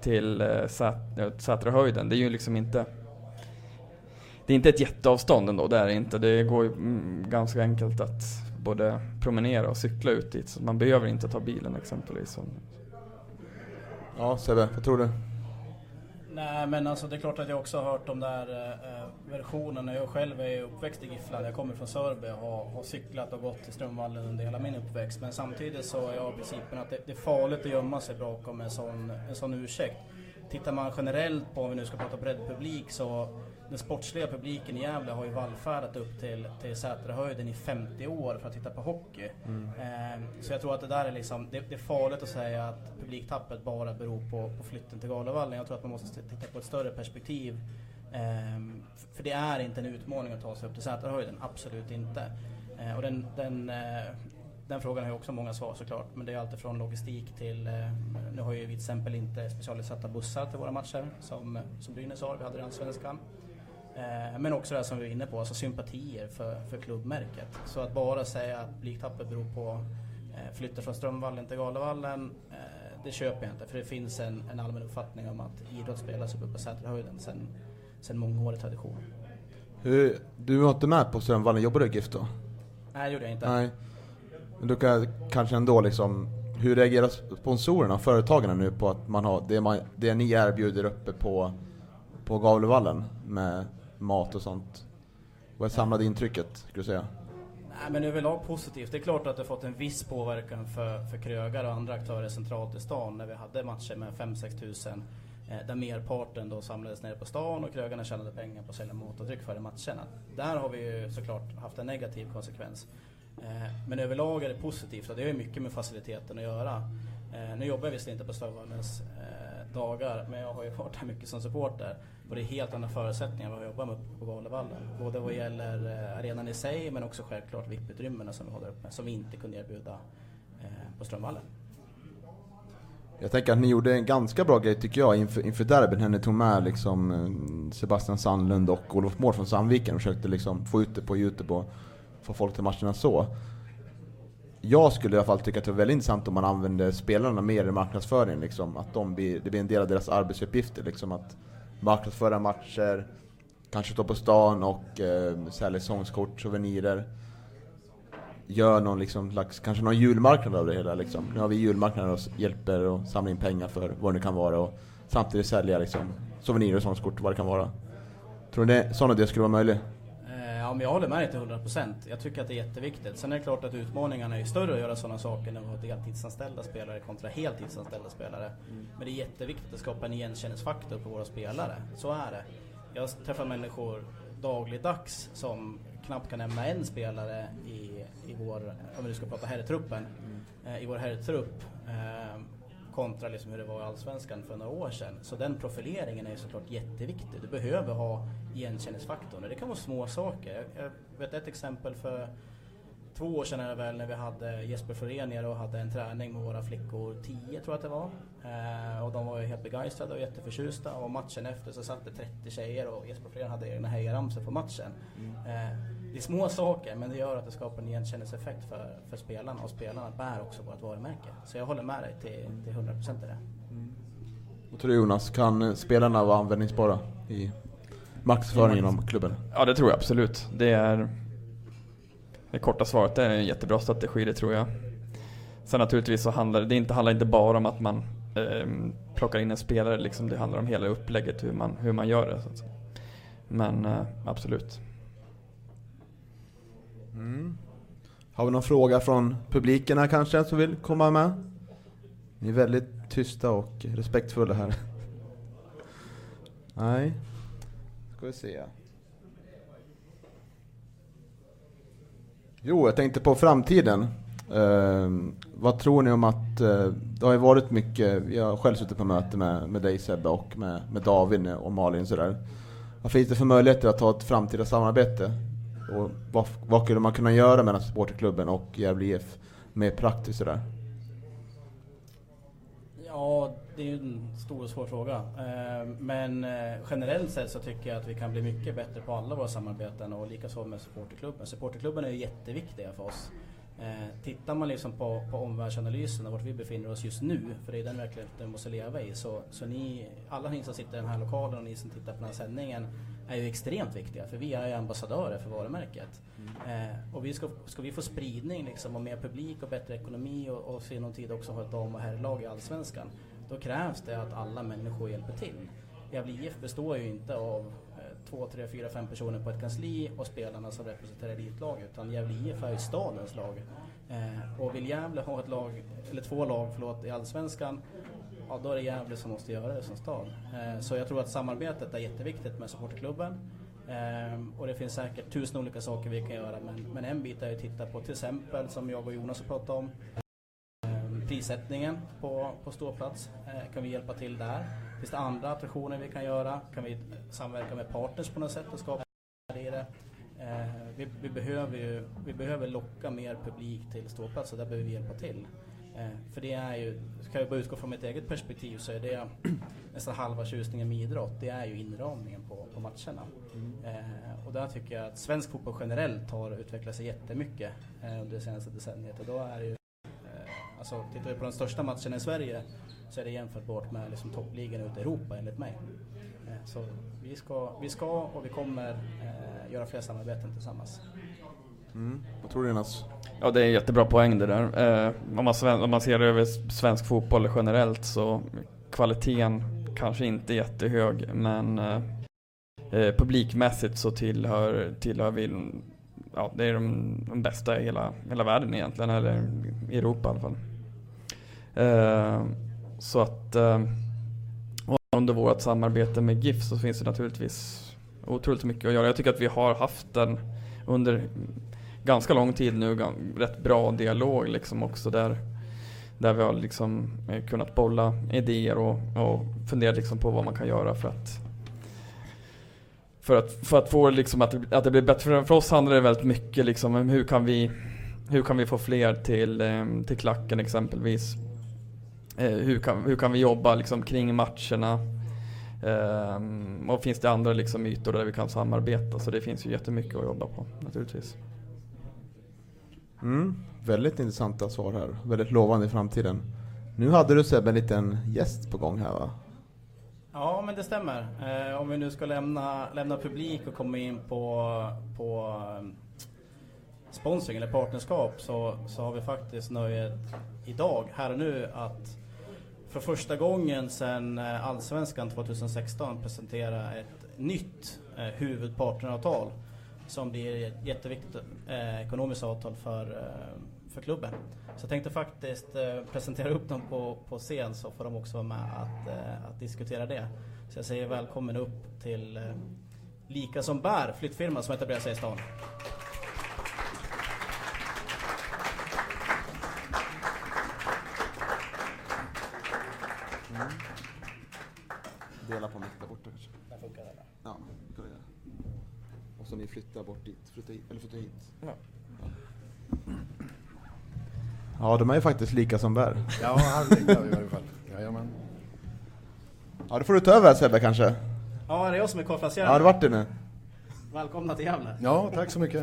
till eh, Sätrahöjden. Det är ju liksom inte det är inte ett jätteavstånd ändå, det är det inte. Det går ju mm, ganska enkelt att både promenera och cykla ut dit. Så man behöver inte ta bilen exempelvis. Ja, Sebbe, vad tror du? Nej men alltså det är klart att jag också har hört de där eh, versionerna. Jag själv är uppväxt i Giffland. Jag kommer från Sörby och har, har cyklat och gått till Strömvallen under hela min uppväxt. Men samtidigt så är jag principen att det, det är farligt att gömma sig bakom en sån, en sån ursäkt. Tittar man generellt på, om vi nu ska prata breddpublik, så den sportsliga publiken i Gävle har ju vallfärdat upp till, till Sätrahöjden i 50 år för att titta på hockey. Mm. Eh, så jag tror att det där är liksom, det, det är farligt att säga att publiktappet bara beror på, på flytten till Galevallen. Jag tror att man måste titta på ett större perspektiv. F- för det är inte en utmaning att ta sig upp till Sätrahöjden, absolut inte. Eh, och den, den, eh, den frågan har ju också många svar såklart. Men det är allt från logistik till, eh, nu har ju vi till exempel inte specialiserade bussar till våra matcher som, som Brynäs har, vi hade det i Allsvenskan. Eh, Men också det som vi var inne på, alltså sympatier för, för klubbmärket. Så att bara säga att publiktappet beror på eh, flytten från Strömvallen till Galevallen, eh, det köper jag inte. För det finns en, en allmän uppfattning om att idrott spelas uppe på Säterhöjden sen, sen mångårig tradition. Hur, du var inte med på Strömvallen, jobbar du i GIF då? Nej, det gjorde jag inte. Nej. Men då kan, kanske ändå liksom, hur reagerar sponsorerna och företagen nu på att man har, det, man, det ni erbjuder uppe på, på Gavlevallen med mat och sånt? Vad är samlade intrycket, skulle du säga? Nej, men överlag positivt. Det är klart att det har fått en viss påverkan för, för krögare och andra aktörer centralt i stan när vi hade matcher med 5-6 tusen eh, där merparten då samlades nere på stan och krögarna tjänade pengar på att sälja mat och dryck före matcherna. Där har vi ju såklart haft en negativ konsekvens. Eh, men överlag är det positivt och det har ju mycket med faciliteten att göra. Eh, nu jobbar jag visserligen inte på Strövallens eh, dagar men jag har ju varit här mycket som supporter och det är helt andra förutsättningar än vad vi jobbar med på Galevallen. Både vad gäller eh, arenan i sig men också självklart VIP-utrymmena som vi håller upp med, som vi inte kunde erbjuda eh, på Strömvallen. Jag tänker att ni gjorde en ganska bra grej tycker jag inför, inför derbyn när ni tog med liksom eh, Sebastian Sandlund och Olof Mård från Sandviken och försökte liksom få ut det på Youtube och få folk till matcherna så. Jag skulle i alla fall tycka att det var väldigt intressant om man använde spelarna mer i marknadsföringen. Liksom, att de blir, det blir en del av deras arbetsuppgifter. Liksom, att marknadsföra matcher, kanske stå på stan och eh, sälja säsongskort, souvenirer. Gör någon liksom, slags, kanske någon julmarknad av det hela. Liksom. Nu har vi julmarknader och hjälper och samlar in pengar för vad det kan vara och samtidigt sälja liksom, souvenirer och säsongskort, vad det kan vara. Tror ni det, sådana det skulle vara möjligt? Ja, men jag håller med dig till 100%. Jag tycker att det är jätteviktigt. Sen är det klart att utmaningarna är större att göra sådana saker när vi har deltidsanställda spelare kontra heltidsanställda spelare. Men det är jätteviktigt att skapa en igenkänningsfaktor på våra spelare. Så är det. Jag träffar människor dagligdags som knappt kan nämna en spelare i, i vår, om vi nu ska prata herrtruppen, eh, i vår herrtrupp. Eh, kontra liksom hur det var i Allsvenskan för några år sedan. Så den profileringen är såklart jätteviktig. Du behöver ha igenkänningsfaktorn. Det kan vara små saker. Jag, vet ett exempel för två år sedan är väl när vi hade Jesper Florén och hade en träning med våra flickor, 10 tror jag att det var. Eh, och de var ju helt begeistrade och jätteförtjusta. Och matchen efter så satt det 30 tjejer och Jesper Florén hade egna hejaramsor på matchen. Eh, det är små saker men det gör att det skapar en igenkänningseffekt för, för spelarna och spelarna bär också vårt varumärke. Så jag håller med dig till, till 100% i det. Vad tror du Jonas, kan spelarna vara användningsbara i marknadsföringen inom klubben? Ja, det tror jag absolut. Det är det korta svaret det är en jättebra strategi, det tror jag. Sen naturligtvis så handlar det inte, handlar inte bara om att man eh, plockar in en spelare, liksom, det handlar om hela upplägget, hur man, hur man gör det. Så att säga. Men eh, absolut. Mm. Har vi någon fråga från publiken här kanske som vill komma med? Ni är väldigt tysta och respektfulla här. Nej. Ska vi se. Jo, jag tänkte på framtiden. Eh, vad tror ni om att, eh, det har ju varit mycket, jag har själv suttit på möte med, med dig Sebbe och med, med David och Malin sådär. Vad finns det för möjligheter att ha ett framtida samarbete? Och vad, vad skulle man kunna göra mellan supporterklubben och Gävle IF mer praktiskt sådär? Ja, det är ju en stor och svår fråga. Eh, men eh, generellt sett så tycker jag att vi kan bli mycket bättre på alla våra samarbeten och likaså med supporterklubben. Supporterklubben är ju jätteviktiga för oss. Eh, tittar man liksom på, på omvärldsanalysen och vart vi befinner oss just nu, för det är den verkligheten vi måste leva i, så, så ni, alla ni som sitter i den här lokalen och ni som tittar på den här sändningen är ju extremt viktiga för vi är ju ambassadörer för varumärket. Eh, och vi ska, ska vi få spridning liksom och mer publik och bättre ekonomi och, och se någon tid också ha ett dam och herrlag i Allsvenskan, då krävs det att alla människor hjälper till. Gävle IF består ju inte av eh, två, tre, fyra, fem personer på ett kansli och spelarna som representerar elitlag utan Gävle IF är ju stadens lag. Eh, och vill Gävle ha ett lag, eller två lag förlåt, i Allsvenskan ja, då är det Gävle som måste göra det som stad. Eh, så jag tror att samarbetet är jätteviktigt med supportklubben. Eh, och det finns säkert tusen olika saker vi kan göra men, men en bit är att titta på till exempel som jag och Jonas har pratat om eh, prissättningen på, på ståplats. Kan vi hjälpa till där? Finns det andra attraktioner vi kan göra? Kan vi samverka med partners på något sätt och skapa i det? Vi, vi, behöver ju, vi behöver locka mer publik till ståplats och där behöver vi hjälpa till. Eh, för det är ju, ska jag bara utgå från mitt eget perspektiv så är det nästan halva tjusningen med idrott. Det är ju inramningen på, på matcherna. Eh, och där tycker jag att svensk fotboll generellt har utvecklat sig jättemycket eh, under det senaste decenniet. Och då är det ju, eh, alltså tittar vi på den största matchen i Sverige så är det jämförbart med liksom toppligan ute i Europa enligt mig. Eh, så vi ska, vi ska och vi kommer eh, göra fler samarbeten tillsammans. Mm. Vad tror du Jonas? Ja, det är en jättebra poäng det där. Eh, om, man, sven- om man ser över svensk fotboll generellt så kvaliteten kanske inte är jättehög, men eh, eh publikmässigt så tillhör, tillhör vi, ja, det är de, de bästa i hela, hela världen egentligen, eller i Europa i alla fall. Eh, så att eh, under vårt samarbete med GIF så finns det naturligtvis otroligt mycket att göra. Jag tycker att vi har haft en under ganska lång tid nu rätt bra dialog liksom också där där vi har liksom eh, kunnat bolla idéer och, och funderat liksom på vad man kan göra för att för att, för att få liksom att, det- att det blir bättre. För, oss handlar det väldigt mycket liksom om hur kan vi hur kan vi få fler till, eh, till klacken exempelvis? Eh, hur, kan, hur kan vi jobba liksom kring matcherna? Ehm, och finns det andra liksom ytor där vi kan samarbeta? Så det finns ju jättemycket att jobba på naturligtvis. Mm, väldigt intressanta svar här. Väldigt lovande i framtiden. Nu hade du Sebbe en liten gäst på gång här va? Ja, men det stämmer. Eh, om vi nu ska lämna, lämna publik och komma in på, på eh, sponsring eller partnerskap så, så har vi faktiskt nöjet idag, här och nu, att för första gången sedan eh, Allsvenskan 2016 presentera ett nytt eh, huvudpartneravtal som blir ett jätteviktigt eh, ekonomiskt avtal för, eh, för klubben. Så jag tänkte faktiskt eh, presentera upp dem på, på scen så får de också vara med att, eh, att diskutera det. Så jag säger välkommen upp till eh, Lika som bär, flyttfirma som etablerar sig i stan. Dela på mitt där borta kanske. Där funkar det. Ja, det kan vi göra. Och så ni flyttar bort dit, flyttar hit, eller flyttar hit. Ja. Ja, de är ju faktiskt lika som bär. Ja, halvlika i alla fall. Jajamän. Ja, då får du ta över Sebbe kanske. Ja, det är jag som är konferencier. Ja, det vart det nu. Välkomna till Gävle. Ja, tack så mycket.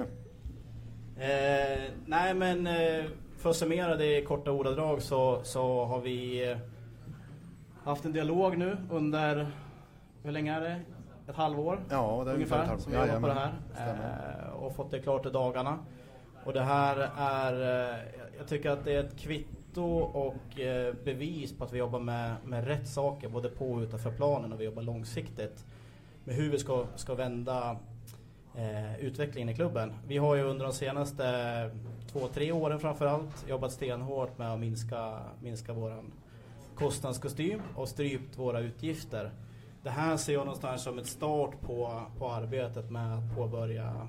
Eh, nej men eh, för att summera det i korta ordadrag så, så har vi eh, haft en dialog nu under, hur länge är det? Ett halvår? Ja, det är ungefär ett halvår. som vi jobbar på det här. Eh, och fått det klart i dagarna. Och det här är, jag tycker att det är ett kvitto och eh, bevis på att vi jobbar med, med rätt saker både på och utanför planen och vi jobbar långsiktigt med hur vi ska, ska vända eh, utvecklingen i klubben. Vi har ju under de senaste två, tre åren framförallt jobbat stenhårt med att minska, minska vår kostnadskostym och strypt våra utgifter. Det här ser jag någonstans som ett start på, på arbetet med att påbörja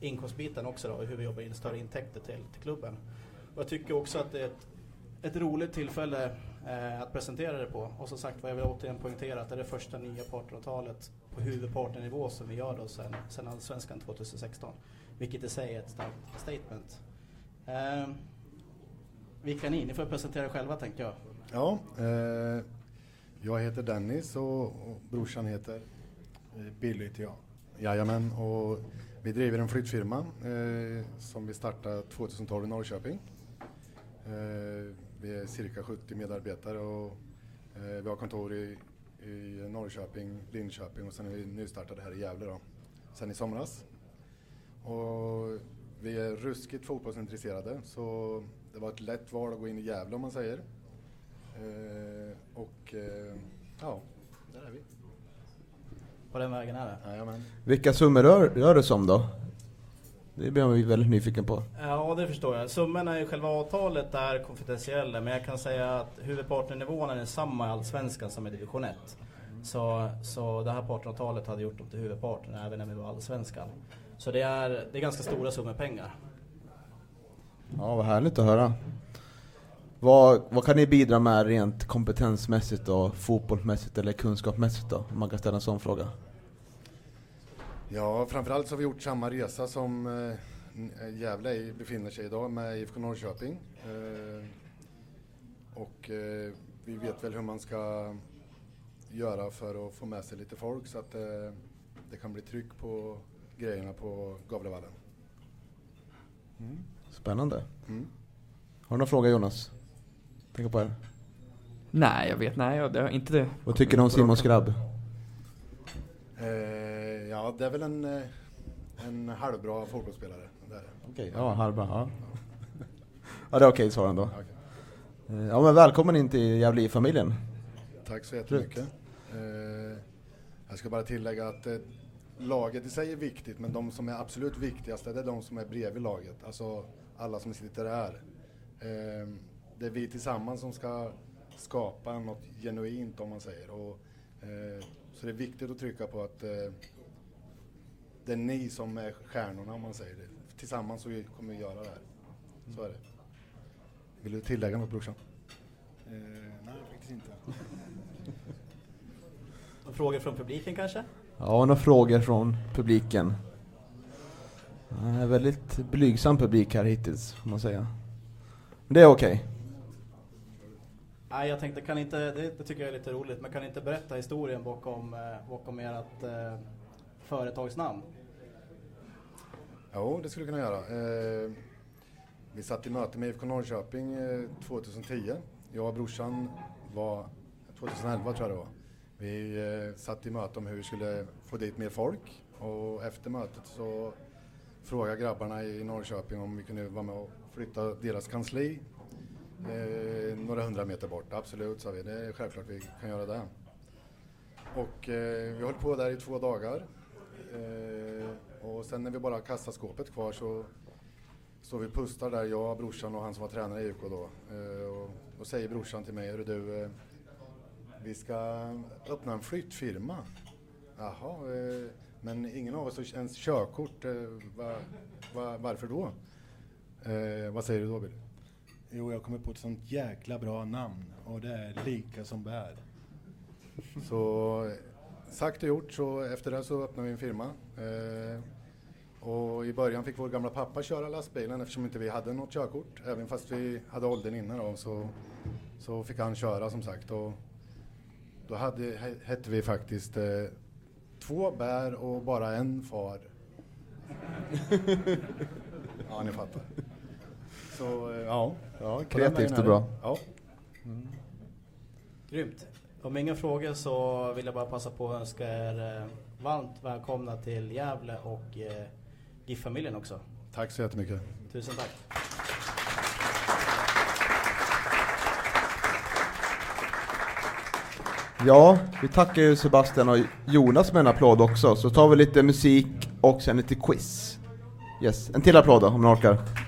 inkomstbiten också då, hur vi jobbar in större intäkter till, till klubben. Och jag tycker också att det är ett, ett roligt tillfälle eh, att presentera det på. Och som sagt vad jag vill återigen poängtera att det är det första nya partneravtalet på huvudpartnernivå som vi gör då sen, sen Allsvenskan 2016. Vilket i sig är ett starkt statement. Eh, vilka är ni? Ni får presentera er själva tänkte jag. Ja, eh, jag heter Dennis och, och brorsan heter eh, Billy heter jag. Jajamän, och vi driver en flyttfirma eh, som vi startade 2012 i Norrköping. Eh, vi är cirka 70 medarbetare och eh, vi har kontor i, i Norrköping, Linköping och sen är vi nystartade här i Gävle då, sen i somras. Och vi är ruskigt fotbollsintresserade så det var ett lätt val att gå in i Gävle om man säger. Eh, och eh, ja, där är vi. På den vägen är det. Jajamän. Vilka summor rör, rör det sig om då? Det blir ju väldigt nyfiken på. Ja, det förstår jag. Summorna i själva avtalet är konfidentiella, men jag kan säga att huvudpartnernivån är samma i Allsvenskan som i Division 1. Så, så det här partneravtalet hade gjort dem till huvudpartner även när vi var Allsvenskan. Så det är, det är ganska stora summor pengar. Ja, vad härligt att höra. Vad, vad kan ni bidra med rent kompetensmässigt och fotbollsmässigt eller kunskapsmässigt då? Om man kan ställa en sån fråga. Ja, framförallt så har vi gjort samma resa som eh, Gävle i- befinner sig idag med IFK Norrköping. Eh, och eh, vi vet väl hur man ska göra för att få med sig lite folk så att eh, det kan bli tryck på grejerna på Gavlevallen. Mm. Spännande. Mm. Har du någon fråga Jonas? Tänk på er. Nej, jag vet, nej, det har inte det. Vad tycker du om Simons grabb? Eh, ja, det är väl en, eh, en halvbra fotbollsspelare. Okej, ja, halva. Ja. ja, det är okej svar ändå. Eh, Ja, men välkommen in till Gävle-familjen. Tack så jättemycket. Eh, jag ska bara tillägga att eh, laget i sig är viktigt, men de som är absolut viktigast är de som är bredvid laget. Alltså alla som sitter där. Eh, det är vi tillsammans som ska skapa något genuint om man säger. Och, så det är viktigt att trycka på att det är ni som är stjärnorna om man säger det. Tillsammans så vi kommer vi göra det här. Så är det. Vill du tillägga något brorsan? Eh, nej, faktiskt inte. Frågor från publiken kanske? Ja, några frågor från publiken. Eh, väldigt blygsam publik här hittills, får man säga. Men det är okej. Nej, jag tänkte, kan inte, det, det tycker jag är lite roligt, men kan inte berätta historien bakom, eh, bakom ert eh, företagsnamn? Jo, det skulle jag kunna göra. Eh, vi satt i möte med IFK Norrköping eh, 2010. Jag och brorsan var, 2011 tror jag det var. Vi eh, satt i möte om hur vi skulle få dit mer folk och efter mötet så frågade grabbarna i Norrköping om vi kunde vara med och flytta deras kansli eh, några hundra meter bort. Absolut, sa vi. Det är självklart vi kan göra det. Och eh, vi höll på där i två dagar. Eh, och sen när vi bara kastar skåpet kvar så står vi och pustar där, jag, brorsan och han som var tränare i IFK då. Eh, och då säger brorsan till mig, "Hörru du, eh, vi ska öppna en flyttfirma. Jaha, eh, men ingen av oss har ens körkort. Eh, va, va, varför då? Eh, vad säger du då Billy? Jo, jag kommer på ett sånt jäkla bra namn och det är lika som bär. Så sagt och gjort, så efter det så öppnade vi en firma. Eh, och i början fick vår gamla pappa köra lastbilen eftersom inte vi hade något körkort. Även fast vi hade åldern innan då, så, så fick han köra som sagt. Och då hade, he- hette vi faktiskt eh, två bär och bara en far. ja, ni fattar. Så eh, ja. Ja, kreativt och bra. Ja. Grymt. Om inga frågor så vill jag bara passa på att önska er eh, varmt välkomna till Gävle och eh, GIF-familjen också. Tack så jättemycket. Tusen tack. Ja, vi tackar ju Sebastian och Jonas med en applåd också, så tar vi lite musik och sen lite quiz. Yes, en till applåd då, om ni orkar.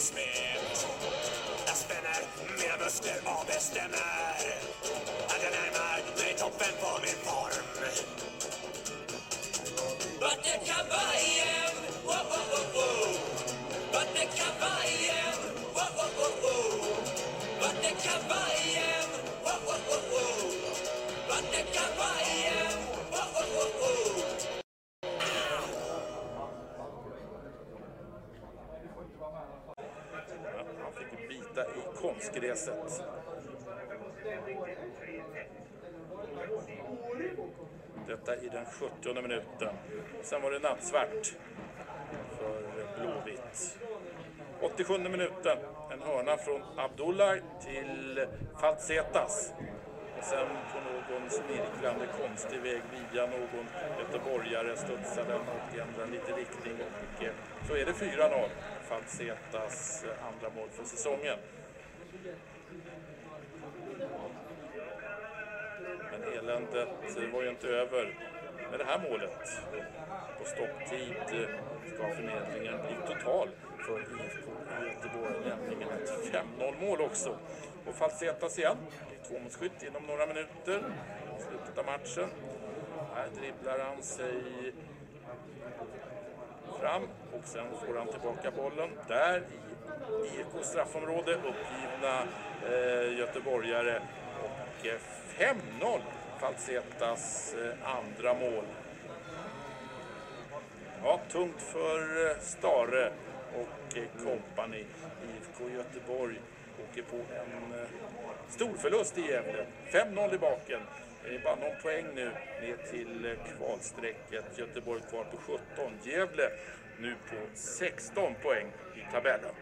Doppar jag spänner mina muskler och bestämmer att jag närmar mig toppen på min form. Kavajen? Konstgräset. Detta i den 70 minuten. Sen var det nattsvart för Blåvitt. 87 minuten. En hörna från Abdullah till Falsetas. Och sen på någon snirklande konstig väg via någon göteborgare studsar den och ändrar lite riktning och eh, så är det 4-0. Falsetas eh, andra mål för säsongen. Men eländet. Var ju inte över med det här målet. På stopptid eh, ska förnedringen bli total för IFK Göteborg, nämligen ett 5-0 mål också. Och Falsetas igen, tvåmålsskytt inom några minuter, i slutet av matchen. Här dribblar han sig fram och sen får han tillbaka bollen. Där i IFK straffområde, uppgivna eh, göteborgare. Och eh, 5-0 Falsetas eh, andra mål. Ja, tungt för eh, Stare och eh, kompani. IFK Göteborg åker på en stor förlust i Gävle. 5-0 i baken. Det är bara någon poäng nu ner till kvalstrecket. Göteborg kvar på 17. Gävle nu på 16 poäng i tabellen.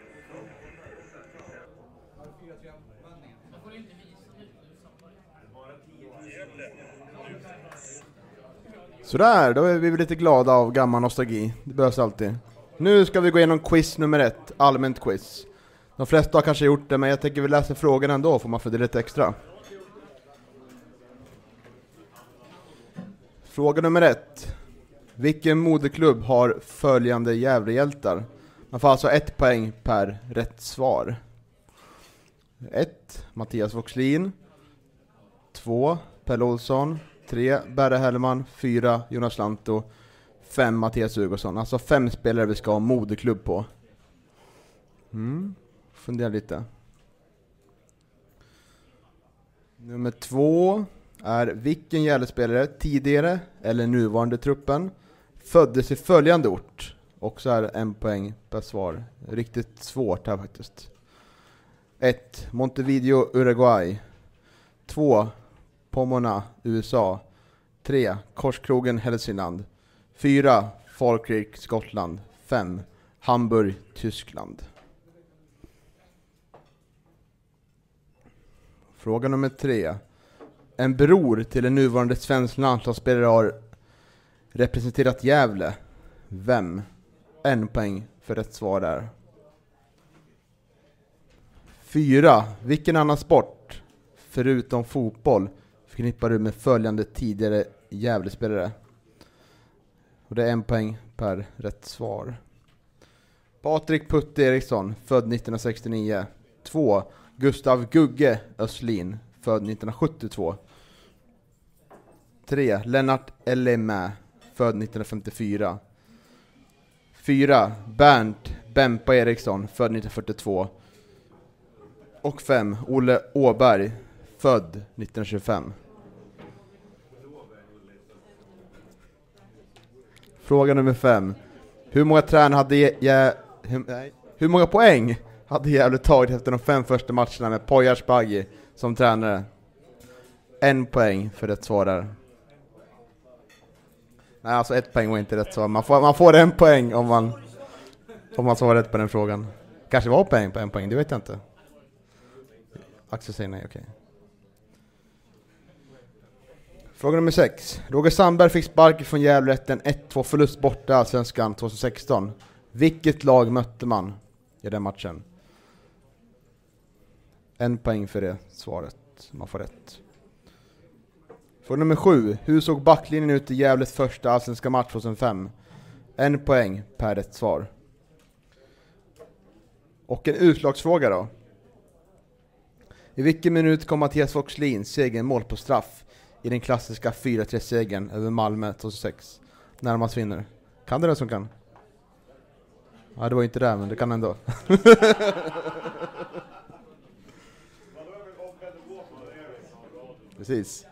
Sådär, då är vi lite glada av gammal nostalgi. Det behövs alltid. Nu ska vi gå igenom quiz nummer ett, allmänt quiz. De flesta har kanske gjort det, men jag tänker vi läser frågorna ändå, får man fundera lite extra. Fråga nummer ett. Vilken moderklubb har följande Gävlehjältar? Man får alltså ett poäng per rätt svar. 1. Mattias Voxlin 2. Pelle Olsson 3. Berre Hellman 4. Jonas Lanto 5. Mattias Hugosson. Alltså fem spelare vi ska ha moderklubb på. Mm. Fundera lite. Nummer två är vilken Gävlespelare, tidigare eller nuvarande truppen, föddes i följande ort? Också är en poäng per svar. Riktigt svårt här faktiskt. 1. Montevideo, Uruguay. 2. Pomona, USA. 3. Korskrogen, Hälsingland. 4. Falkirk, Skottland. 5. Hamburg, Tyskland. Fråga nummer tre. En bror till en nuvarande svensk landslagsspelare har representerat Gävle. Vem? En poäng för rätt svar där. Fyra. Vilken annan sport, förutom fotboll, förknippar du med följande tidigare Gävlespelare? Och det är en poäng per rätt svar. Patrik Putte Eriksson, född 1969. 2. Gustav Gugge Östlin, född 1972. 3. Lennart Ellemä, född 1954. 4. Bernt Bempa Eriksson, född 1942. Och 5. Olle Åberg, född 1925. Fråga nummer fem. Hur många tränare hade jag... Hur, hur många poäng hade Gävle tagit efter de fem första matcherna med Poyars Baggi som tränare? En poäng för rätt svar där. Nej, alltså ett poäng var inte rätt svar. Man får, man får en poäng om man, om man svarar rätt på den frågan. Kanske var poäng på en poäng, det vet jag inte. Axel säger nej, okej. Fråga nummer 6. Roger Sandberg fick sparken från Gävle efter en 1-2 förlust borta i Allsvenskan 2016. Vilket lag mötte man i den matchen? En poäng för det svaret. Man får rätt. Fråga nummer 7. Hur såg backlinjen ut i Gävles första allsvenska match 2005? En poäng per rätt svar. Och en utslagsfråga då. I vilken minut kom Mattias Voxlin segermål på straff i den klassiska 4-3-segern över Malmö 2006? Närmast vinner. Kan det den som kan? Ja, det var inte det, men det kan ändå. Precis.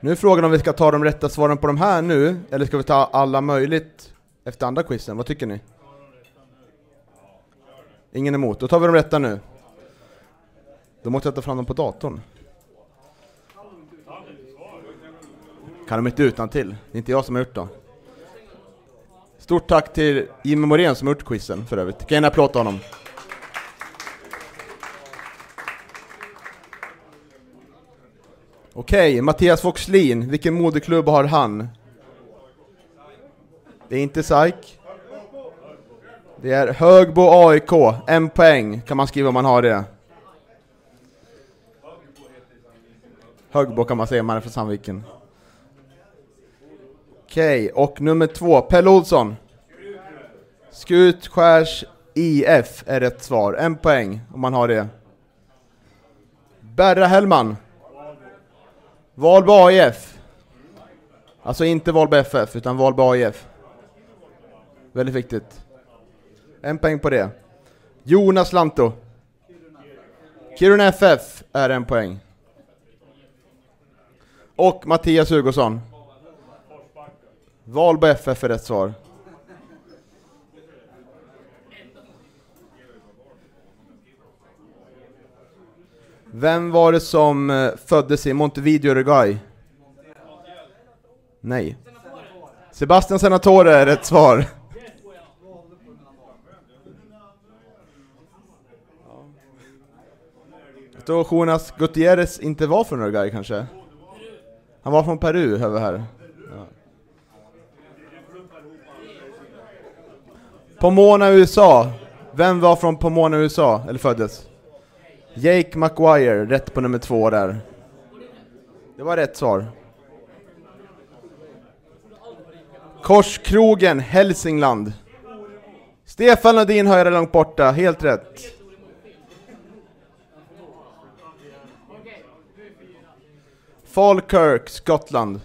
Nu är frågan om vi ska ta de rätta svaren på de här nu, eller ska vi ta alla möjligt efter andra quizen? Vad tycker ni? Ingen emot. Då tar vi de rätta nu. Då måste jag ta fram dem på datorn. Kan de inte utan till. Det är inte jag som har gjort dem. Stort tack till Jimmy Morén som har gjort quizen för övrigt. Kan en applåd honom. Okej, okay, Mattias Foxlin, vilken moderklubb har han? Det är inte SAIK. Det är Högbo AIK, en poäng kan man skriva om man har det. Högbo kan man säga om man är från Sandviken. Okej, och nummer två, Pelle Olsson. Skutskärs IF är rätt svar, en poäng om man har det. Berra Hellman. Valbo AIF. Alltså inte Valbo FF, utan Valbo AIF. Väldigt viktigt. En poäng på det. Jonas Lanto. Kiruna FF är en poäng. Och Mattias Hugosson. Valbo FF är rätt svar. Vem var det som eh, föddes i Montevideo, Uruguay? Nej. Sebastian Senatore är rätt svar. Jag tror Jonas Gutierrez inte var från Uruguay kanske? Han var från Peru, hör vi här. Ja. Pomona, USA. Vem var från Pomona, USA? Eller föddes? Jake Maguire, rätt på nummer två där. Det var rätt svar. Korskrogen, Hälsingland. Stefan Lundin har jag långt borta, helt rätt. Falkirk, Skottland.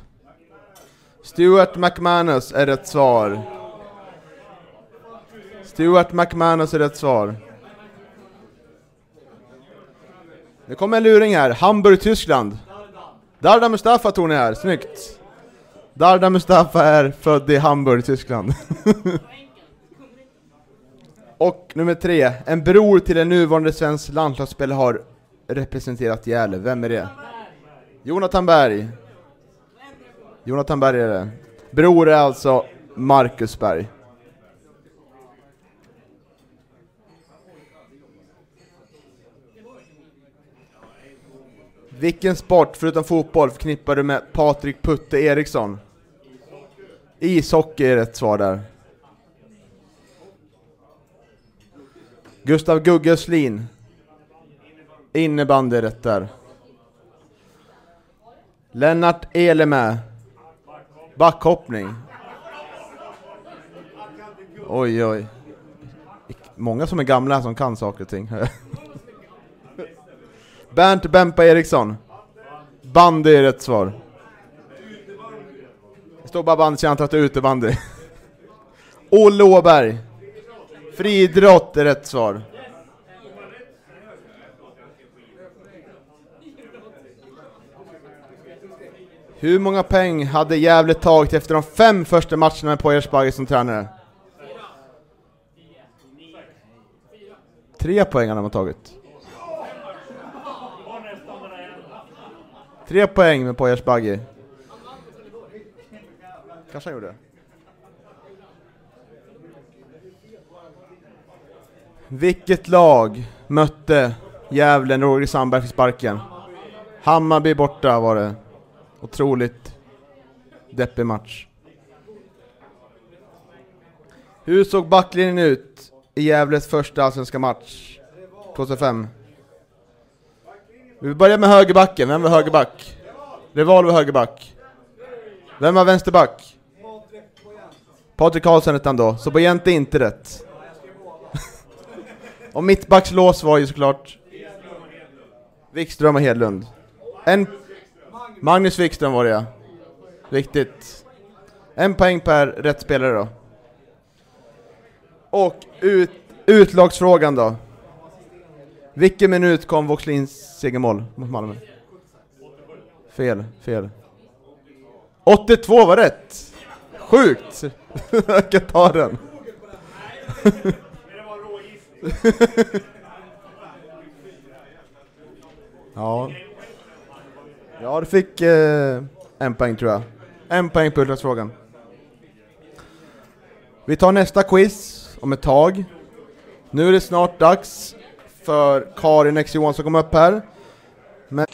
Stuart McManus är rätt svar. Stuart McManus är rätt svar. Nu kommer en luring här, Hamburg, Tyskland. Darda Mustafa tog ni här, snyggt. Darda Mustafa är född i Hamburg, Tyskland. Och nummer tre, en bror till en nuvarande svensk landslagsspelare har representerat Gävle. Vem är det? Jonathan Berg. Jonathan Berg är det. Bror är alltså Marcus Berg. Vilken sport, förutom fotboll, förknippar du med Patrik Putte Eriksson? Ishockey är rätt svar där. Gustav Gugge Östlin. Innebandy är rätt där. Lennart Elemä. Backhoppning. Oj, oj. Många som är gamla som kan saker och ting. Bernt Bempa Eriksson. Bandy är rätt svar. Det står bara bandy så jag antar att det är utebandy. Olle Åberg. Friidrott är rätt svar. Hur många poäng hade Gävle tagit efter de fem första matcherna med Poyers Bagge som tränare? Tre poäng hade man tagit. Tre poäng med Poyers Bagge. Kanske han gjorde. Vilket lag mötte Gävle när Roger Sandberg fick sparken? Hammarby borta var det. Otroligt deppig match. Hur såg backlinjen ut i Gävles första allsvenska match 2005? Vi börjar med högerbacken, vem var högerback? Reval var högerback. Vem var vänsterback? Patrik Karlsson hette han då, så Bojent är inte rätt. Och mittbackslås var ju såklart Wikström och Hedlund. En Magnus Wikström var det ja. Viktigt. En poäng per rätt spelare då. Och ut, utlagsfrågan då. Vilken minut kom Voxlins segermål mot Malmö? Fel, fel. 82 var rätt! Sjukt! Jag kan ta den. ja. Ja, du fick eh, en poäng tror jag. En poäng på utlagsfrågan. Vi tar nästa quiz om ett tag. Nu är det snart dags för Karin X Johansson att komma upp här. Men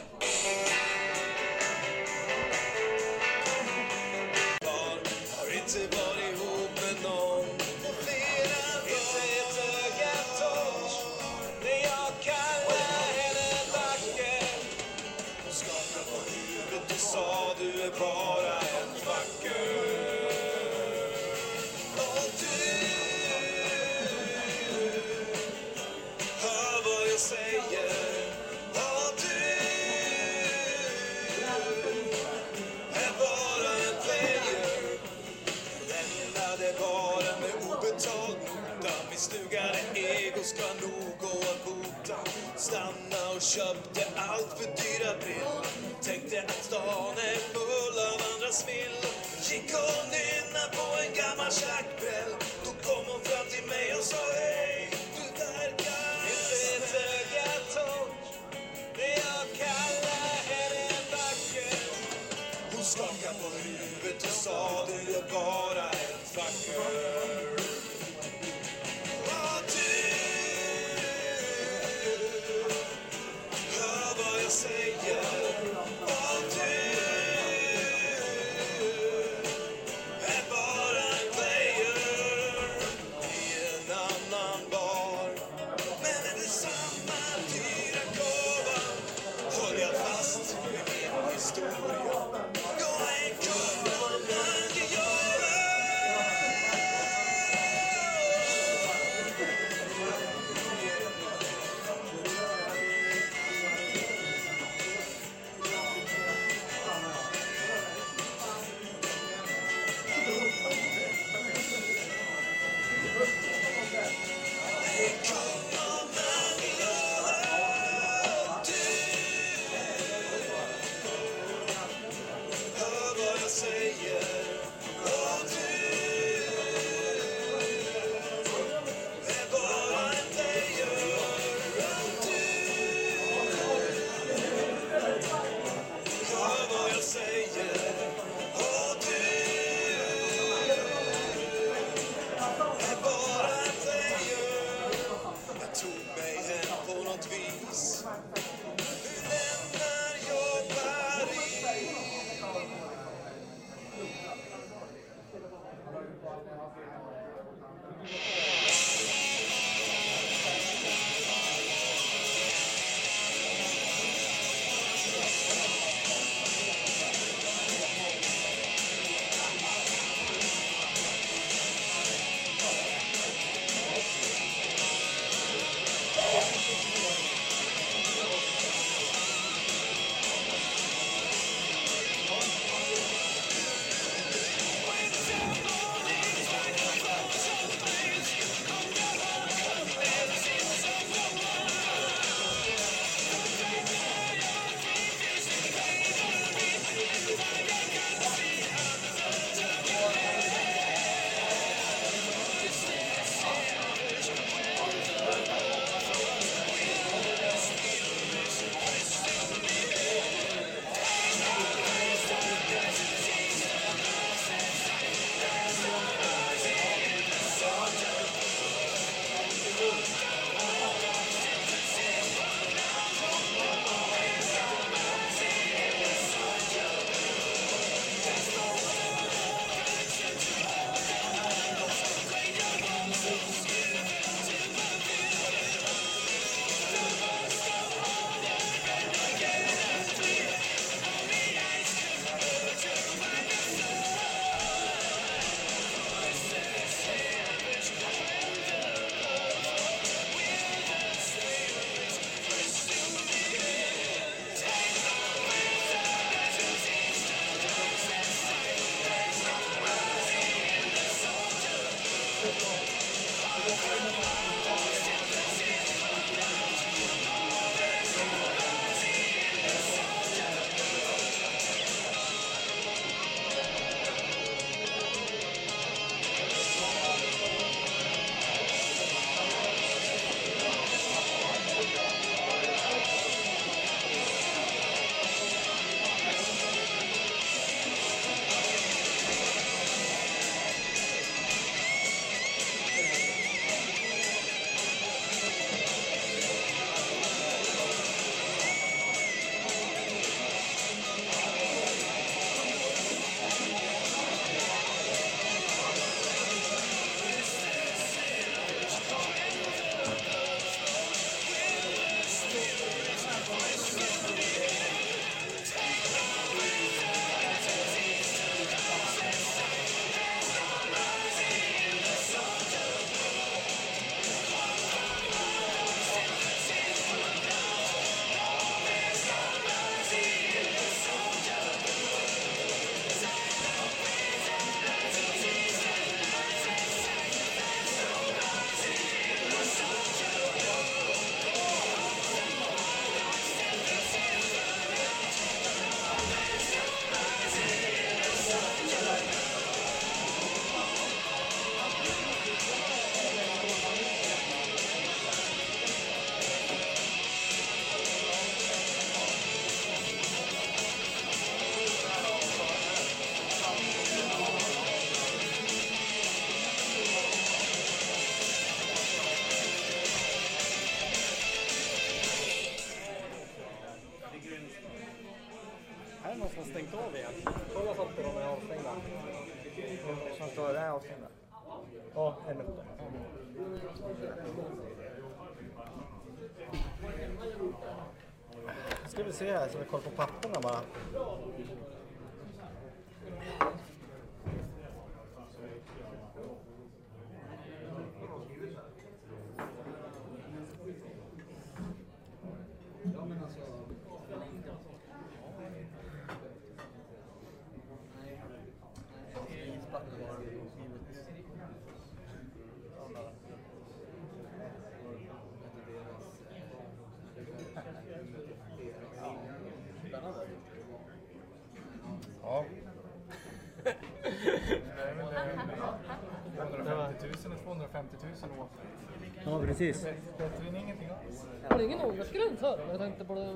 250 000 år. Ja, precis. Bättre än ingenting alls. Har ingen åldersgräns här? Jag tänkte på det.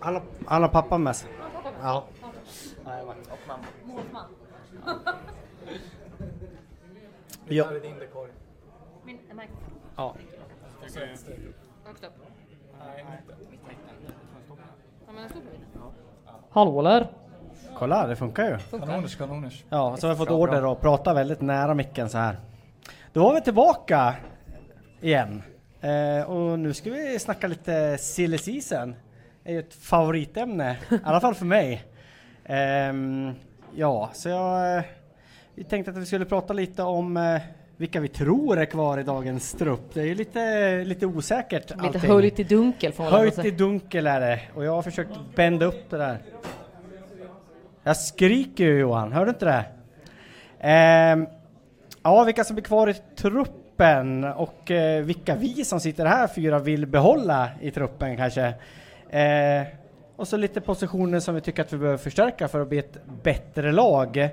Han har, han har pappa med sig. Ja. Och mamma. Målsman. Ja. Där är din dekorg. Min är märkt. Ja. Högst upp. Nej, inte. Ja, men den stod på mitten. Hallå eller? Kolla, det funkar ju. Kanoners, kanoners. Ja, så har vi fått order att prata väldigt nära micken så här. Då var vi tillbaka igen. Eh, och nu ska vi snacka lite silly season. Det är ju ett favoritämne, i alla fall för mig. Ehm, ja, så jag eh, vi tänkte att vi skulle prata lite om eh, vilka vi tror är kvar i dagens trupp. Det är ju lite, lite osäkert Lite allting. höljt i dunkel får man väl Höjt säga. i dunkel är det. Och jag har försökt bända upp det där. Jag skriker ju Johan, hör du inte det? Ja, vilka som är kvar i truppen och eh, vilka vi som sitter här fyra vill behålla i truppen kanske. Eh, och så lite positioner som vi tycker att vi behöver förstärka för att bli ett bättre lag.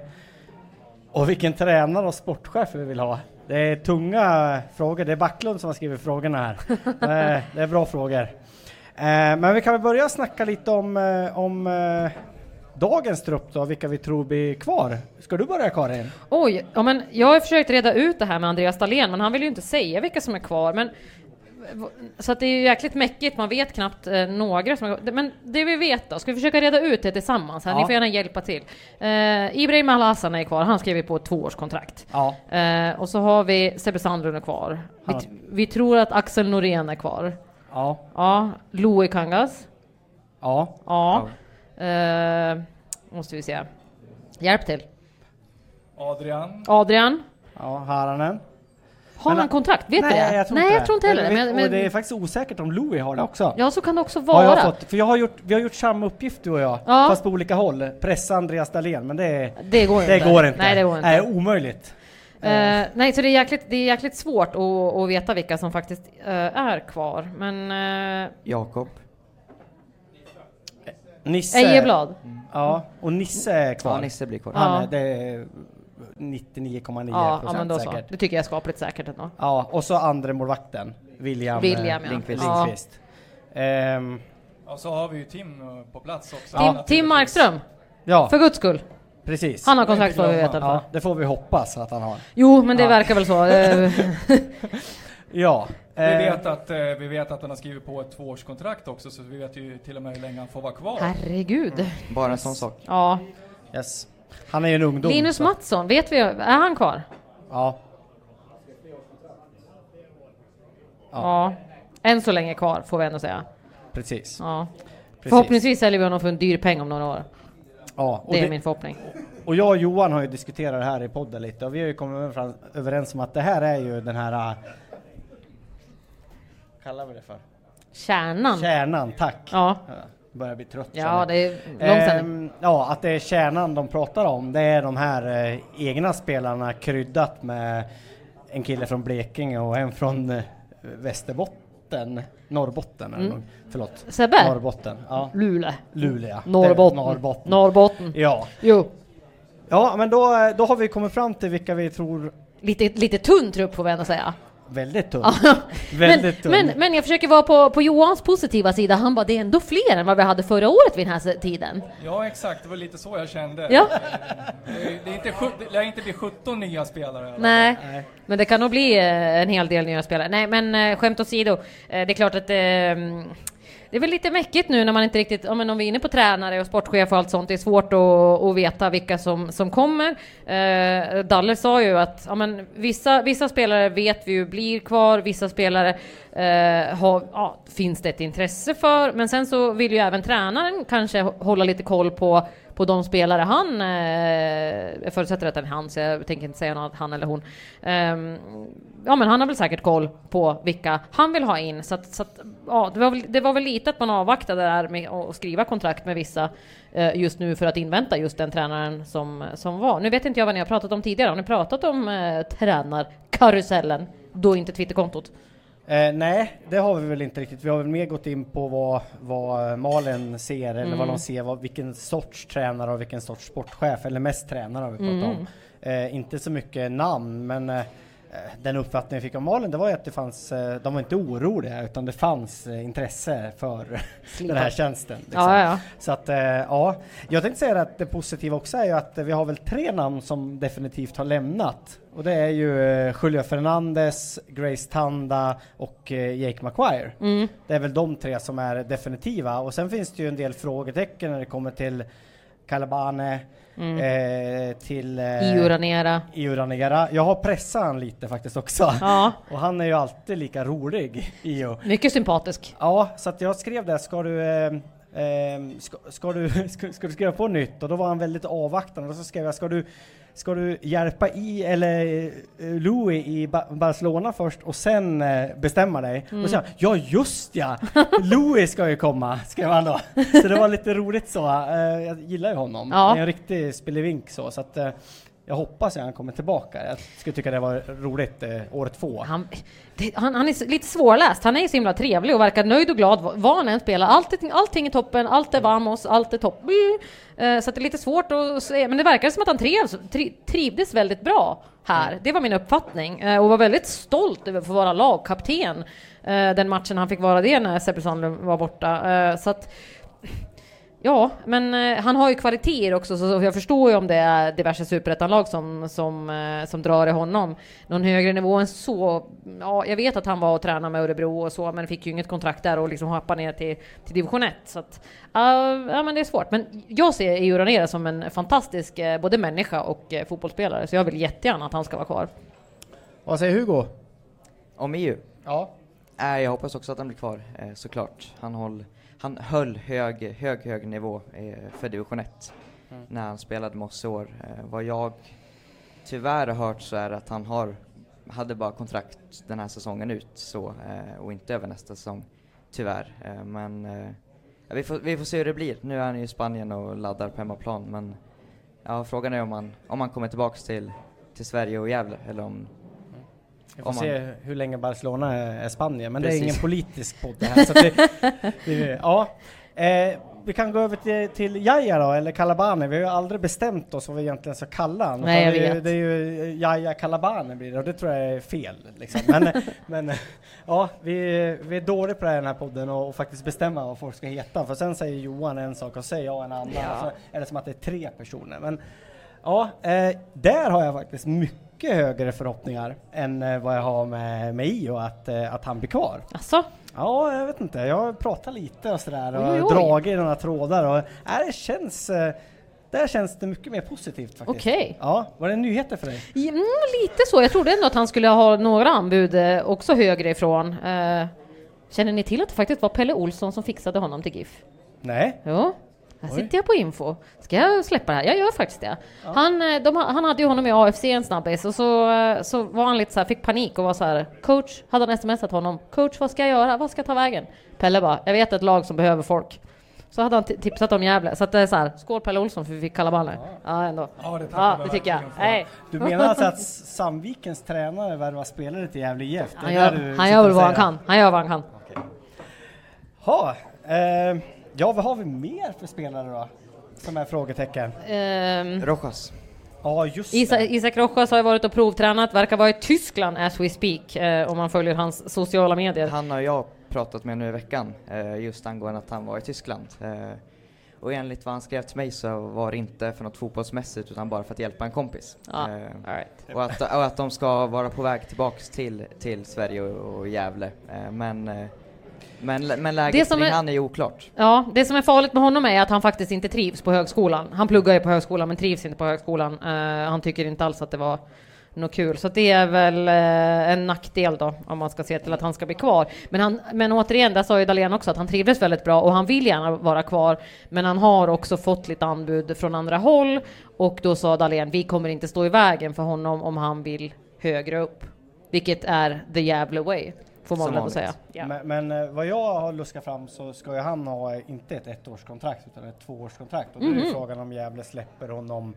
Och vilken tränare och sportchef vi vill ha. Det är tunga frågor. Det är Backlund som har skrivit frågorna här. Eh, det är bra frågor. Eh, men vi kan väl börja snacka lite om, eh, om dagens trupp då, vilka vi tror blir kvar. Ska du börja Karin? Oj, ja, men jag har försökt reda ut det här med Andreas Dahlén, men han vill ju inte säga vilka som är kvar. Men, så att det är ju jäkligt mäckigt, man vet knappt eh, några som. Men det vi vet då, ska vi försöka reda ut det tillsammans här? Ni Ja. får gärna hjälpa till. Eh, Ibrahim Al-Hassan är kvar, han skriver på ett tvåårskontrakt. Ja. Eh, och så har vi Sebbe Sandlund är kvar. Vi, vi tror att Axel Norén är kvar. Ja. Ja, Louis Kangas. Ja. Ja. Eh, måste vi se. Hjälp till. Adrian. Adrian. Ja, Haranen. Har Men- han kontrakt? Vet Nej, du det? jag tror Nej, inte jag tror inte heller. Men, Men, och det är faktiskt osäkert om Louis har det också. Ja, så kan det också Har vara. jag fått, för jag har gjort, vi har gjort samma uppgift du och jag, Ja. fast på olika håll. Pressa Andreas Dahlén, men det, Det går det inte. går inte. Nej, det går inte. Nej, omöjligt. Eh, nej, så det är jäkligt, det är jäkligt svårt att, att veta vilka som faktiskt eh, är kvar. Men eh, Jakob. Nisse... Ejeblad. Ja, och Nisse är kvar. Ja, Nisse blir kvar. Han är, Ja. det är 99,9 ja, ja, procent men då så. säkert. Det tycker jag är skapligt säkert ändå. Ja, och så andra målvakten William, William, eh, ja. Lindqvist. Ja. Lindqvist. Ehm, Och så har vi ju Tim eh, på plats också. Tim, Tim Markström. ja, För guds skull. precis. Han har kontrakt vad vi vet i alla Ja, det får vi hoppas att han har. Jo, men det Ja. verkar väl så. Ja. Vi eh, vet, att, eh, vi vet att han har skrivit på ett tvåårskontrakt också, så vi vet ju till och med hur länge han får vara kvar. Herregud. Bara en sån sak. Ja. Yes. Han är ju en ungdom. Linus så- Mattsson, vet vi, är han kvar? Ja. Ja. Än så länge kvar, får vi ändå säga. Precis. Ja. Precis. Förhoppningsvis säljer vi honom för en dyr peng om några år. Ja, och Det är min förhoppning. Och jag och Johan har ju diskuterat det här i podden lite och vi har ju kommit fram, överens om att det här är ju den här... äh, kallar vi det för? Kärnan. Kärnan, tack. Ja. Börjar bli trött. Ja, det är lång sändning. Ehm, Ja, att det är kärnan de pratar om. Det är de här eh, egna spelarna kryddat med en kille från Blekinge och en från eh, Västerbotten. Norrbotten Mm. nog. Förlåt. Sebbe? Norrbotten. Ja. Luleå. Luleå, ja. Norrbotten. Norrbotten. Norrbotten. Ja. Jo. Ja, men då, då har vi kommit fram till vilka vi tror Lite, lite tunn trupp får vi ändå säga. Väldigt tunn. men, väldigt tunn. men, men jag försöker vara på, på Johans positiva sida. Han bara, det är ändå fler än vad vi hade förra året vid den här tiden. Ja, exakt. Det var lite så jag kände. Ja. Det, är- det, är inte, det lär inte bli 17 nya spelare. fall. Nej. men det kan nog bli eh, en hel del nya spelare. Nej, men eh, skämt åsido. Eh, det är klart att eh, det är väl lite mäckigt nu när man inte riktigt, ja, men om vi är inne på tränare och sportchef och allt sånt, det är svårt att, att veta vilka som, som kommer. Eh, Dalle sa ju att ja, men vissa, vissa spelare vet vi ju blir kvar, vissa spelare eh, har, ja, finns det ett intresse för, men sen så vill ju även tränaren kanske hålla lite koll på på de spelare han, eh, jag förutsätter att det är han, så jag tänker inte säga något han eller hon. Ehm, ja men han har väl säkert koll på vilka han vill ha in, så att, så att ja, det var, väl, det var väl lite att man avvaktade där med att skriva kontrakt med vissa eh, just nu för att invänta just den tränaren som, som var. Nu vet inte jag vad ni har pratat om tidigare, har ni pratat om eh, tränarkarusellen? Då inte Twitterkontot? Eh, nej, det har vi väl inte riktigt. Vi har väl mer gått in på vad, vad Malen ser eller Mm. vad de ser, vad, vilken sorts tränare och vilken sorts sportchef, eller mest tränare har vi pratat Mm. om. Eh, inte så mycket namn, men eh, den uppfattningen vi fick av Malen, det var ju att det fanns, eh, de var inte oroliga, utan det fanns eh, intresse för den här tjänsten. liksom. Ja, ja. Så att, eh, ja. Jag tänkte säga att det positiva också är ju att eh, vi har väl tre namn som definitivt har lämnat. Och det är ju eh, Julio Fernandez, Grace Tanda och eh, Jake Maguire. Mm. Det är väl de tre som är definitiva. Och sen finns det ju en del frågetecken när det kommer till Calabane, Mm. eh, till eh, Io Ranera. Io Ranera. Jag har pressat han lite faktiskt också. Ja. Och han är ju alltid lika rolig, Io. Mycket sympatisk. Ja, så att jag skrev det, ska du, eh, eh, ska, ska, du, ska, ska du skriva på nytt? Och då var han väldigt avvaktande och så skrev jag, ska du, ska du hjälpa i, eller eh, Louis i ba Barcelona först och sen eh, bestämma dig? Mm. Och så han, ja just ja, Louis ska ju komma, skrev han då. Så det var lite roligt så, eh, jag gillar ju honom. Ja. Det är en riktig spelevink så, så att jag hoppas att han kommer tillbaka. Jag skulle tycka det var roligt eh, år två. Han, det, han, han är lite svårläst. Han är ju så himla trevlig och verkar nöjd och glad vad han än spelar. Allting, allting är toppen, allt är vamos, allt är topp. Eh, Så det är lite svårt att säga, men det verkar som att han trevs, tri, trivdes väldigt bra här. Det var min uppfattning Eh, och var väldigt stolt över att få vara lagkapten eh, den matchen han fick vara det när Sebbe Sandlund var borta. Eh, Så att Ja, men eh, han har ju kvaliteter också, så jag förstår ju om det är diverse superettanlag som, som, eh, som drar i honom. Någon högre nivå än så, ja, jag vet att han var och tränade med Örebro och så, men fick ju inget kontrakt där och liksom hoppa ner till, till division 1. Så att, eh, ja, men det är svårt. Men jag ser Eo Ranera som en fantastisk eh, både människa och eh, fotbollsspelare, så jag vill jättegärna att han ska vara kvar. Vad säger Hugo? Om EU? Ja. Äh, jag hoppas också att han blir kvar, eh, såklart. Han, håll, han höll hög, hög, hög nivå eh, för division 1 Mm. när han spelade med oss i år. Eh, vad jag tyvärr har hört så är att han har, hade bara kontrakt den här säsongen ut så, eh, och inte över nästa säsong, tyvärr. Men vi, får, vi får se hur det blir. Nu är han i Spanien och laddar på hemmaplan men ja, frågan är om han, om han kommer tillbaks till, till Sverige och Gävle eller om Vi får om se hur länge Barcelona är, är Spanien, men det är Precis. ingen politisk podd det här. Så det, det, ja. Eh, vi kan gå över till, till Jaja då, eller Calabane. Vi har ju aldrig bestämt oss vad vi egentligen ska kalla honom. Nej, jag det, vet. det är ju Jaja Calabane blir det, och det tror jag är fel. Liksom. Men, men ja, vi, vi är dåliga på det här den här podden och, och faktiskt bestämma vad folk ska heta. För sen säger Johan en sak och säger jag en annan. Ja. Så är det som att det är tre personer. Men Ja, eh, där har jag faktiskt mycket högre förhoppningar än eh, vad jag har med, med Io att, eh, att han blir kvar. Asså? Ja, jag vet inte. Jag har pratat lite och sådär och Oj, oj, dragit i några trådar och äh, det känns eh, där känns det mycket mer positivt faktiskt. Okej. Ja, var det nyheter för dig? Mm, lite så. Jag trodde ändå att han skulle ha några anbud eh, också högre ifrån. Eh, känner ni till att det faktiskt var Pelle Olsson som fixade honom till GIF? Nej. Jo. Här Oj. sitter jag på info. Ska jag släppa det här? Jag gör faktiskt det. Han, eh, de, ha- han hade ju honom i AFC en snabbis och så, eh, så var han lite så här, fick panik och var så här, coach, hade han smsat honom, coach vad ska jag göra, vad ska jag ta vägen? Pelle bara, jag vet ett lag som behöver folk. Så hade han ti- tipsat om Gävle, så att det är så här, skål Pelle Olsson för vi fick Kalaballe. Ja, ändå. Ja, det ja, det tycker jag. Hej. Du menar alltså att Sandvikens tränare värvar spelare till Gävle IF? Han gör, han gör vad han kan. Han gör vad han kan. Ha, eh, ja, vad har vi mer för spelare då? Som är frågetecken. Ehm, Rojas. Ja, just Isa, det. Isak Rojas har ju varit och provtränat, verkar vara i Tyskland as we speak, eh, om man följer hans sociala medier. Han har jag pratat med nu i veckan, eh, just angående att han var i Tyskland. Eh, och enligt vad han skrev till mig så var det inte för något fotbollsmässigt utan bara för att hjälpa en kompis. Ja, Eh, all right. och, att, och att de ska vara på väg tillbaks till, till Sverige och, och Gävle. Eh, men eh, Men, men Det läget som kring är- han är oklart. Ja, det som är farligt med honom är att han faktiskt inte trivs på högskolan. Han pluggar ju på högskolan men trivs inte på högskolan. Eh, han tycker inte alls att det var något kul. Så det är väl eh, en nackdel då, om man ska se till att han ska bli kvar. Men, han, men återigen, där sa ju Dahlén också att han trivdes väldigt bra och han vill gärna vara kvar. Men han har också fått lite anbud från andra håll och då sa Dahlén, vi kommer inte stå i vägen för honom om han vill högre upp. Vilket är the jävla way, får man väl säga. Ja. Men, men eh, vad jag har luskat fram så ska ju han ha eh, inte ett ettårskontrakt utan ett tvåårskontrakt. Och då är Mhm. frågan om Gävle släpper honom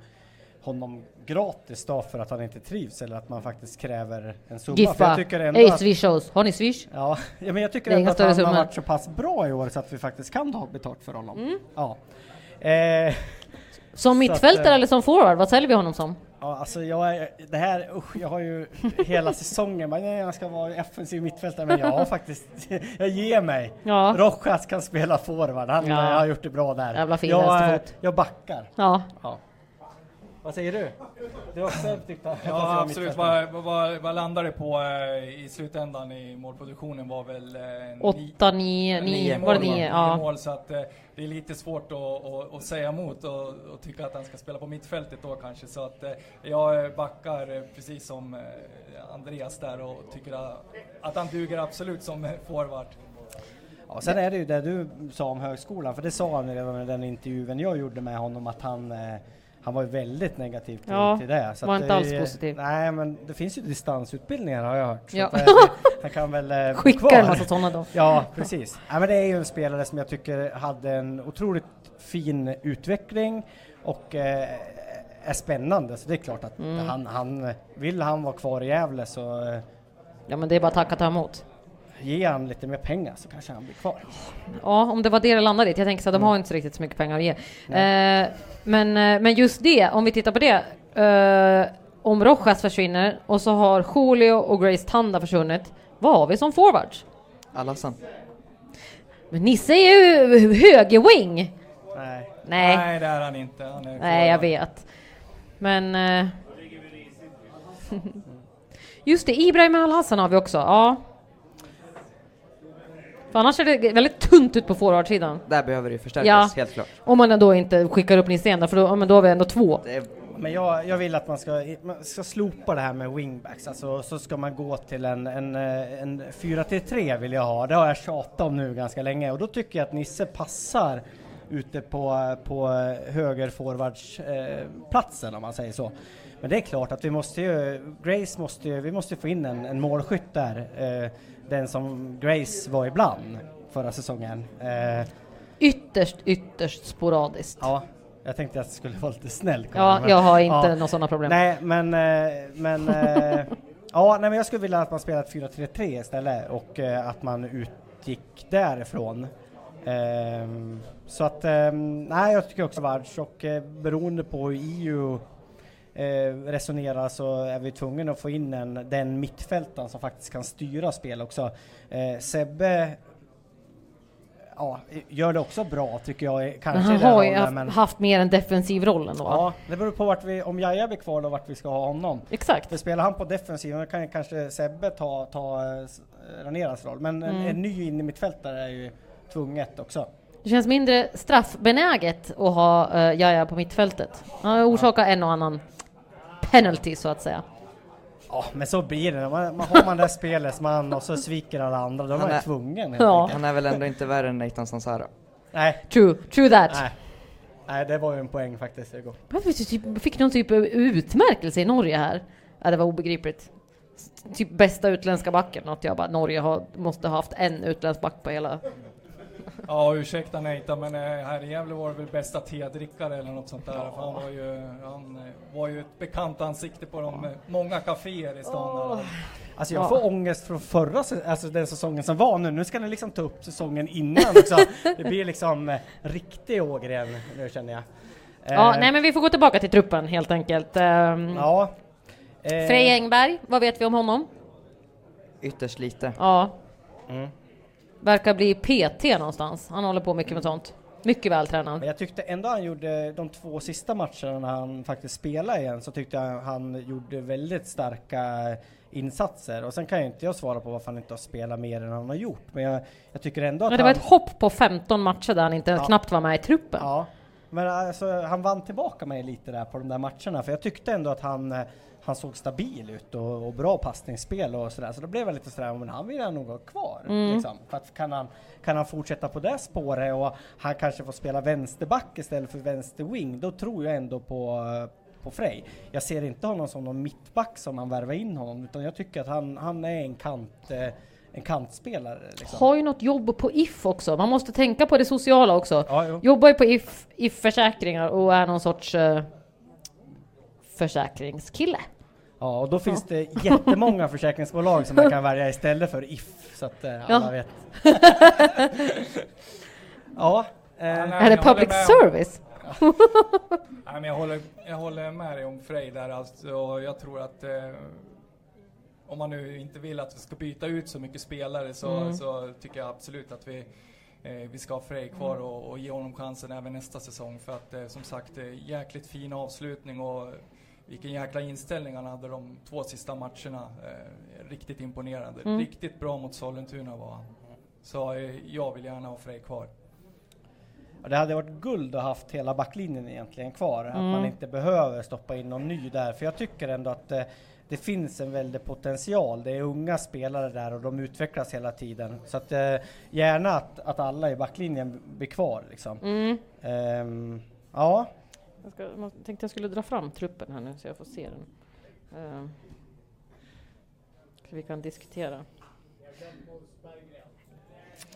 honom gratis då för att han inte trivs eller att man faktiskt kräver en summa. Giffa, jag tycker ändå ej att- swish-shows. Har ni swish? Ja, ja, men jag tycker ändå att han har summor. varit så pass bra i år så att vi faktiskt kan ta betalt för honom. Mm. Ja. Eh, Som mittfältare att, eh, eller som forward? Vad säljer vi honom som? Ja, alltså jag är, det här, usch, jag har ju hela säsongen bara, nej, jag ska vara offensiv mittfältare, men jag har faktiskt, jag ger mig. Ja. Rojas kan spela forward, han Ja. har gjort det bra där. Jävla fin jag, eh, jag backar. Ja. Vad säger du? Du har också tyckt att Ja absolut, vad, vad, vad landar det på eh, i slutändan i målproduktionen var väl eh, Åtta, nio, nio, var det nio? Ja. mål så att eh, det är lite svårt att, att, att säga emot och, och tycka att han ska spela på mittfältet då kanske så att eh, jag backar precis som Andreas där och tycker att, att han duger absolut som forward. Ja, sen är det ju det du sa om högskolan, för det sa han redan i den intervjun jag gjorde med honom att han eh, han var ju väldigt negativ till, Ja, till det. var att inte alls det- positiv. Nej, men det finns ju distansutbildningar har jag hört. Så Ja. att, han kan väl eh, Skicka en massa sådana då. Ja, precis. Ja, men det är ju en spelare som jag tycker hade en otroligt fin utveckling och eh, är spännande. Så det är klart att Mm. han, han, vill han vara kvar i Gävle så eh, Ja men det är bara att tacka ta emot. Ge han lite mer pengar så kanske han blir kvar. Ja, om det var det det landade i. Jag tänker så att de har inte så riktigt så mycket pengar att ge. Eh, men, eh, men just det, om vi tittar på det. Eh, om Rojas försvinner och så har Julio och Grace Tanda försvunnit. Vad har vi som forwards? Alassan. Men Nisse är ju högerwing. Nej. Nej. Nej det är han inte. Han är Nej, jag vet. Men... eh, Just det, Ibrahim Al-Hassan har vi också. Ja. För annars ser det väldigt tunt ut på forwardsidan. Där behöver det ju förstärkas, Ja, helt klart. om man då inte skickar upp Nisse igen, för då, men då har vi ändå två. Men jag, jag vill att man ska, man ska slopa det här med wingbacks, alltså så ska man gå till en, en, eh, en 4-3 vill jag ha. Det har jag tjatat om nu ganska länge och då tycker jag att Nisse passar ute på, på högerforwardsplatsen om man säger så. Men det är klart att vi måste ju, Grace måste ju, vi måste få in en, en målskytt där, eh, den som Grace var ibland förra säsongen. Eh, Ytterst, ytterst sporadiskt. Ja, jag tänkte att jag skulle vara lite snäll. Ja, men- jag har inte några sådana problem. Nej, men, eh, men eh, ja, nej, men jag skulle vilja att man spelar ett 4-3-3 istället och eh, att man utgick därifrån. Ehm, så att, ehm, nej, jag tycker också Vards och eh, beroende på hur EU eh, resonerar så är vi tvungna att få in en, den mittfältaren som faktiskt kan styra spel också. Eh, Sebbe ja, gör det också bra tycker jag. Men Kanske han i den har ju haft, men- haft mer en defensiv roll ändå. Ja, det beror på vart vi, om Jaja blir kvar då vart vi ska ha honom. Exakt. För spelar han på defensiven kan ju kanske Sebbe ta, ta eh, Raneras roll. Men en, Mm. en ny innermittfältare är ju tvunget också. Det känns mindre straffbenäget att ha uh, Jaja på mittfältet. Han har orsakat en och annan penalty så att säga. Ja, men så blir det. Man, man har man det spelets man och så sviker alla andra, då är man ju tvungen. enkelt. han är väl ändå inte värre än Nathan Sansara? Nej. True, true that. Nej. Nej, det var ju en poäng faktiskt igår. Varför typ, fick någon typ av utmärkelse i Norge här? Ja, det var obegripligt. Typ bästa utländska backen, något jag bara, Norge har, måste ha haft en utländsk back på hela... Ja, ursäkta Nathan, men eh, här i Gävle var det väl bästa tedrickare eller något sånt där. För han var ju, han eh, var ju ett bekant ansikte på de eh, många kaféer i stan. Alltså jag Ja. får ångest från förra, alltså den säsongen som var nu. Nu ska ni liksom ta upp säsongen innan också. Det blir liksom eh, riktig Ågren nu känner jag. Ja, Eh, nej men vi får gå tillbaka till truppen helt enkelt. Um, Ja. Eh, Frej Engberg, vad vet vi om honom? Ytterst lite. Ja. Mm. Verkar bli PT någonstans. Han håller på mycket med sånt. Mycket vältränad. Men jag tyckte ändå han gjorde de två sista matcherna när han faktiskt spelade igen så tyckte jag han gjorde väldigt starka insatser. Och sen kan ju inte jag svara på varför han inte har spelat mer än han har gjort. Men jag, jag tycker ändå att Men det var han... ett hopp på 15 matcher där han inte Ja. knappt var med i truppen. Ja, men alltså, han vann tillbaka mig lite där på de där matcherna, för jag tyckte ändå att han, han såg stabil ut och, och bra passningsspel och sådär, så då blev jag lite sådär, men han vill jag nog ha kvar. Mm. Liksom. För att kan, han, kan han fortsätta på det spåret och han kanske får spela vänsterback istället för vänsterwing, då tror jag ändå på, på Frej. Jag ser inte honom som någon mittback som han värvar in honom, utan jag tycker att han, han är en kant eh, en kantspelare. Liksom. Har ju något jobb på If också. Man måste tänka på det sociala också. Ja, jo. Jobbar ju på If, If Försäkringar och är någon sorts eh, försäkringskille. Ja, och då finns det jättemånga försäkringsbolag som man kan välja istället för If, så att eh, alla Ja. vet. ja. Eh, Är det public service? Nej, men jag, håller, jag håller med dig om Frej där alltså, och jag tror att eh, om man nu inte vill att vi ska byta ut så mycket spelare så, Mm. så tycker jag absolut att vi, eh, vi ska ha Frej kvar och, och ge honom chansen även nästa säsong för att eh, som sagt eh, jäkligt fin avslutning och vilken jäkla inställning han hade de två sista matcherna. Eh, riktigt imponerande. Mm. Riktigt bra mot Sollentuna var han. Så eh, jag vill gärna ha Frej kvar. Ja, det hade varit guld att haft hela backlinjen egentligen kvar, att Mm. man inte behöver stoppa in någon ny där, för jag tycker ändå att eh, det finns en väldig potential. Det är unga spelare där och de utvecklas hela tiden. Så att eh, gärna att, att alla i backlinjen blir kvar liksom. Mm. Ehm, ja. Jag ska, jag tänkte jag skulle dra fram truppen här nu så jag får se den. Eh, så vi kan diskutera.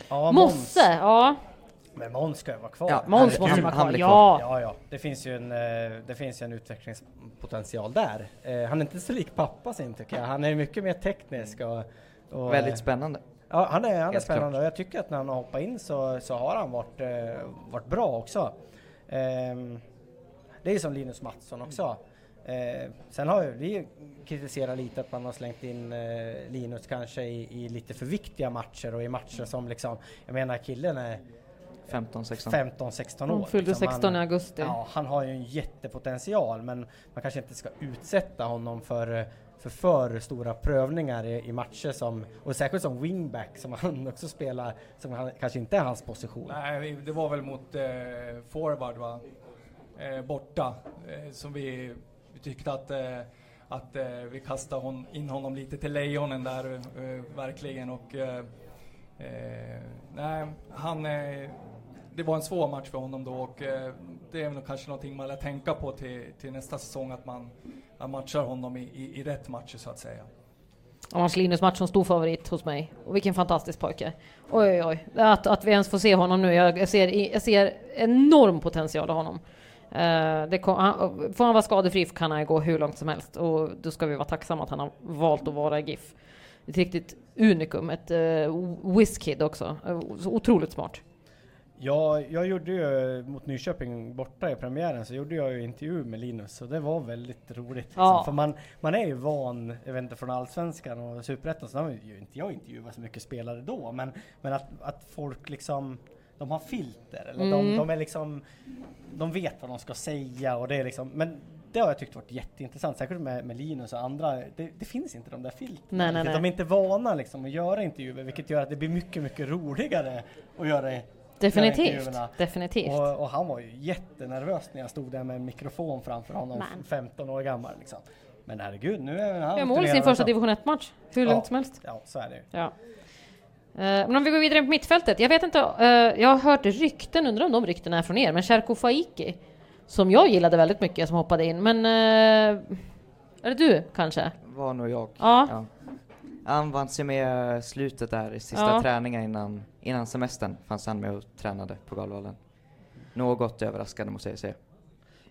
Ja, Måns. Mosse, ja. Men Måns ska ju vara kvar. Ja, Måns måste vara kvar, ja. ja. Ja, Det finns ju en, eh, det finns ju en utvecklingspotential där. Eh, Han är inte så lik pappa sin tycker jag. Han är mycket mer teknisk och... och Väldigt spännande. Ja, han är, han är spännande och jag tycker att när han har hoppat in så, så har han varit, eh, varit bra också. Ehm, det är som Linus Mattsson också. Eh, sen har vi kritiserat lite att man har slängt in eh, Linus kanske i, i lite för viktiga matcher och i matcher som liksom, jag menar killen är 15-16. 15-16 år. Han fyllde liksom. 16 i augusti. Ja, han har ju en jättepotential men man kanske inte ska utsätta honom för för för stora prövningar i, i matcher som, och särskilt som wingback som han också spelar, som han, kanske inte är hans position. Nej, det var väl mot eh, forward va? Eh, borta. Eh, som vi, vi tyckte att, eh, att eh, vi kastade hon, in honom lite till lejonen där, eh, verkligen. Och, eh, eh, nej, han, eh, det var en svår match för honom då och eh, det är nog kanske någonting man lär tänka på till, till nästa säsong att man, matchar honom i, i, i rätt matcher så att säga. Annars Linus Mattsson stor favorit hos mig. Och vilken fantastisk pojke. Oj, oj, oj. Att, att vi ens får se honom nu. Jag, ser, jag ser enorm potential i honom. Eh, det kom, han, får han vara skadefri kan han gå hur långt som helst. Och då ska vi vara tacksamma att han har valt att vara i GIF. Ett riktigt unikum. Ett uh, whiskid också. Eh, så otroligt smart. Ja, jag gjorde ju mot Nyköping borta i premiären så gjorde jag ju intervju med Linus och det var väldigt roligt. Liksom. Ja. För man, man är ju van, jag vet inte, från Allsvenskan och Superettan så har ju inte jag intervjuat så mycket spelare då men, men att, att folk liksom de har filter eller de, Mm. de är liksom De vet vad de ska säga och det är liksom men det har jag tyckt varit jätteintressant, särskilt med, med Linus och andra. Det, det finns inte de där filtren. Nej, nej, De nej. är inte vana liksom att göra intervjuer, vilket gör att det blir mycket, mycket roligare att göra Definitivt, definitivt. Och, och han var ju jättenervös när jag stod där med en mikrofon framför honom, Men. 15 år gammal liksom. Men herregud, nu är han Ja, mål i sin första division 1-match. Hur Ja, lugnt som helst. Ja, så är det ju. Ja. Eh, Men om vi går vidare på mittfältet. Jag vet inte, eh, jag har hört rykten, undrar om de ryktena är från er, men Sherko Faiki, som jag gillade väldigt mycket, som hoppade in. Men eh, är det du kanske? Var nog jag. Ja. Han vann sig med slutet där i sista Ja. träningen innan, innan semestern fanns han med och tränade på Galvallen. Något överraskande måste jag säga.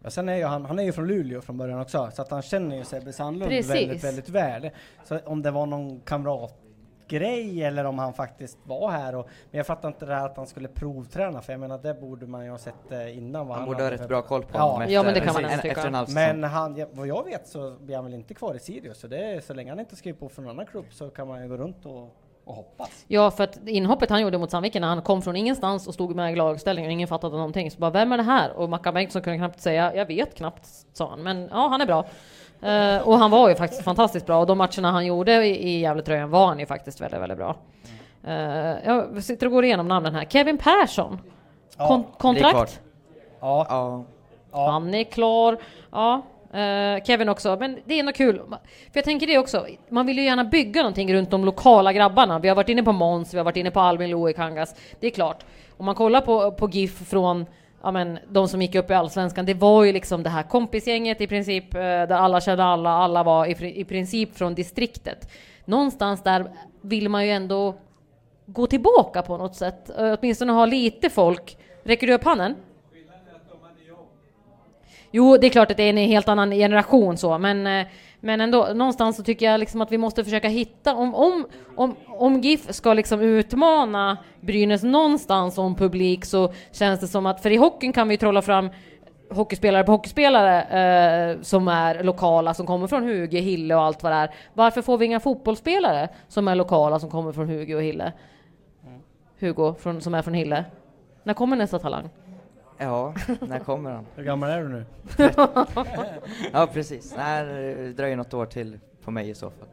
Ja, sen är ju han, han är ju från Luleå från början också, så att han känner ju Sebbe Sandlund Precis. väldigt, väldigt väl. Så om det var någon kamratgrej eller om han faktiskt var här och, men jag fattar inte det här att han skulle provträna för jag menar det borde man ju ha sett eh, innan vad Han han, borde ha rätt bra koll på honom Ja, men det kan man tycka. efter en halv. Men han, ja, vad jag vet så blir han väl inte kvar i Sirius så det är, så länge han inte skriver på för någon annan klubb så kan man ju gå runt och. Ja, för att inhoppet han gjorde mot Sandviken när han kom från ingenstans och stod med i lagställning och ingen fattade någonting. Så bara, vem är det här? Och Mackan Bengtsson kunde knappt säga, jag vet knappt, sa han. Men ja, han är bra. Eh, och han var ju faktiskt fantastiskt bra och de matcherna han gjorde i, i Gävletröjan var han ju faktiskt väldigt, väldigt bra. Eh, jag sitter och går igenom namnen här. Kevin Persson. Ja, Kon- kontrakt? Ja. ja. Han är klar. Ja. eh, Kevin också, men det är ändå kul. För jag tänker det också, man vill ju gärna bygga någonting runt de lokala grabbarna. Vi har varit inne på Måns, vi har varit inne på Albin Loe Kangas. Det är klart, om man kollar på, på GIF från ja, men, de som gick upp i Allsvenskan, det var ju liksom det här kompisgänget i princip, eh, där alla kände alla, alla var i, i princip från distriktet. Någonstans där vill man ju ändå gå tillbaka på något sätt, eh, åtminstone ha lite folk. Räcker du upp handen? Jo, det är klart att det är en helt annan generation så, men, eh, men ändå, någonstans så tycker jag liksom att vi måste försöka hitta, om, om, om, om GIF ska liksom utmana Brynäs någonstans om publik så känns det som att, för i hockeyn kan vi trolla fram hockeyspelare på hockeyspelare eh, som är lokala, som kommer från Huge, Hille och allt vad det är. Varför får vi inga fotbollsspelare som är lokala, som kommer från Huge och Hille? Hugo, från, som är från Hille. När kommer nästa talang? Ja, när kommer han? Hur gammal är du nu? ja, precis. Nej, det dröjer något år till på mig i så fall.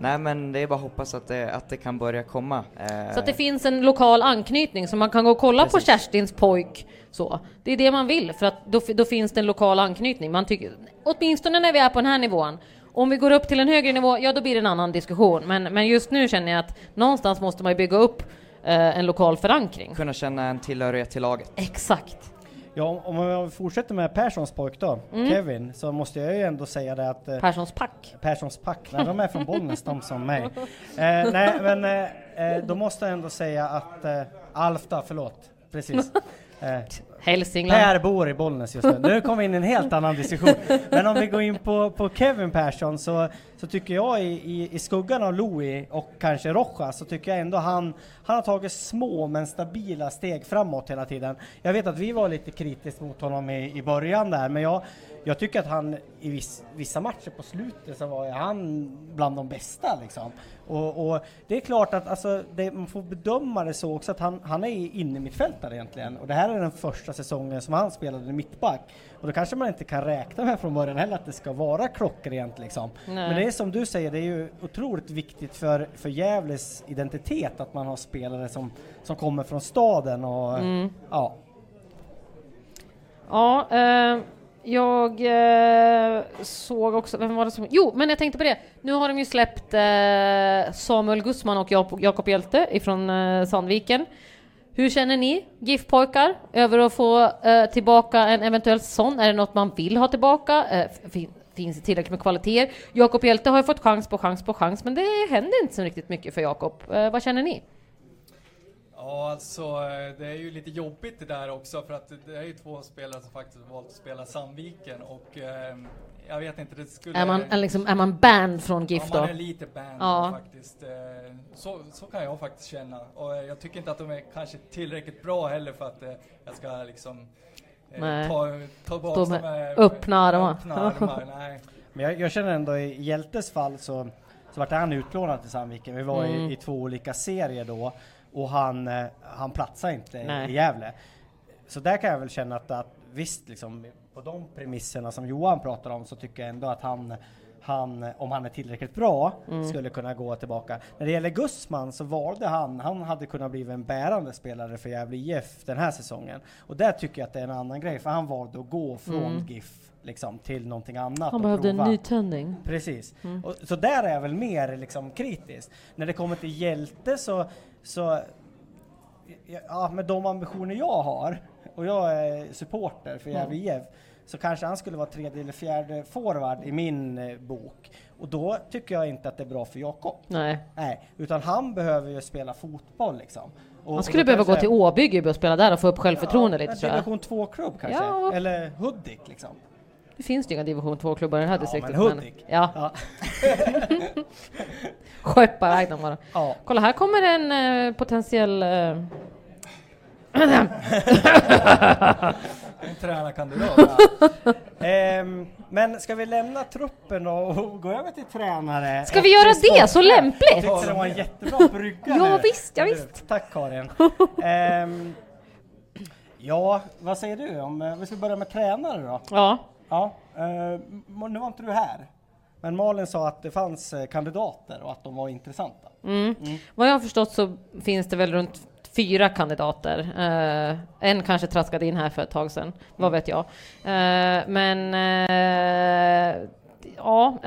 Nej, men det är bara att hoppas att det, att det kan börja komma. Eh, Så att det finns en lokal anknytning så man kan gå och kolla Precis. på Kerstins pojk. Så. Det är det man vill för att då, då finns det en lokal anknytning. Man tycker, åtminstone när vi är på den här nivån. Om vi går upp till en högre nivå, ja då blir det en annan diskussion. Men, men just nu känner jag att någonstans måste man bygga upp eh, en lokal förankring. Kunna känna en tillhörighet till laget. Exakt. Ja, om jag fortsätter med Perssons pojk då, Mm. Kevin, så måste jag ju ändå säga det att... eh, Perssons pack. Perssons pack, nej de är från Bollnäs de som mig. Eh, nej men eh, eh, då måste jag ändå säga att eh, Alfta, förlåt, precis. Eh, Hälsingland. Per bor i Bollnäs just nu. Nu kommer vi in i en helt annan diskussion. Men om vi går in på, på Kevin Persson så, så tycker jag i, i, i skuggan av Louis och kanske Rojas så tycker jag ändå han, han har tagit små men stabila steg framåt hela tiden. Jag vet att vi var lite kritiska mot honom i, i början där men jag, jag tycker att han i viss, vissa matcher på slutet så var han bland de bästa liksom. Och, och det är klart att alltså, det, man får bedöma det så också att han, han är inne mittfältare egentligen och det här är den första säsongen som han spelade mittback och då kanske man inte kan räkna med från början heller att det ska vara klockrent liksom. Nej. Men det är som du säger, det är ju otroligt viktigt för, för Gävles identitet att man har spelare som, som kommer från staden och Mm. ja. Ja, eh, jag eh, såg också, vem var det som... Jo, men jag tänkte på det. Nu har de ju släppt eh, Samuel Gussman och Jak- Jakob Hjelte ifrån eh, Sandviken. Hur känner ni, GIF-pojkar, över att få eh, tillbaka en eventuell sån? Är det något man vill ha tillbaka? Eh, fin- finns det tillräckligt med kvaliteter? Jakob Hjelte har ju fått chans på chans på chans, men det händer inte så riktigt mycket för Jakob. Eh, vad känner ni? Ja, alltså eh, det är ju lite jobbigt det där också för att det är ju två spelare som faktiskt har valt att spela Sandviken och eh, jag vet inte, det skulle... Är man, är liksom, är man banned från GIF ja, då? man är lite banned Ja. faktiskt. Eh, Så, så kan jag faktiskt känna. Och jag tycker inte att de är kanske tillräckligt bra heller för att eh, jag ska liksom eh, Nej. ta, ta bort Stå dem med med öppna armar. Öppna armar, nej. Men jag, jag känner ändå i Hjältes fall så, så vart han utlånad till Sandviken. Vi var Mm. i, i två olika serier då och han, han platsade inte Nej. i Gävle. Så där kan jag väl känna att, att visst, liksom, på de premisserna som Johan pratar om så tycker jag ändå att han han, om han är tillräckligt bra, Mm. skulle kunna gå tillbaka. När det gäller Gussman så valde han, han hade kunnat bli en bärande spelare för Gävle IF den här säsongen. Och där tycker jag att det är en annan grej, för han valde att gå från Mm. GIF liksom, till någonting annat. Han behövde en nytändning. Precis. Mm. Och, så där är jag väl mer liksom kritisk. När det kommer till Hjälte så, så ja, med de ambitioner jag har, och jag är supporter för Gävle IF, så kanske han skulle vara tredje eller fjärde forward i min eh, bok. Och då tycker jag inte att det är bra för Jakob. Nej. Nej, utan han behöver ju spela fotboll liksom. Och, Han skulle behöva gå kanske- till Åbygge och spela där och få upp självförtroende lite en tror jag. division 2-klubb kanske? Ja. Eller Hudik liksom. Det finns ju inga division 2-klubbar i det här Ja, distriktet. men Hudik. ja. Ja. Skeppa iväg dem bara. Ja. Kolla, här kommer en eh, potentiell... eh, En tränarkandidat. Ehm, men ska vi lämna truppen och, gå över till tränare? Ska vi göra det? Så lämpligt! Jag tyckte det var en jättebra brygga Ja, nu. visst, ja, visst. Tack Karin. Ehm, ja, vad säger du om, eh, vi ska börja med tränare då? Ja. Ja, eh, m- nu var inte du här. Men Malin sa att det fanns eh, kandidater och att de var intressanta. Mm. Vad jag har förstått så finns det väl runt fyra kandidater. Eh, en kanske traskade in här för ett tag sedan, vad vet jag. Eh, men eh, ja,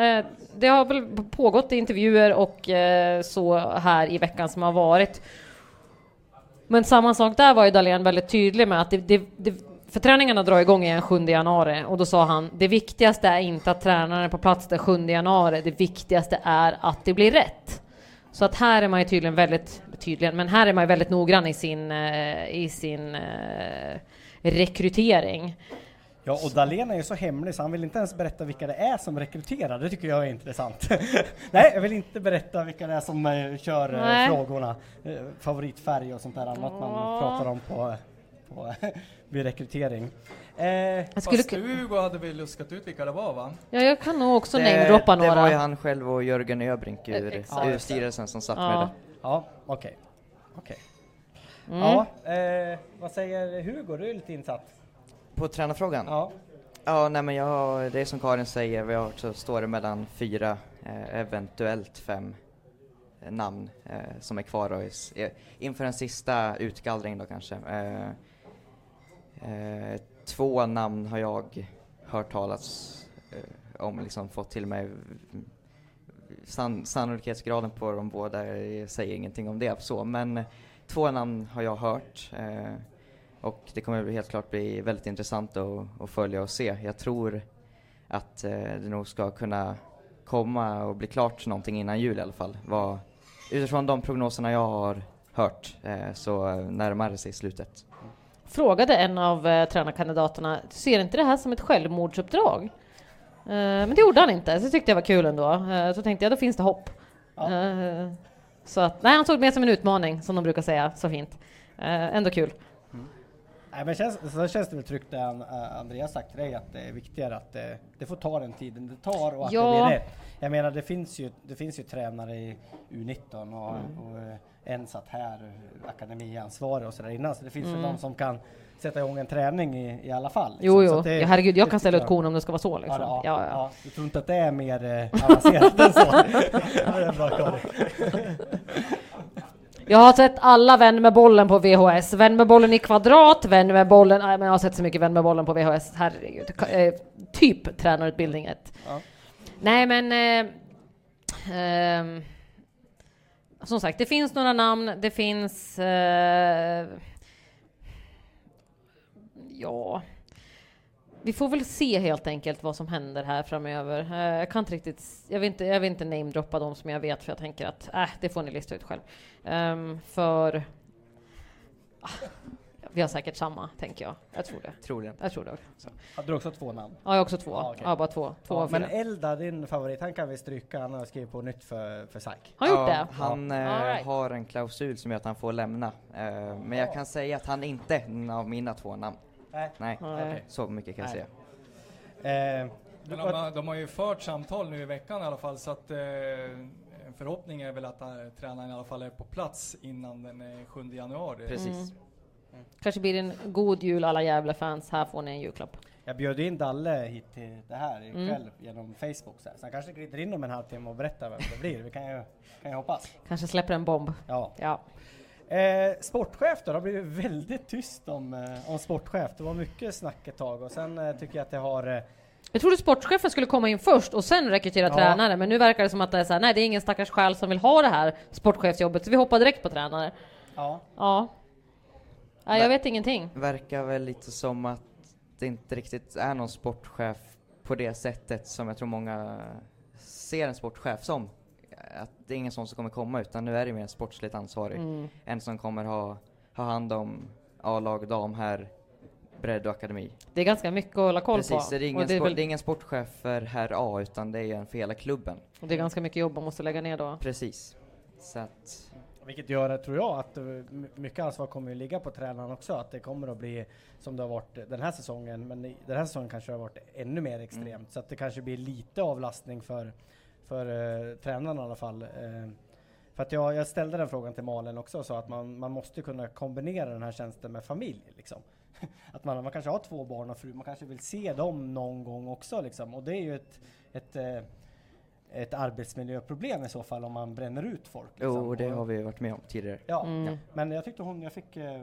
det har väl pågått intervjuer och så här i veckan som har varit. Men samma sak där var ju Dahlén väldigt tydlig med att det, det, det, för träningarna drar igång igen 7 januari och då sa han det viktigaste är inte att tränaren är på plats den 7 januari, det viktigaste är att det blir rätt. Så att här är man ju tydligen väldigt, tydligen, men här är man ju väldigt noggrann i sin, eh, i sin eh, rekrytering. Ja, och Dahlén är ju så hemlig så han vill inte ens berätta vilka det är som rekryterar. Det tycker jag är intressant. Nej, jag vill inte berätta vilka det är som eh, kör eh, frågorna. Eh, favoritfärg och sånt där annat man Ja. pratar om på, på vid rekrytering. Eh, skulle Fast Hugo hade väl luskat ut vilka det var va? Ja, jag kan nog också det, namedroppa det några. var ju han själv och Jörgen Öbrink Eh, ur, exakt. ur styrelsen som satt Ja. med det. Ja, okej. Okej. Mm. Ja, eh, vad säger Hugo? Du är lite insatt. På tränarfrågan? Ja. Ja, nej men jag, det är som Karin säger, vi har så står det mellan fyra, eh, eventuellt fem eh, namn eh, som är kvar och är, s- eh, inför en sista utgallring då kanske. Eh, eh, två namn har jag hört talas eh, om, liksom fått till mig. San, sannolikhetsgraden på de båda säger ingenting om det så, men två namn har jag hört. Eh, och det kommer helt klart bli väldigt intressant att, att följa och se. Jag tror att eh, det nog ska kunna komma och bli klart någonting innan jul i alla fall. Vad, utifrån de prognoserna jag har hört eh, så eh, närmar det sig slutet. Mm. Frågade en av eh, tränarkandidaterna, ser inte det här som ett självmordsuppdrag? Eh, men det gjorde han inte, så det tyckte jag var kul ändå. Eh, så tänkte jag, då finns det hopp. Eh, så att, nej, han såg det mer som en utmaning, som de brukar säga, så fint. Eh, ändå kul. Nej, men känns, så känns det väl tryggt det An- Andreas sagt till dig att det är viktigare att det, det får ta den tiden det tar och att Ja. det blir rätt. Jag menar det finns ju, det finns ju tränare i U19 och, Mm. och eh, en satt här, akademiansvarig och sådär innan så det finns Mm. väl de som kan sätta igång en träning i, i alla fall. Jo, Så jo. att det- Ja, herregud, jag kan ställa ut kon om det ska vara så, liksom. Ja, ja, Ja, ja. ja. Du tror inte att det är mer eh, avancerat än så? ja, det är bra Karin. Jag har sett alla Vän med bollen på VHS. Vän med bollen i kvadrat, Vän med bollen... Nej, men jag har sett så mycket Vän med bollen på VHS. Herregud. Eh, typ tränarutbildning 1. Ja. Nej, men... Eh, ehm, som sagt, det finns några namn. Det finns... Eh, ja... Vi får väl se helt enkelt vad som händer här framöver. Eh, jag kan inte riktigt, jag vill inte, jag vill inte namedroppa dem som jag vet för jag tänker att äh, det får ni lista ut själv. Ehm, för ah, vi har säkert samma, tänker jag. Jag tror det. Troligen. Jag tror det också. Hade du också två namn? Ja, jag har också två. Ja, okej. Ja, bara två. två Ja, men. Elda, din favorit, han kan vi stryka. Han har skrivit på nytt för, för SAIK. Har gjort Ja, det? Han eh, right. har en klausul som gör att han får lämna. Eh, men jag kan säga att han inte är en av mina två namn. Nej. Nej, Okej. så mycket kan jag Nej. säga. Eh, de, har- de har ju fört samtal nu i veckan i alla fall så att eh, en förhoppning är väl att eh, tränaren i alla fall är på plats innan den eh, 7 januari. Precis. Mm. Kanske blir det en god jul alla jävla fans. Här får ni en julklapp. Jag bjöd in Dalle hit till det här ikväll Mm. genom Facebook. Så, här. så han kanske glider in om en halvtimme och berättar vem det blir. Vi kan ju, kan ju hoppas. Kanske släpper en bomb. Ja. Ja. Eh, sportchef då? Det har blivit väldigt tyst om, eh, om sportchef. Det var mycket snack ett tag och sen eh, tycker jag att det har eh, Jag trodde sportchefen skulle komma in först och sen rekrytera Ja. tränare, men nu verkar det som att det är så här, nej det är ingen stackars själ som vill ha det här sportchefsjobbet, så vi hoppar direkt på tränare. Ja. Ja. Nej, jag vet ingenting. Verkar väl lite som att det inte riktigt är någon sportchef på det sättet som jag tror många ser en sportchef som. Att det är ingen sån som kommer komma utan nu är det mer en sportsligt ansvarig. Mm. En som kommer ha, ha hand om A-lag, dam här, bredd och akademi. Det är ganska mycket att hålla koll Precis, på. det är, Och ingen det, är väl, det är ingen sportchef för herr A utan det är en för hela klubben. och det är ganska mycket jobb man måste lägga ner då. Precis. Så att, Vilket gör, tror jag, att eh, my- mycket ansvar kommer ju ligga på tränaren också. Att det kommer att bli som det har varit den här säsongen. Men den här säsongen kanske det har varit ännu mer extremt. Mm. Så att det kanske blir lite avlastning för, för uh, tränaren i alla fall. Eh, för att jag, jag ställde den frågan till Malin också och sa att man, man måste kunna kombinera den här tjänsten med familj. Liksom. Att man, man kanske har två barn och fru, man kanske vill se dem någon gång också. Liksom. Och det är ju ett, ett, eh, ett arbetsmiljöproblem i så fall om man bränner ut folk. Liksom. Jo, det har vi varit med om tidigare. Ja, Mm. men jag tyckte hon, jag fick, eh,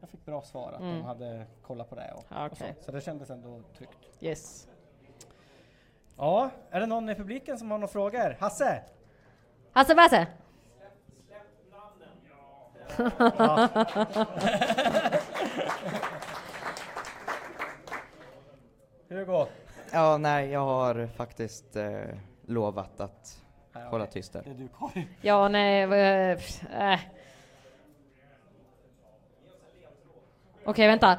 jag fick bra svar att Mm. de hade kollat på det och, Ja, och så. så det kändes ändå tryggt. Yes. Ja, är det någon i publiken som har några frågor? Hasse? Hasse Basse! Ja. Hugo? Ja, nej, jag har faktiskt eh, lovat att Ja, hålla tyst där. Det är du Karin. Ja, nej, äh. Okej, vänta.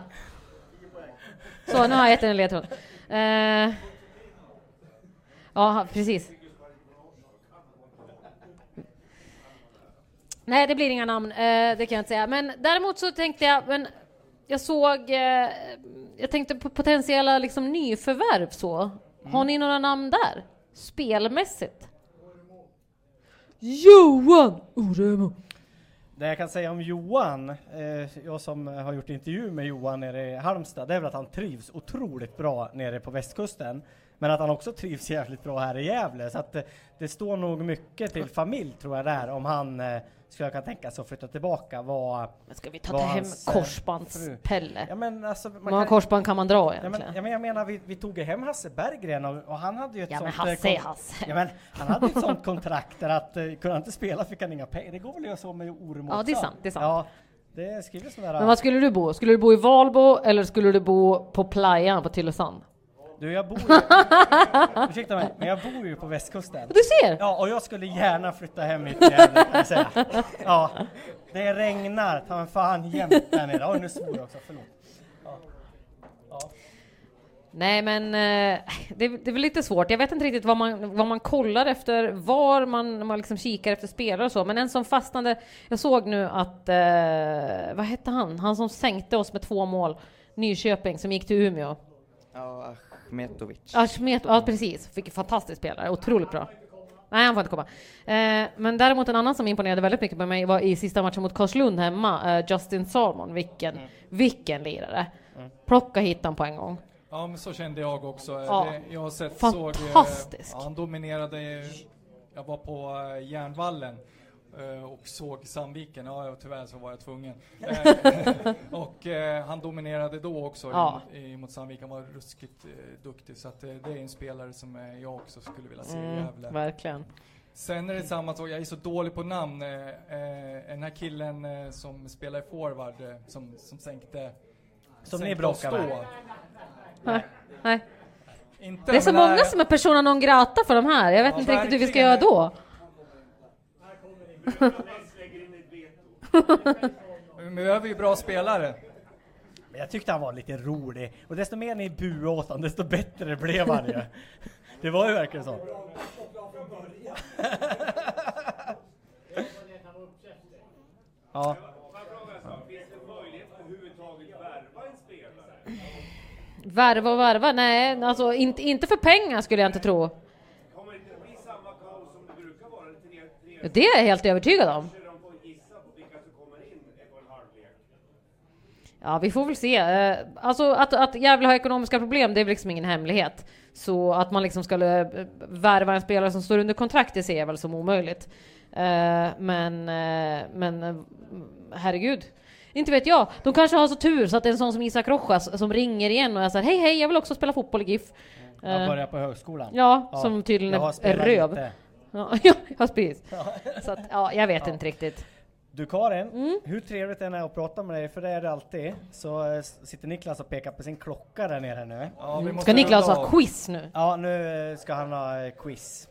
Så, nu har jag gett en ledtråd. Eh, ja, precis. Nej, det blir inga namn, eh, det kan jag inte säga. Men däremot så tänkte jag, men jag såg, eh, jag tänkte på potentiella liksom nyförvärv så. Har ni några namn där? Spelmässigt? Johan Oremo. Det jag kan säga om Johan, eh, jag som har gjort intervju med Johan nere i Halmstad, det är väl att han trivs otroligt bra nere på västkusten. Men att han också trivs jävligt bra här i Gävle. Så att eh, det står nog mycket till familj tror jag där om han eh, skulle kunna tänka sig att flytta tillbaka. Vad, Men ska vi ta hem eh, korsbandspelle? Ja men alltså. Hur många korsband kan man dra Ja, egentligen? men, ja, men jag menar, vi, vi tog ju hem Hasse Berggren och, och han hade ju ett Ja, men sånt... eh, Hasse kon- Hasse. Ja, men han hade ett sånt kontrakt där att uh, kunde han inte spela fick han inga pengar. Det går väl att göra så med Oremo Ja, det är också? sant, det är sant. Ja, det är skrivet sådär. Men var skulle du bo? Skulle du bo i Valbo eller skulle du bo på playan på Tylösand? Du, jag bor ju... Ursäkta mig, men jag bor ju på västkusten. Du ser! Ja, och jag skulle gärna flytta hem hit till Gävle, kan jag säga. Ja, det regnar ta mig fan jämt där nere. Oj, nu svor jag också, förlåt. Nej, men eh, det, det är väl lite svårt. Jag vet inte riktigt vad man, vad man kollar efter, var man, man liksom kikar efter spelare och så. Men en som fastnade, jag såg nu att, eh, vad hette han? Han som sänkte oss med två mål, Nyköping, som gick till Umeå. Ja, Ahmetovic. Ashmet, ja precis, fick en fantastisk spelare, otroligt bra. Nej, han får inte komma. Eh, men däremot en annan som imponerade väldigt mycket på mig var i sista matchen mot Karlslund hemma, eh, Justin Salmon. Vilken, vilken lirare! Mm. Plocka hit han på en gång. Ja, men så kände jag också. Ja. Det, jag har sett, Fantastisk. Såg, eh, ja, han dominerade. Jag var på eh, Järnvallen eh, och såg Sandviken. Ja, ja, tyvärr så var jag tvungen. Eh, och eh, han dominerade då också Ja. mot Sandviken. Han var ruskigt eh, duktig. Så att, eh, det är en spelare som eh, jag också skulle vilja se i Mm, Gävle. verkligen. Sen är det samma sak, jag är så dålig på namn. Eh, eh, den här killen eh, som spelar i forward, eh, som, som sänkte... Som sänkte ni bråkar med. Nej. Nej. Inte, det är så många som är persona non grata för de här. Jag vet Ja, inte riktigt hur vi ska göra då. Vi behöver ju bra spelare. Men jag tyckte han var lite rolig. Och desto mer ni buade åt honom, desto bättre blev han ju. Det var ju verkligen så. ja. Värva och värva? Nej, alltså inte, inte för pengar skulle jag inte tro. Ja, Det är jag helt övertygad om. Ja, vi får väl se. Eh, Alltså att, att Gävle har ekonomiska problem, det är väl liksom ingen hemlighet. Så att man liksom skulle eh, värva en spelare som står under kontrakt, det ser jag väl som omöjligt. Eh, Men, men herregud. Inte vet jag. De kanske har så tur så att det är en sån som Isak Rojas som ringer igen och är såhär, hej hej, jag vill också spela fotboll i GIF. Jag börjar på högskolan. Ja, Ja, som tydligen är, röv. lite. Ja, ja, precis. Så att, ja, jag vet inte riktigt. Du Karin, Mm. hur trevligt det än är att prata med dig, för det är det alltid, så eh, sitter Niklas och pekar på sin klocka där nere nu. Ja, vi måste Ska Niklas ha quiz nu? Ja, nu ska han ha eh, quiz.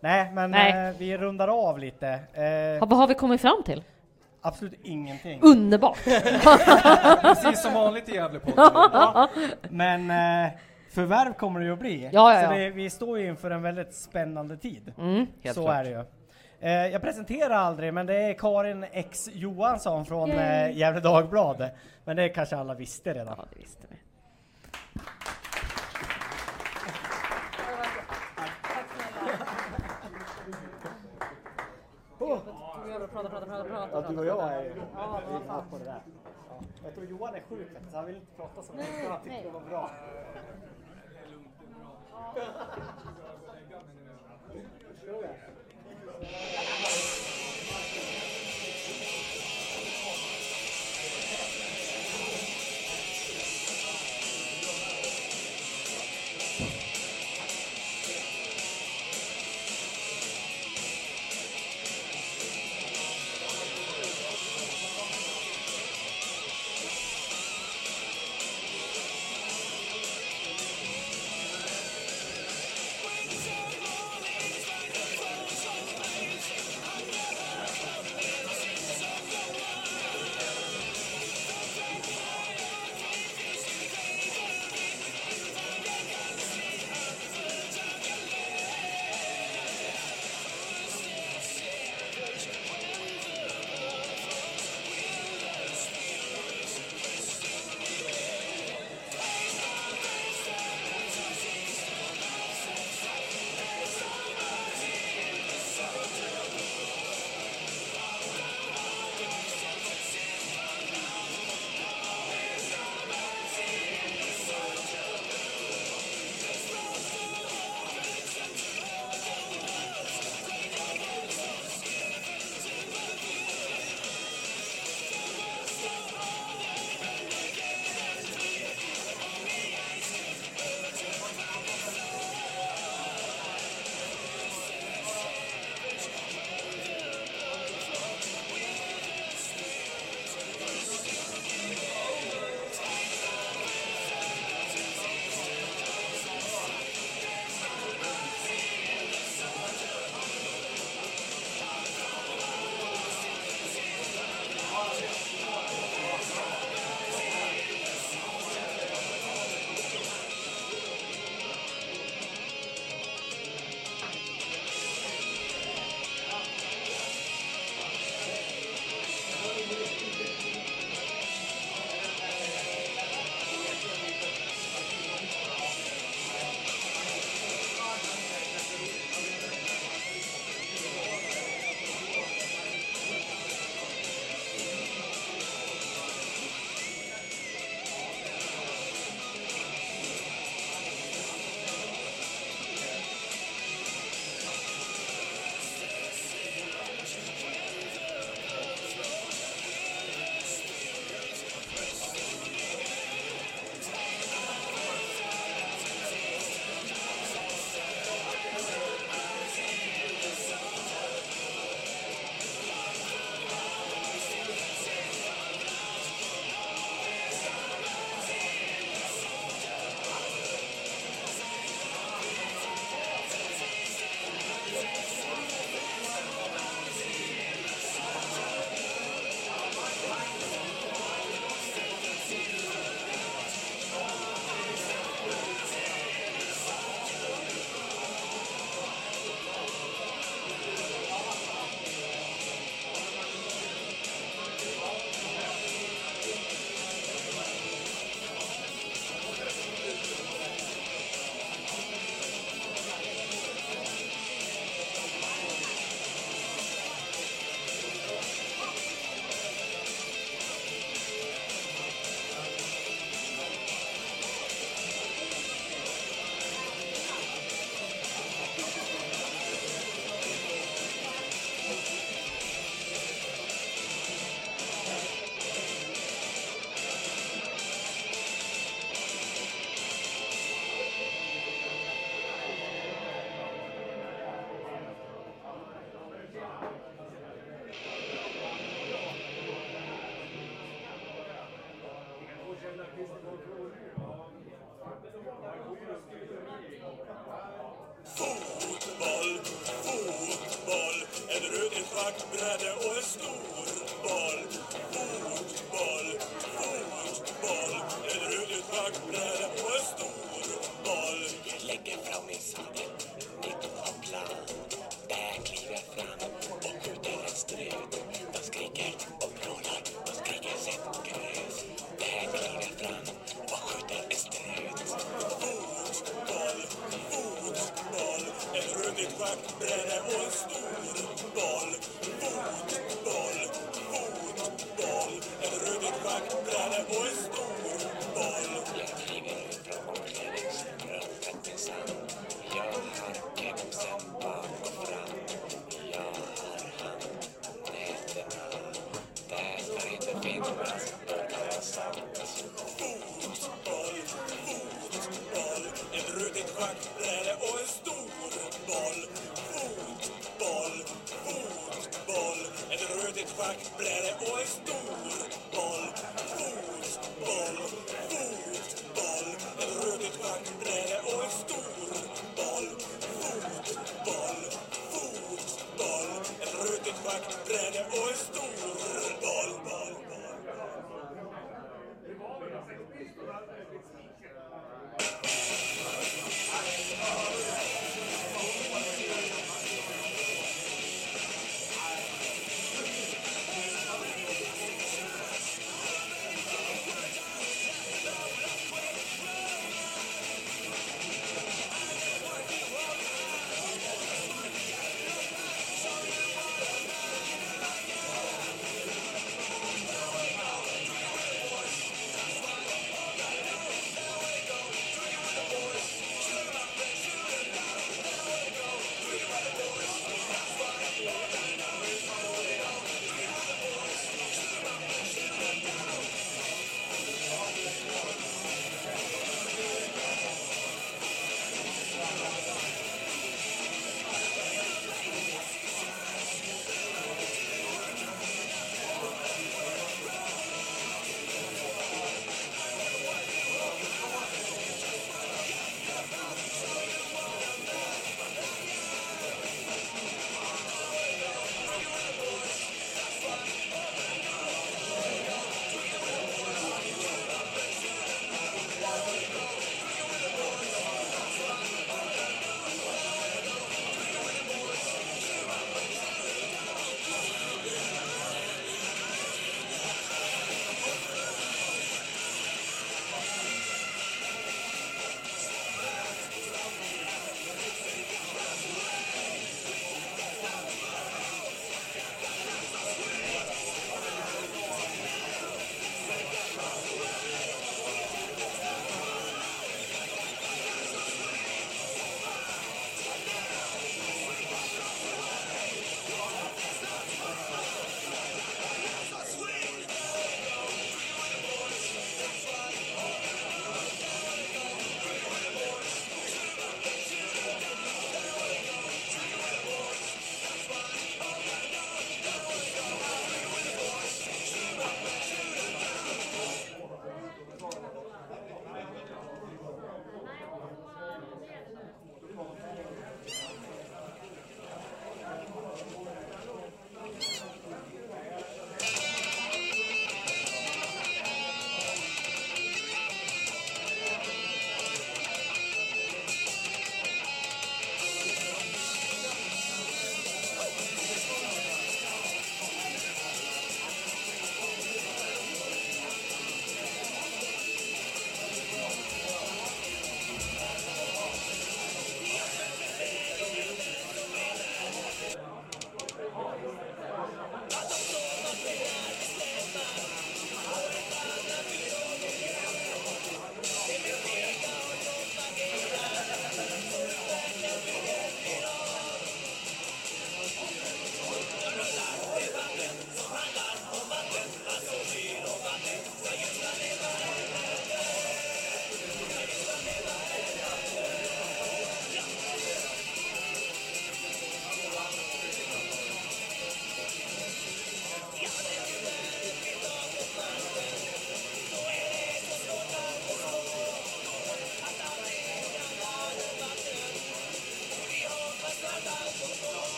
Nej, men Nej. Eh, vi rundar av lite. Eh, Ja, vad har vi kommit fram till? absolut ingenting. Underbart! Precis som vanligt i Gävlepodden. Ja, men eh, förvärv kommer det ju att bli. Ja, ja, Så ja. det, vi står ju inför en väldigt spännande tid. Mm. Helt Så klart. är det ju. Eh, jag presenterar aldrig, men det är Karin X Johansson från Yay. eh, Gefle Dagblad. Men det kanske alla visste redan. Ja, det visste vi. Prata, prata, prata, prata, Ja, du och jag är Ja, inne fan. på det där. Ja. Jag tror Johan är sjuk, så han vill inte prata så mycket. Han tyckte det var bra. Show that.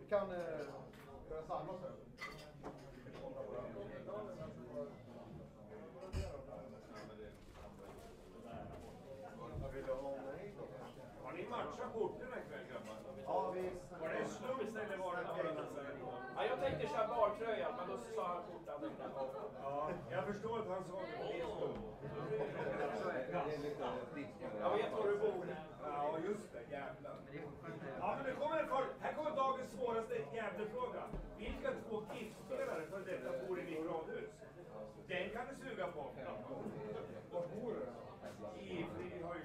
Vi kan eh, börja samla oss här. Har ni matchat korten ikväll grabbar? Ja, visst. Var det slumps eller var det annat? Ja, jag tänkte köra bartröjan, men då sa han korten. Ja, jag förstår att han sa det. Det är slump. Jag vet var du bor. Ja, just det. Jävlar. Ja, men det kommer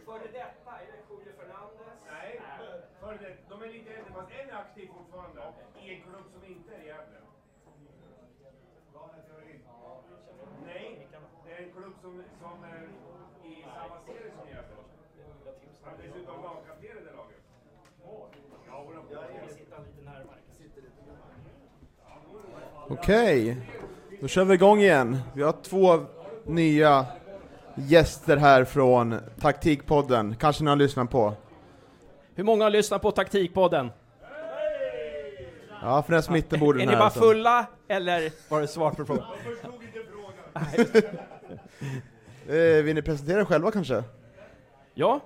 Före detta, är det Julio Fernandez? Nej, före detta. De är lite äldre, fast en är aktiv fortfarande. I en klubb som inte är Gävle. Nej, det är en klubb som, som är i samma serie som Gävle. Han är dessutom lagkapten i det laget. Okej, okay. då kör vi igång igen. Vi har två nya gäster här från Taktikpodden. Kanske ni har lyssnat på? Hur många har lyssnat på Taktikpodden? Ja, för den smitten borde Är den ni här. bara fulla, eller var det svar på frågan? Eh, vill ni presentera er själva kanske? Ja.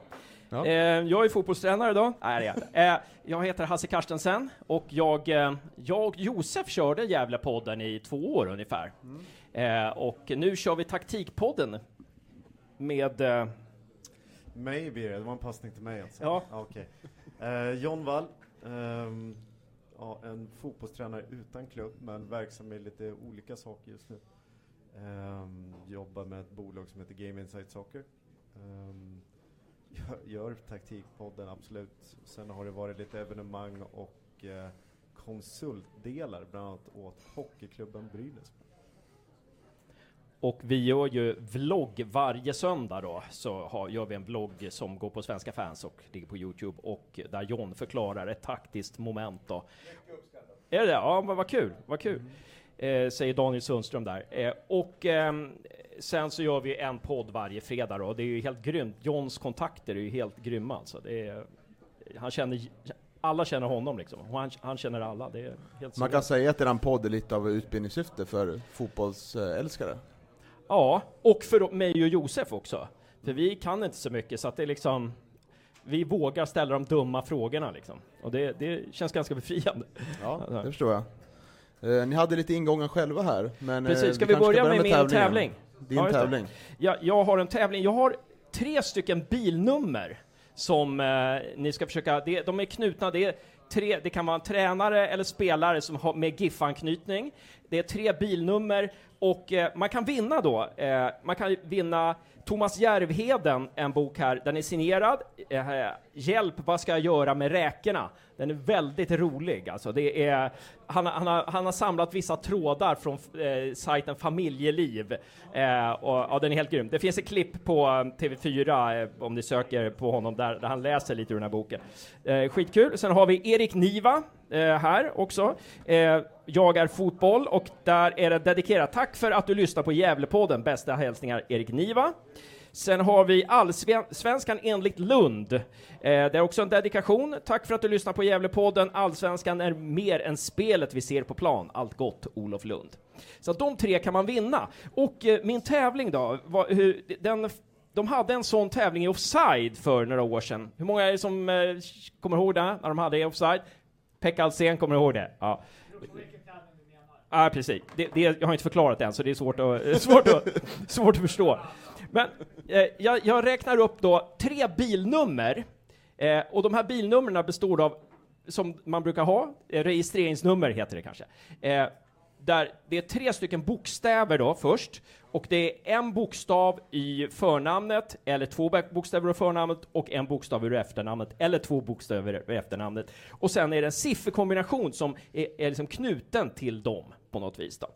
Eh, jag är fotbollstränare idag. Nej, det är jag inte. Eh, jag heter Hasse Karstensen och jag, eh, jag och Josef körde Gävlepodden i två år ungefär. Eh, och nu kör vi Taktikpodden med... Eh, blir det, var en passning till mig alltså. Ja. okej. Eh, John Wall, ehm, ja, en fotbollstränare utan klubb, men verksam i lite olika saker just nu. Ehm, jobbar med ett bolag som heter Game Insight Soccer. Ehm, gör, gör taktikpodden, absolut. Sen har det varit lite evenemang och eh, konsultdelar, bland annat åt hockeyklubben Brynäs. Och vi gör ju vlogg varje söndag då, så har, gör vi en vlogg som går på Svenska fans och ligger på Youtube och där John förklarar ett taktiskt moment då. Är det det? Ja, men vad kul, vad kul. Eh, säger Daniel Sundström där. Eh, och ehm, sen så gör vi en podd varje fredag då, det är ju helt grymt. Johns kontakter är ju helt grymma alltså. Är, han känner, alla känner honom liksom, och han, han känner alla. Det är Man kan säga att eran podd är lite av utbildningssyfte för fotbollsälskare. Ja, och för mig och Josef också. För vi kan inte så mycket, så att det är liksom... Vi vågar ställa de dumma frågorna liksom. Och det, det känns ganska befriande. Ja, det förstår jag. Eh, ni hade lite ingångar själva här, men eh, Precis, ska vi kanske börja med, min tävlingen. tävling? Din Ja, tävling. Ja, jag har en tävling. Jag har tre stycken bilnummer som eh, ni ska försöka... Det, de är knutna, det är tre, det kan vara en tränare eller spelare som har med GIF-anknytning. Det är tre bilnummer och eh, man kan vinna då. Eh, man kan vinna Thomas Järvheden, en bok här, den är signerad. Eh, hjälp, vad ska jag göra med räkorna? Den är väldigt rolig. Alltså, det är, han, han, har, han har samlat vissa trådar från eh, sajten Familjeliv. Eh, och, ja, den är helt grym. Det finns ett klipp på eh, TV4 eh, om ni söker på honom där, där han läser lite ur den här boken. Eh, skitkul. Sen har vi Erik Niva eh, här också. Eh, jag är fotboll och där är det dedikerat. Tack för att du lyssnar på Gävlepodden. Bästa hälsningar Erik Niva. Sen har vi Allsvenskan enligt Lund. Eh, det är också en dedikation. Tack för att du lyssnar på Gävlepodden. Allsvenskan är mer än spelet vi ser på plan. Allt gott, Olof Lund. Så att de tre kan man vinna. Och eh, min tävling då, var, hur, den, de hade en sån tävling i offside för några år sedan. Hur många är det som eh, kommer ihåg det, när de hade i offside? Pekka Alsen kommer ihåg det? Ja. Ja, precis. Det, det, jag har inte förklarat det än, så det är svårt att, svårt att, svårt att förstå. Men eh, jag, jag räknar upp då tre bilnummer, eh, och de här bilnumren består av, som man brukar ha, eh, registreringsnummer heter det kanske. Eh, där det är tre stycken bokstäver då först, och det är en bokstav i förnamnet, eller två bokstäver ur förnamnet, och en bokstav ur efternamnet, eller två bokstäver ur efternamnet. Och sen är det en sifferkombination som är, är liksom knuten till dem på något vis. Då.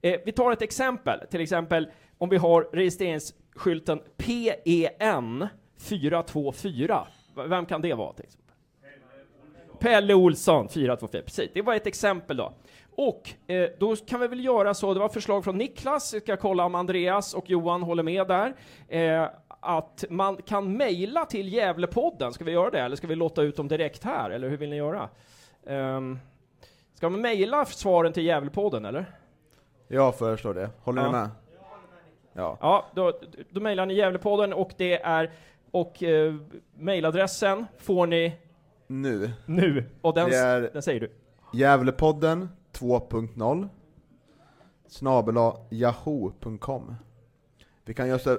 Eh, vi tar ett exempel, till exempel om vi har registreringsskylten PEN 424. V- Vem kan det vara? Pelle Olsson 424, precis. Det var ett exempel då. Och eh, då kan vi väl göra så, det var förslag från Niklas, jag ska kolla om Andreas och Johan håller med där, eh, att man kan mejla till Gävlepodden. Ska vi göra det, eller ska vi låta ut dem direkt här, eller hur vill ni göra? Um, ska man mejla svaren till Gävlepodden, eller? Jag föreslår det. Håller Ja. ni med? Ja. Ja, då, då mejlar ni Gävlepodden och det är, och eh, mejladressen får ni Nu. nu, och den, Det är den säger du. Gävlepodden 2.0 snabela yahoo.com Vi kan göra så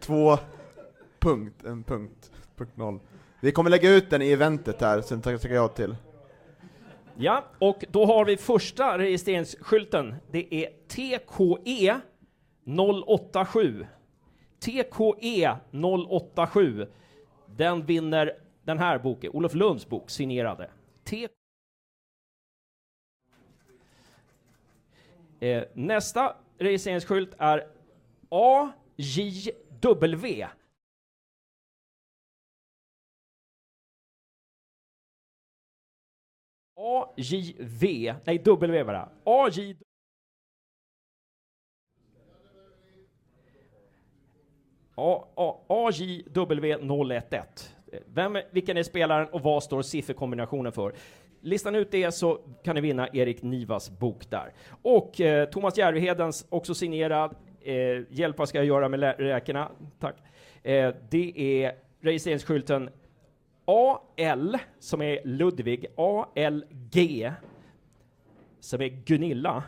Två punkt, en punkt, punkt noll. Vi kommer lägga ut den i eventet här, sen tackar jag till. Ja, och då har vi första registreringsskylten. Det är TKE 087. TKE 087. Den vinner den här boken, Olof Lunds bok, signerade. T eh, nästa registreringsskylt är AJW. AJV, nej W bara. AJ A- A- AJW011. Vem, vilken är spelaren och vad står sifferkombinationen för? Listan ut det så kan ni vinna Erik Nivas bok där. Och eh, Thomas Järvhedens, också signerad, eh, Hjälp vad ska jag göra med räkorna? Tack. Eh, det är registreringsskylten AL, som är Ludvig, ALG, som är Gunilla,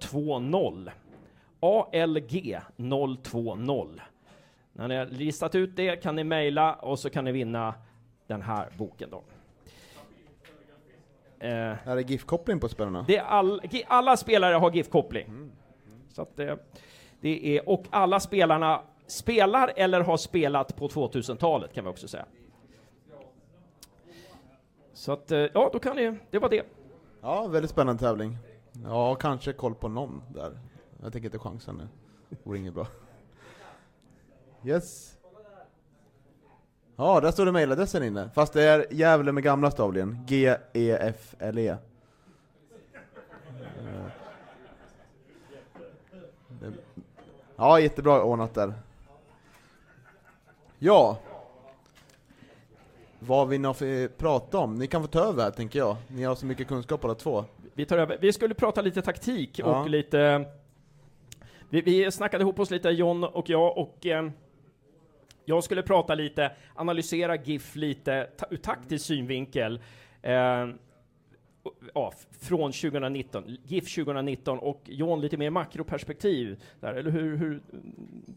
020. ALG 020. När ni har listat ut det kan ni mejla och så kan ni vinna den här boken då. Eh, Är det GIF-koppling på spelarna? det är all, alla spelare har GIF-koppling. Så att det, det är, och alla spelarna spelar eller har spelat på 2000-talet kan vi också säga. Så att, eh, ja, då kan ni, det var det. Ja, väldigt spännande tävling. Ja, kanske koll på någon där. Jag tänker inte chansa nu. Vore inget bra. Yes. Ja, där står det mejladressen inne. Fast det är Gävle med gamla stavningen. G-E-F-L-E. Eh. Ja, jättebra ordnat där. Ja. Vad vill ni för- prata om? Ni kan få ta över här, tänker jag. Ni har så mycket kunskap båda två. Vi tar över. Vi skulle prata lite taktik Ja. och lite... Vi, vi snackade ihop oss lite, John och jag, och eh, jag skulle prata lite, analysera GIF lite ta, ur taktisk synvinkel. Eh, och- ja, från 2019, GIF 2019 och John lite mer makroperspektiv där, eller hur, hur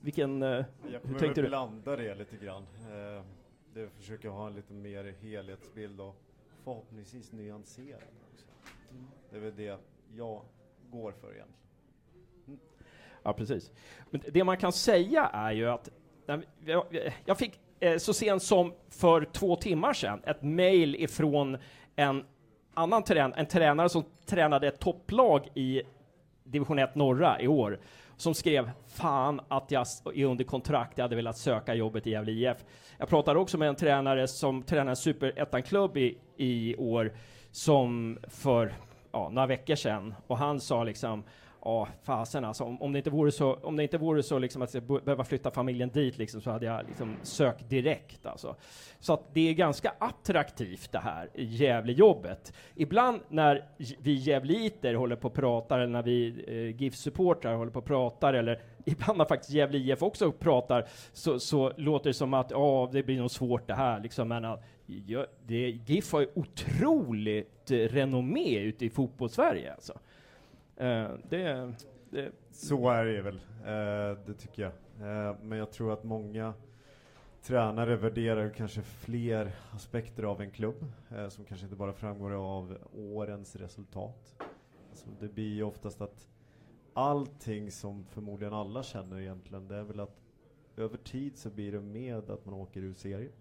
vilken, eh, Jag hur kommer tänkte du? blanda det lite grann. Eh, det försöker ha en lite mer helhetsbild och förhoppningsvis nyanserad också. Det är väl det jag går för egentligen. Mm. Ja, precis. Men det man kan säga är ju att jag- fick eh, så sent som för två timmar sedan ett mejl ifrån en annan trän en tränare som tränade ett topplag i division 1 norra i år, som skrev fan att jag är under kontrakt, jag hade velat söka jobbet i Gävle IF. Jag pratade också med en tränare som tränar en superettan-klubb i, i år, som för ja, några veckor sedan, och han sa liksom Ja, fasen alltså, om, om det inte vore så, om det inte vore så liksom att jag behöva flytta familjen dit liksom, så hade jag liksom sökt direkt alltså. Så att det är ganska attraktivt det här Gävlejobbet. Ibland när vi gävliter håller på och pratar, eller när vi eh, GIF-supportrar håller på och pratar, eller ibland när faktiskt Gävle IF också pratar, så, så låter det som att ja, det blir nog svårt det här liksom, men att, ja, det, GIF har ju otroligt eh, renommé ute i fotbollssverige alltså. Eh, det, det, Så är det väl, eh, det tycker jag. Eh, men jag tror att många tränare värderar kanske fler aspekter av en klubb, som kanske inte bara framgår av årens resultat. Alltså det blir ju oftast att allting som förmodligen alla känner egentligen, det är väl att över tid så blir det med att man åker ur serien.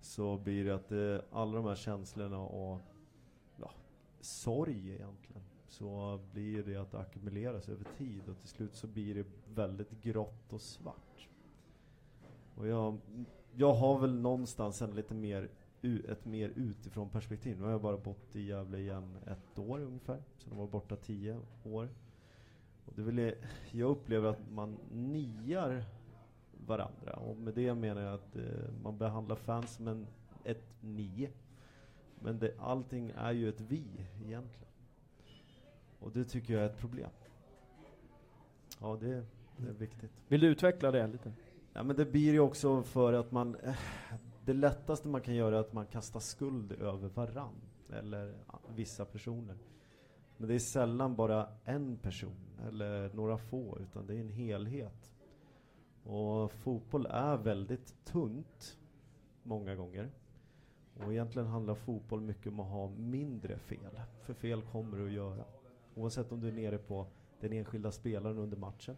Så blir det att det, alla de här känslorna och ja, sorg egentligen, så blir det att det ackumuleras över tid och till slut så blir det väldigt grått och svart. Och jag, jag har väl någonstans en lite mer, ett mer utifrån perspektiv. Nu har jag bara bott i Gävle igen ett år ungefär, så de var borta tio år. Och det vill jag, jag upplever att man niar varandra och med det menar jag att eh, man behandlar fans som en, ett ni. Men det, allting är ju ett vi egentligen. Och det tycker jag är ett problem. Ja, det, det är viktigt. Vill du utveckla det lite? Ja, men det blir ju också för att man... eh, Det lättaste man kan göra är att man kastar skuld över varann, eller vissa personer. Men det är sällan bara en person, eller några få, utan det är en helhet. Och fotboll är väldigt tunt, många gånger. Och egentligen handlar fotboll mycket om att ha mindre fel, för fel kommer du att göra. Oavsett om du är nere på den enskilda spelaren under matchen,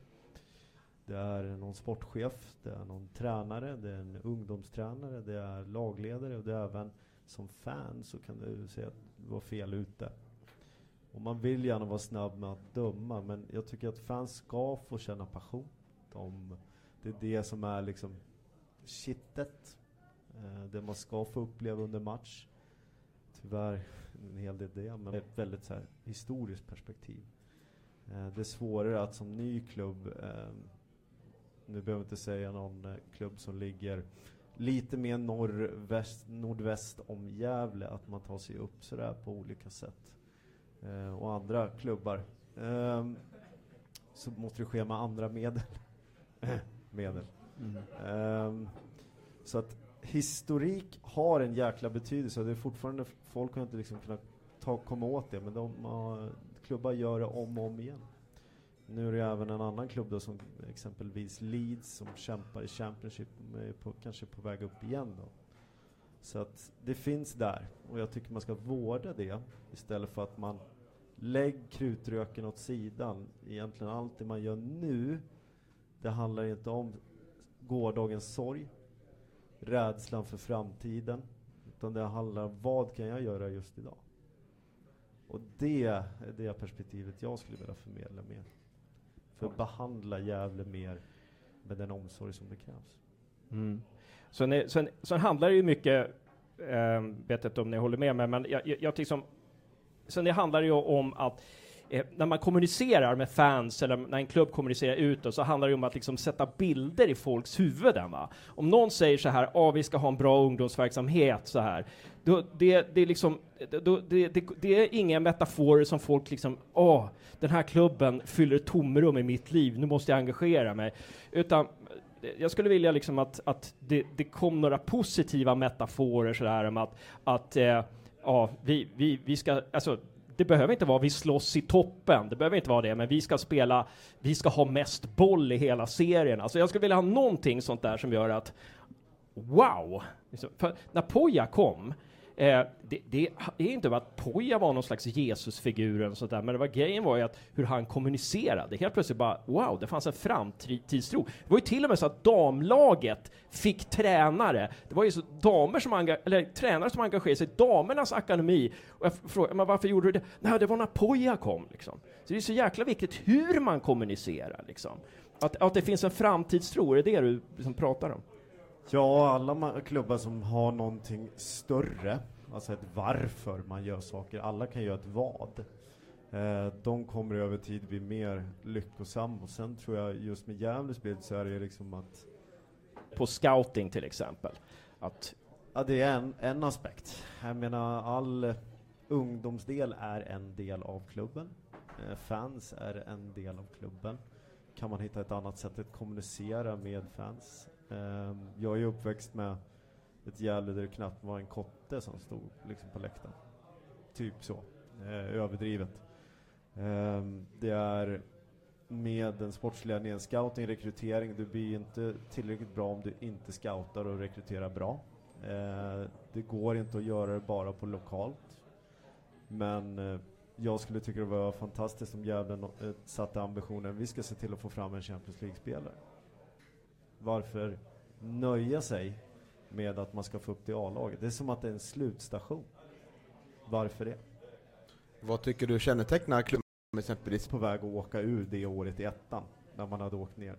Det är någon sportchef, det är någon tränare, det är en ungdomstränare, det är lagledare och det är även som fan så kan du säga att du var fel ute. Och man vill gärna vara snabb med att döma men jag tycker att fans ska få känna passion. De, det är det som är liksom kittet. Eh, det man ska få uppleva under match. Tyvärr en hel del det, men ett väldigt så här, historiskt perspektiv. Eh, det är svårare att som ny klubb, eh, nu behöver jag inte säga någon eh, klubb som ligger lite mer norrväst, nordväst om Gävle, att man tar sig upp sådär på olika sätt. Eh, och andra klubbar. Ehm, så måste det ske med andra medel. medel. Mm. Ehm, så att historik har en jäkla betydelse. Det är fortfarande, folk har inte liksom kunnat ta, komma åt det, men de uh, klubbar gör det om och om igen. Nu är det även en annan klubb då som exempelvis Leeds som kämpar i Championship och är på, kanske på väg upp igen då. Så att det finns där och jag tycker man ska vårda det istället för att man lägger krutröken åt sidan. Egentligen allt det man gör nu, det handlar inte om gårdagens sorg, rädslan för framtiden, utan det handlar om vad kan jag göra just idag? Och det är det perspektivet jag skulle vilja förmedla med. För att behandla Gävle mer med den omsorg som det krävs. Mm. Sen, är, sen, sen handlar det ju mycket, eh, vet inte om ni håller med mig, men jag, jag, jag liksom, sen det handlar ju om att eh, när man kommunicerar med fans eller när en klubb kommunicerar utåt så handlar det om att liksom sätta bilder i folks huvuden. Va? Om någon säger så här, ah, vi ska ha en bra ungdomsverksamhet så här, då, det, det, är liksom, då, det, det, det är inga metaforer som folk liksom, åh, den här klubben fyller ett tomrum i mitt liv, nu måste jag engagera mig. Utan eh, jag skulle vilja liksom att, att det, det kom några positiva metaforer sådär om att, att eh, ja, vi, vi, vi ska, alltså det behöver inte vara vi slåss i toppen, det behöver inte vara det, men vi ska spela, vi ska ha mest boll i hela serien. Alltså jag skulle vilja ha någonting sånt där som gör att wow! Liksom, för när Poja kom, eh, det, det är inte bara att Poja var någon slags Jesusfigur eller sånt där, men det var grejen var ju att hur han kommunicerade. Helt plötsligt bara wow, det fanns en framtidstro. Det var ju till och med så att damlaget fick tränare. Det var ju så damer som enga- eller tränare som engagerade sig i damernas akademi. Och jag frågade, men varför gjorde du det? Nej, det var när Poja kom liksom. Så det är så jäkla viktigt hur man kommunicerar liksom. Att, att det finns en framtidstro, är det det du liksom pratar om? Ja, alla klubbar som har någonting större, alltså ett varför man gör saker, alla kan göra ett vad. Eh, de kommer över tid bli mer lyckosamma och sen tror jag just med Gävles bild så är det liksom att På scouting till exempel. Att Ja, det är en, en aspekt. Jag menar, all ungdomsdel är en del av klubben. Eh, fans är en del av klubben. Kan man hitta ett annat sätt att kommunicera med fans? Eh, jag är ju uppväxt med ett Gävle där det knappt var en kotte som stod liksom på läktaren. Typ så. Eh, överdrivet. Eh, det är med den sportsliga ledningen, scouting, rekrytering, du blir inte tillräckligt bra om du inte scoutar och rekryterar bra. Eh, det går inte att göra det bara på lokalt. Men eh, jag skulle tycka det var fantastiskt om Gävle no- eh, satte ambitionen, vi ska se till att få fram en Champions League-spelare. Varför nöja sig med att man ska få upp till A-laget? Det är som att det är en slutstation. Varför det? Vad tycker du kännetecknar klubben exempelvis? På väg att åka ur det året i ettan, när man hade åkt ner.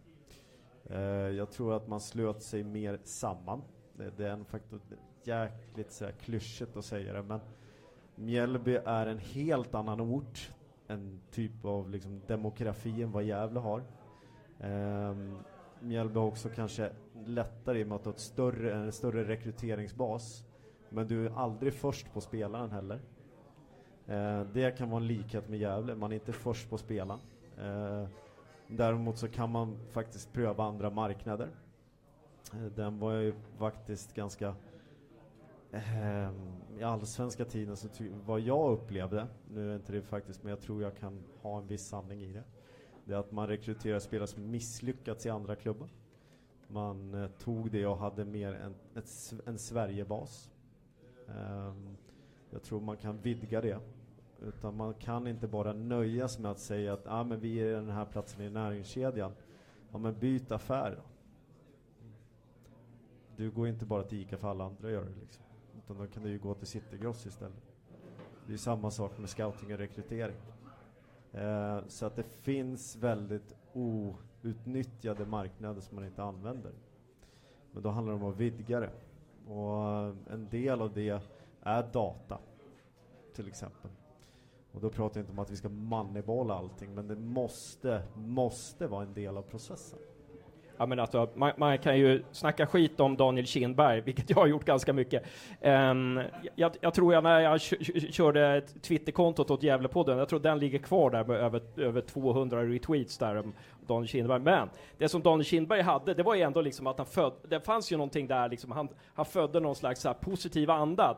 Eh, jag tror att man slöt sig mer samman. Det, det är en faktor, jäkligt så här klyschigt att säga det, men Mjällby är en helt annan ort, en typ av liksom demografi än vad Gävle har. Um, Mjällby har också kanske lättare i och med att du har ett större, en större rekryteringsbas. Men du är aldrig först på spelaren heller. Eh, det kan vara en likhet med Gävle, man är inte först på spelaren. Eh, däremot så kan man faktiskt pröva andra marknader. Eh, den var ju faktiskt ganska eh, i allsvenska tiden så ty- vad jag upplevde, nu är inte det faktiskt, men jag tror jag kan ha en viss sanning i det. Det är att man rekryterar spelare som misslyckats i andra klubbar. Man eh, tog det och hade mer en, ett, en Sverigebas. Eh, jag tror man kan vidga det. Utan man kan inte bara nöja sig med att säga att ah, men vi är den här platsen i näringskedjan. Ja men byt affär då. Du går inte bara till ICA för alla andra gör det liksom. Utan då kan du ju gå till Citygross istället. Det är samma sak med scouting och rekrytering. Eh, så att det finns väldigt outnyttjade marknader som man inte använder. Men då handlar det om att vidga det. Och eh, en del av det är data, till exempel. Och då pratar jag inte om att vi ska moneyballa allting, men det måste, måste vara en del av processen. Ja, men alltså, man, man kan ju snacka skit om Daniel Kindberg, vilket jag har gjort ganska mycket. Um, jag, jag tror jag när jag körde Twitterkontot åt Gävlepodden, jag tror den ligger kvar där med över, över 200 retweets där om Daniel Kinberg. Men det som Daniel Kindberg hade, det var ju ändå liksom att han födde... det fanns ju någonting där liksom, han, han födde någon slags så här positiv anda.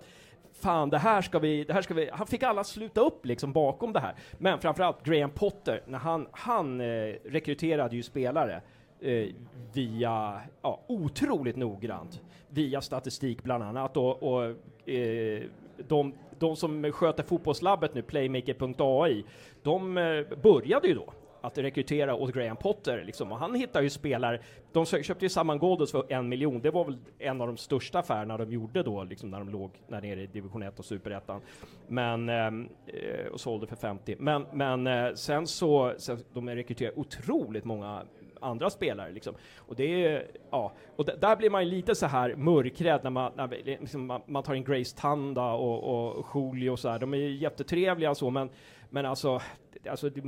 Fan, det här ska vi, det här ska vi, han fick alla sluta upp liksom bakom det här. Men framförallt Graham Potter, när han, han eh, rekryterade ju spelare eh, via, ja, otroligt noggrant, via statistik bland annat och, och eh, de, de som sköter fotbollslabbet nu, Playmaker.ai, de eh, började ju då att rekrytera åt Graham Potter liksom. och han hittar ju spelare, de köpte ju samman Goldos för en miljon, det var väl en av de största affärerna de gjorde då, liksom när de låg där nere i division 1 och superettan. Men, eh, eh och sålde för 50. Men, men eh, sen så, sen, de rekryterar otroligt många andra spelare liksom. Och det är, ja, och där blir man ju lite så här mörkrädd när man, när liksom, man, man tar in Grace Tanda och, och Julio och så här. De är ju jättetrevliga och så, men, men alltså, alltså det,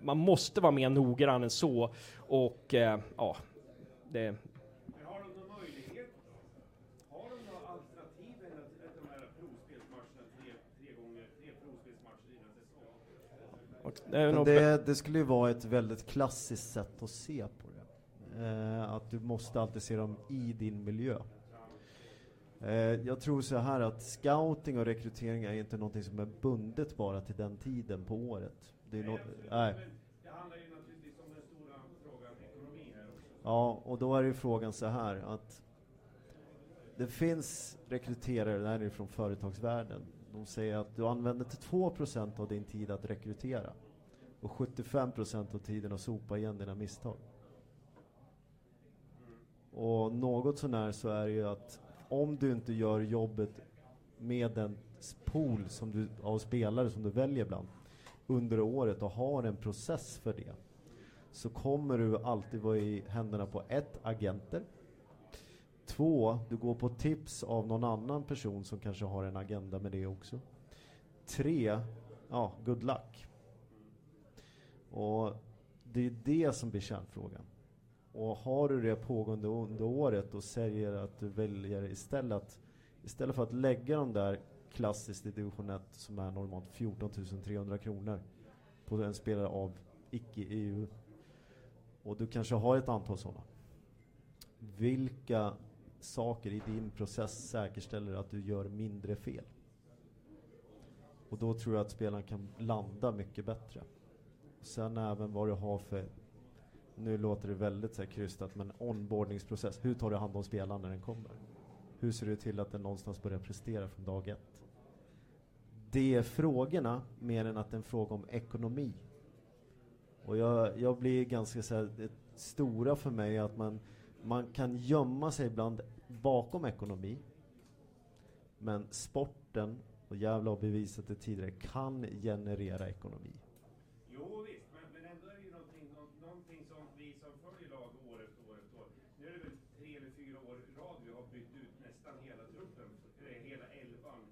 man måste vara mer noggrann än så. Och eh, ja, det, Men har de någon möjlighet då? Har de några alternativ än att- att de här provspelsmatcherna tre, tre gånger, tre provspelsmatcher innan säsong? och det det, det skulle ju vara ett väldigt klassiskt sätt att se på det. Eh, att du måste alltid se dem i din miljö. Eh, jag tror så här att scouting och rekrytering är inte någonting som är bundet bara till den tiden på året. Det är nå- nej. Det handlar ju naturligtvis om den stora frågan ekonomi här också. Ja, och då är ju frågan så här att det finns rekryterare, det här är från företagsvärlden, de säger att du använder till 2% av din tid att rekrytera och 75% av tiden att sopa igen dina misstag. Och något sånär så är det ju att om du inte gör jobbet med den pool som du, av spelare som du väljer bland under året och har en process för det så kommer du alltid vara i händerna på ett, agenter. Två, du går på tips av någon annan person som kanske har en agenda med det också. Tre, ja, good luck. Och det är det som blir kärnfrågan. Och har du det pågående under året och säger att du väljer istället att istället för att lägga de där klassiskt i division 1 som är normalt 14 300 kronor på en spelare av icke-EU och du kanske har ett antal sådana. Vilka saker i din process säkerställer att du gör mindre fel? Och då tror jag att spelaren kan landa mycket bättre. Sen även vad du har för, nu låter det väldigt så här krystat, men onboardningsprocess. Hur tar du hand om spelaren när den kommer? Hur ser du till att den någonstans börjar prestera från dag ett? Det är frågorna mer än att det är en fråga om ekonomi. Och jag, jag blir ganska så här, det stora för mig är att man, man kan gömma sig ibland bakom ekonomi. Men sporten, och jävla har bevisat det tidigare, kan generera ekonomi. Jo visst, men, men ändå är det ju någonting, nå- någonting som vi som följer lag år efter år efter år. Nu är det väl tre eller fyra år i rad vi har bytt ut nästan hela truppen, eller hela elvan,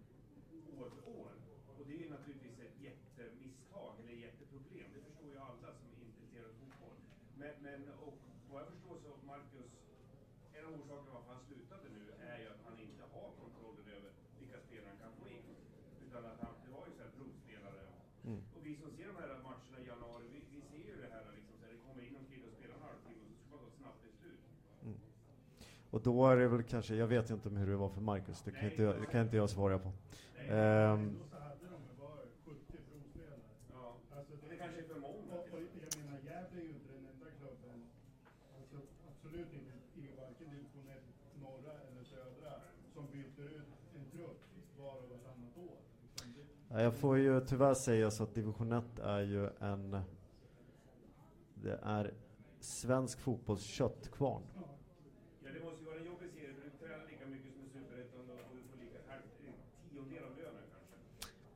år för år. Och det är ju naturligtvis ett jättemisstag, eller jätteproblem. Det förstår ju alla som är intresserade av fotboll. Men, men och vad jag förstår så, Marcus, en av orsakerna varför han slutade nu är ju att han inte har kontrollen över vilka spelare han kan få in. Utan att han, det var ju så här provspelare. Mm. Och vi som ser de här matcherna i januari, vi, vi ser ju det här liksom, så här, det kommer in någon kille och spelar en halvtimme och så ska man gå snabbt till slut. Mm. Och då är det väl kanske, jag vet inte om hur det var för Marcus, det kan, inte, jag- det kan inte jag svara på. Ja, det kanske är för många. Och, och jag menar, Gävle är ju inte den enda klubben, alltså absolut inte i varken division 1 norra eller södra, som byter ut en trupp var och vartannat år. Liksom Jag får ju tyvärr säga så att division 1 är ju en... Det är svensk fotbolls köttkvarn. Ja, det måste ju vara en jobbig serie, för du tränar lika mycket som i Superettan och du får lika en tiondel av lönen kanske.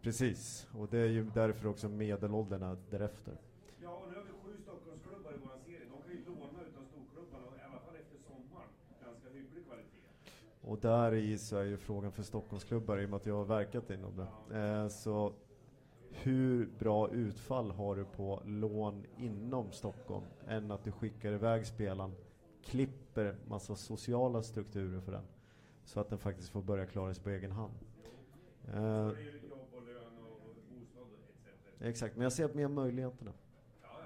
Precis, och det är ju därför också medelåldern är därefter. Ja, och nu har vi sju Stockholmsklubbar i vår serie. De kan ju låna utan storklubbarna, i alla fall efter sommaren, ganska hygglig kvalitet. Och där i så är ju frågan för Stockholmsklubbar, i och med att jag har verkat inom det. Eh, så hur bra utfall har du på lån inom Stockholm än att du skickar iväg spelaren, klipper massa sociala strukturer för den så att den faktiskt får börja klara sig på egen hand. Eh, Det är ju jobb och lön och och bostad etc. Exakt, men jag ser mer möjligheterna.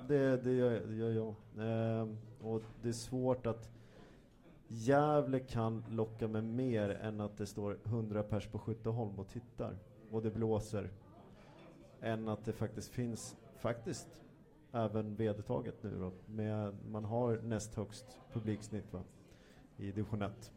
Det, det, gör, det gör jag. Ehm, och det är svårt att Gävle kan locka med mer än att det står 100 pers på Skytteholm och tittar och det blåser. Än att det faktiskt finns, faktiskt, även vedertaget nu då, med, man har näst högst publiksnitt va? I division 1.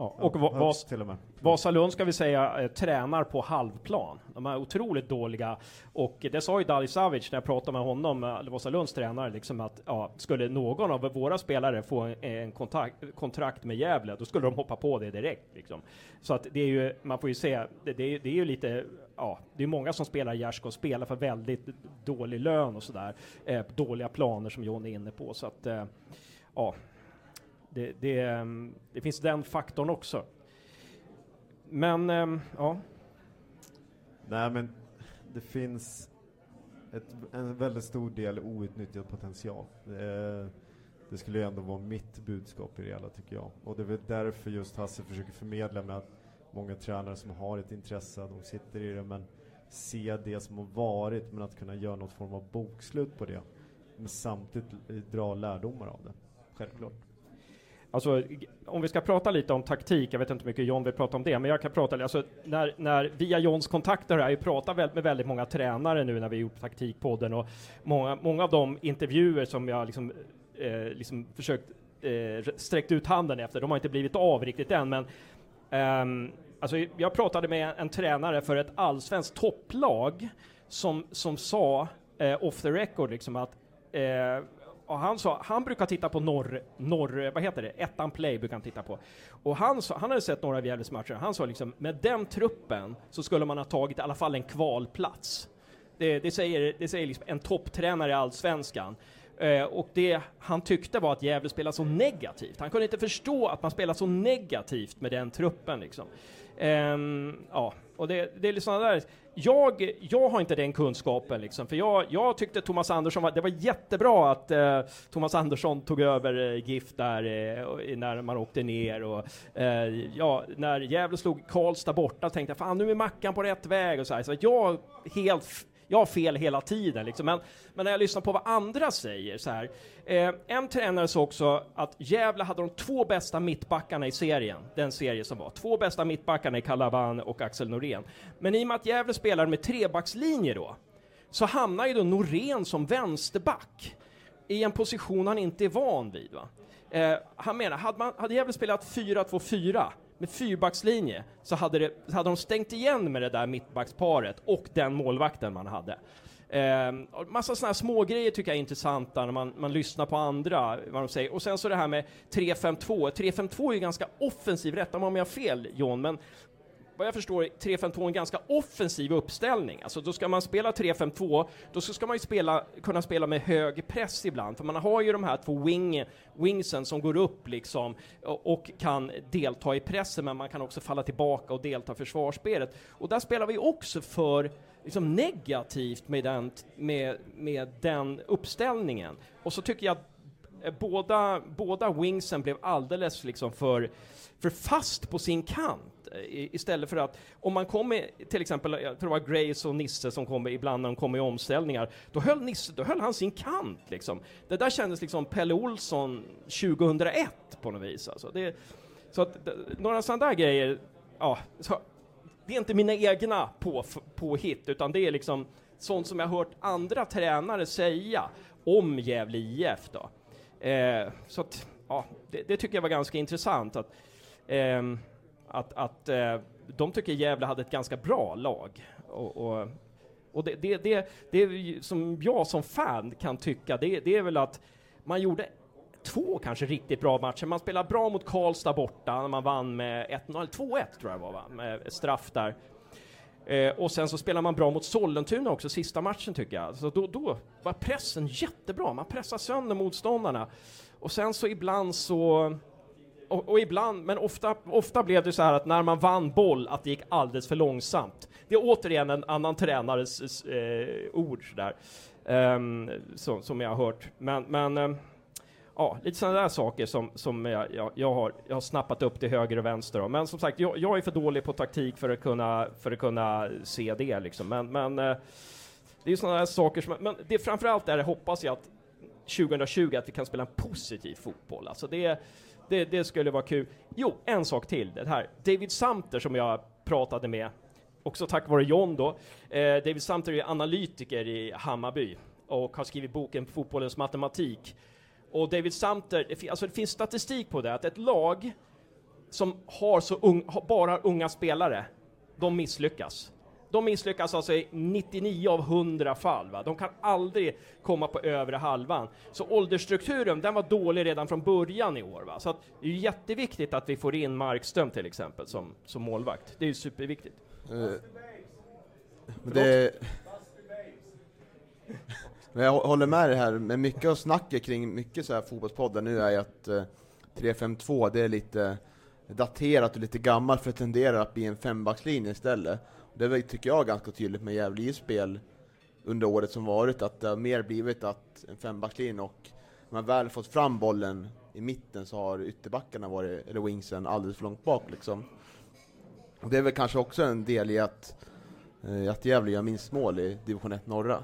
Ja, och Va- Vas- till och med. Vasalund ska vi säga eh, tränar på halvplan. De är otroligt dåliga och det sa ju Dali Savic när jag pratade med honom, eh, Vasalunds tränare, liksom att ja, skulle någon av våra spelare få en, en kontakt, kontrakt med Gävle, då skulle de hoppa på det direkt. Liksom. Så att det är ju, man får ju se, det, det, är, det är ju lite, ja, det är många som spelar i och spelar för väldigt dålig lön och sådär, eh, dåliga planer som John är inne på. Så att, eh, ja, det, det, ehm, det finns den faktorn också. Men, ehm, ja. Nej men det finns ett, en väldigt stor del outnyttjad potential. Det, det skulle ju ändå vara mitt budskap i det hela tycker jag. Och det är väl därför just Hasse försöker förmedla med att många tränare som har ett intresse, de sitter i det men se det som har varit men att kunna göra något form av bokslut på det. Men samtidigt dra lärdomar av det. Självklart. Alltså, om vi ska prata lite om taktik, jag vet inte hur mycket John vill prata om det, men jag kan prata lite, alltså, när, när, via Johns kontakter har jag pratat med väldigt många tränare nu när vi gjort taktikpodden och många, många av de intervjuer som jag liksom, eh, liksom försökt eh, sträckt ut handen efter, de har inte blivit av riktigt än, men ehm, alltså, jag pratade med en tränare för ett allsvenskt topplag som, som sa eh, off the record liksom att eh, och han sa, han brukar titta på norr, norr, vad heter det, ettan play brukar han titta på. Och han sa, han hade sett några av Gävles matcher, han sa liksom, med den truppen så skulle man ha tagit i alla fall en kvalplats. Det, det säger, det säger liksom en topptränare i Allsvenskan. Eh, och det han tyckte var att Gävle spelade så negativt. Han kunde inte förstå att man spelade så negativt med den truppen liksom. Um, ja, och det, det är liksom där. Jag, jag har inte den kunskapen liksom, för jag, jag tyckte Thomas Andersson var, det var jättebra att eh, Thomas Andersson tog över eh, GIF där eh, när man åkte ner och eh, ja, när Gävle slog Karlstad borta tänkte jag fan nu är Mackan på rätt väg och så här, så jag helt jag har fel hela tiden liksom. men, men när jag lyssnar på vad andra säger så här. Eh, en tränare sa också att Gävle hade de två bästa mittbackarna i serien, den serie som var. Två bästa mittbackarna i Calaban och Axel Norén. Men i och med att Gävle spelar med trebackslinje då, så hamnar ju då Norén som vänsterback i en position han inte är van vid. Va? Eh, han menar, hade, man, hade Gävle spelat 4-2-4 med fyrbackslinje så hade, det, så hade de stängt igen med det där mittbacksparet och den målvakten man hade. Eh, massa sådana här små grejer tycker jag är intressanta när man, man lyssnar på andra, vad de säger. Och sen så det här med 3-5-2. 3-5-2 är ju ganska offensiv, rätta mig om jag har fel John, men vad jag förstår är 3-5-2 en ganska offensiv uppställning. Alltså då ska man spela 3-5-2, då ska man ju spela, kunna spela med hög press ibland, för man har ju de här två wing, wingsen som går upp liksom och, och kan delta i pressen, men man kan också falla tillbaka och delta i försvarsspelet. Och där spelar vi också för liksom negativt med den, med, med den uppställningen. Och så tycker jag att eh, båda, båda wingsen blev alldeles liksom för, för fast på sin kant. Eh, i- Istället för att, om man kommer, till exempel, jag tror det var Grace och Nisse som kommer ibland när de kommer i omställningar, då höll Nisse, då höll han sin kant liksom. Det där kändes liksom Pelle Olsson 2001 på något vis alltså. Det, så att, några sådana där grejer, ja, så, det är inte mina egna på, påhitt, utan det är liksom sånt som jag hört andra tränare säga om Gävle IF då. Eh, så att, ja, det, det tycker jag var ganska intressant att, Ehm, att, att eh, de tycker Gävle hade ett ganska bra lag. Och, och, och det, det, det, det som jag som fan kan tycka, det, det är väl att man gjorde två kanske riktigt bra matcher. Man spelade bra mot Karlstad borta, när man vann med 1-0, eller 2-1 tror jag det var, va? med straff där. Eh, och sen så spelar man bra mot Sollentuna också, sista matchen tycker jag. Så då, då var pressen jättebra, man pressar sönder motståndarna. Och sen så ibland så... Och, och ibland, men ofta, ofta blev det så här att när man vann boll, att det gick alldeles för långsamt. Det är återigen en annan tränares eh, ord sådär, ehm, um, som, som jag har hört. Men, men um, ja, lite sådana där saker som, som jag, jag, jag, har, jag har snappat upp till höger och vänster. Då. Men som sagt, jag, jag är för dålig på taktik för att kunna, för att kunna se det. Liksom. Men, men eh, det är sådana där saker som... Men det framförallt är det, hoppas jag, att 2020 att vi kan spela en positiv fotboll. Alltså det, det, det skulle vara kul. Jo, en sak till. Det här. David Samter som jag pratade med, också tack vare John då. Eh, David Samter är analytiker i Hammarby och har skrivit boken Fotbollens matematik. Och David Samter, det, alltså det finns statistik på det, att ett lag som har så ung, bara har unga spelare, de misslyckas. De misslyckas alltså i 99 av 100 fall. Va? De kan aldrig komma på övre halvan. Så åldersstrukturen, den var dålig redan från början i år. Va? Så att det är jätteviktigt att vi får in Markström till exempel som, som målvakt. Det är ju superviktigt. Uh, det... Men jag håller med dig här, men mycket av snacket kring mycket så här fotbollspodden nu är ju att eh, uh, 3-5-2, det är lite daterat och lite gammalt för det tenderar att bli en fembackslinje istället. Det är väl, tycker jag, ganska tydligt med Gävle spel under året som varit, att det har mer blivit att en fembackslinje och när man väl fått fram bollen i mitten så har ytterbackarna varit, eller wingsen, alldeles för långt bak liksom. Och det är väl kanske också en del i att, eh, att Gävle gör minst mål i division 1 norra.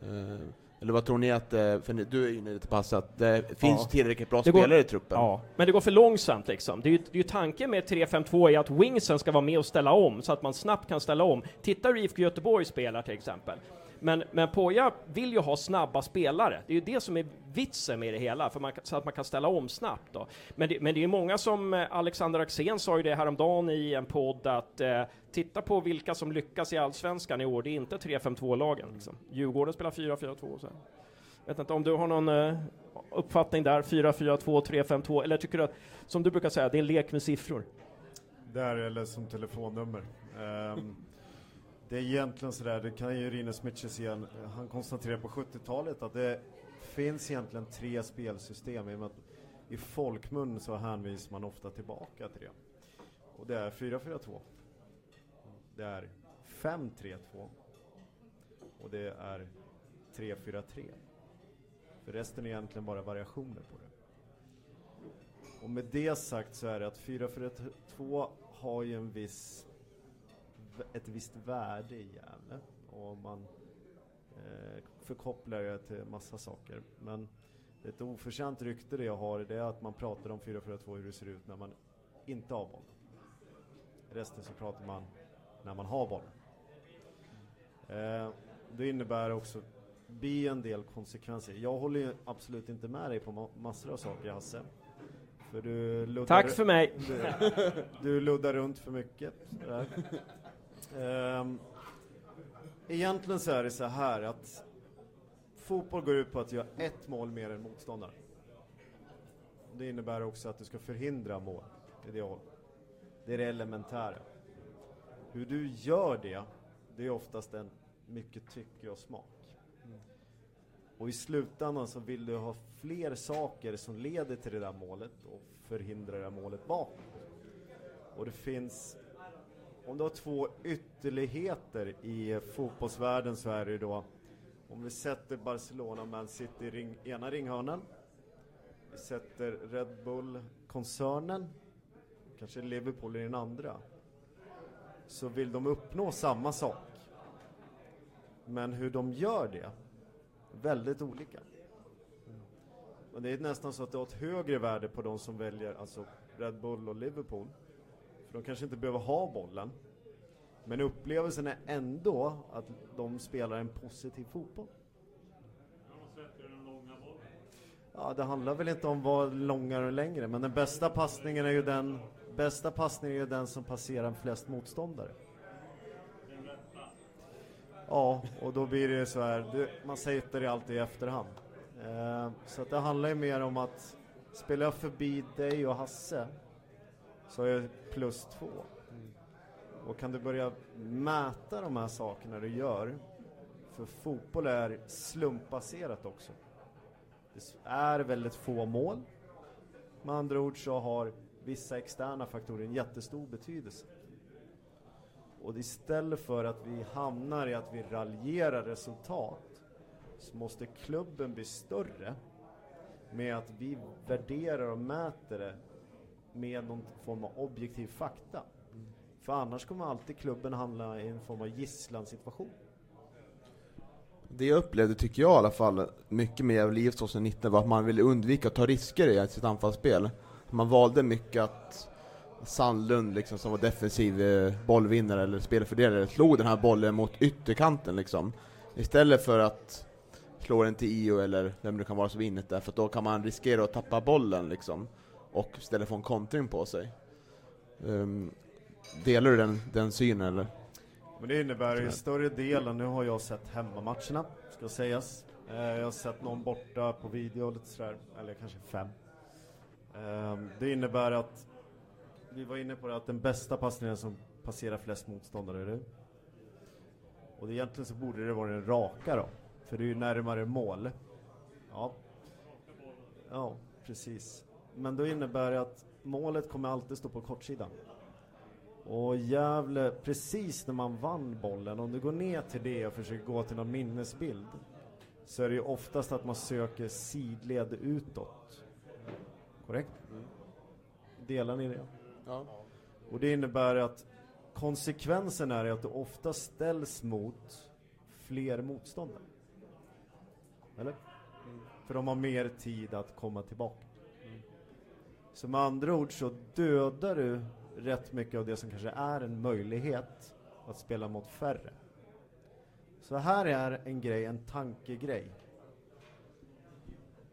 Eh, eller vad tror ni att, eh, för du är inne lite på Hasse, att det finns Ja. tillräckligt bra går- spelare i truppen? Ja, men det går för långsamt liksom. Det är ju, det är ju tanken med 3-5-2 är att wingsen ska vara med och ställa om, så att man snabbt kan ställa om. Titta hur IFK Göteborg spelar till exempel. Men, men Poja vill ju ha snabba spelare. Det är ju det som är vitsen med det hela, för man, så att man kan ställa om snabbt. Då. Men, det, men det är många som, eh, Alexander Axén sa ju det häromdagen i en podd, att eh, titta på vilka som lyckas i Allsvenskan i år, det är inte 3-5-2-lagen. Liksom. Djurgården spelar 4-4-2 och så. Jag Vet inte om du har någon eh, uppfattning där, 4-4-2, 3-5-2, eller tycker du att, som du brukar säga, det är en lek med siffror? Där eller som telefonnummer. Um det är egentligen sådär, det kan ju Rinus Mitches igen, eh, han konstaterar på 70-talet att det finns egentligen tre spelsystem i och med att i folkmun så hänvisar man ofta tillbaka till det. Och det är 4-4-2. Det är 5-3-2. Och det är 3-4-3. För resten är egentligen bara variationer på det. Och med det sagt så är det att 4-4-2 har ju en viss, ett visst värde i Gävle. Och man eh, förkopplar det till massa saker. Men ett oförtjänt rykte det jag har det är att man pratar om 4-4-2 hur det ser ut när man inte har bollen. Resten så pratar man när man har bollen. Eh, det innebär också blir en del konsekvenser. Jag håller ju absolut inte med dig på ma- massor av saker Hasse. För du luddar, Tack för mig. Du, du luddar runt för mycket. sådär. Ehm, egentligen så är det så här att fotboll går ut på att göra ett mål mer än motståndaren. Det innebär också att du ska förhindra mål. Det är det, det, är det elementära. Hur du gör det, det är oftast en mycket tycke och smak. Och i slutändan så vill du ha fler saker som leder till det där målet och förhindrar det där målet bakåt. Och det finns, om du har två ytterligheter i fotbollsvärlden så är det då, om vi sätter Barcelona och Man City i ring, ena ringhörnan, vi sätter Red Bull-koncernen, kanske Liverpool i den andra, så vill de uppnå samma sak. Men hur de gör det, väldigt olika. Och det är nästan så att det har ett högre värde på de som väljer alltså Red Bull och Liverpool. För de kanske inte behöver ha bollen. Men upplevelsen är ändå att de spelar en positiv fotboll. Ja, det handlar väl inte om vad långare och längre, men den bästa passningen är ju den, bästa passningen är ju den som passerar flest motståndare. Ja, och då blir det ju så här, du, man sätter det alltid i efterhand. Eh, så att det handlar ju mer om att spelar jag förbi dig och Hasse så är plus två. Och kan du börja mäta de här sakerna du gör, för fotboll är slumpbaserat också. Det är väldigt få mål. Med andra ord så har vissa externa faktorer en jättestor betydelse. Och istället för att vi hamnar i att vi raljerar resultat så måste klubben bli större med att vi värderar och mäter det med någon form av objektiv fakta. För annars kommer alltid klubben hamna i en form av gisslansituation. Det jag upplevde, tycker jag i alla fall, mycket med Gävle IF 2019 var att man ville undvika att ta risker i sitt anfallsspel. Man valde mycket att Sandlund, liksom, som var defensiv eh, bollvinnare eller spelfördelare, slog den här bollen mot ytterkanten liksom. Istället för att slå den till Io eller vem det kan vara som vinner där, för då kan man riskera att tappa bollen liksom. Och istället få en kontring på sig. Um, delar du den, den synen eller? Men det innebär i större delen, nu har jag sett hemmamatcherna, ska sägas. Eh, jag har sett någon borta på video, lite sådär, eller kanske fem. Eh, det innebär att, vi var inne på det, att den bästa passningen som passerar flest motståndare är du. Och det, egentligen så borde det vara den raka då, för det är ju närmare mål. Ja. Ja, precis. Men då innebär det att målet kommer alltid stå på kortsidan. Och Gävle, precis när man vann bollen, om du går ner till det och försöker gå till någon minnesbild, så är det ju oftast att man söker sidled utåt. Korrekt? Delar ni det? Ja. Och det innebär att konsekvensen är att du ofta ställs mot fler motståndare. Eller? För de har mer tid att komma tillbaka. Så med andra ord så dödar du rätt mycket av det som kanske är en möjlighet att spela mot färre. Så här är en grej, en tankegrej.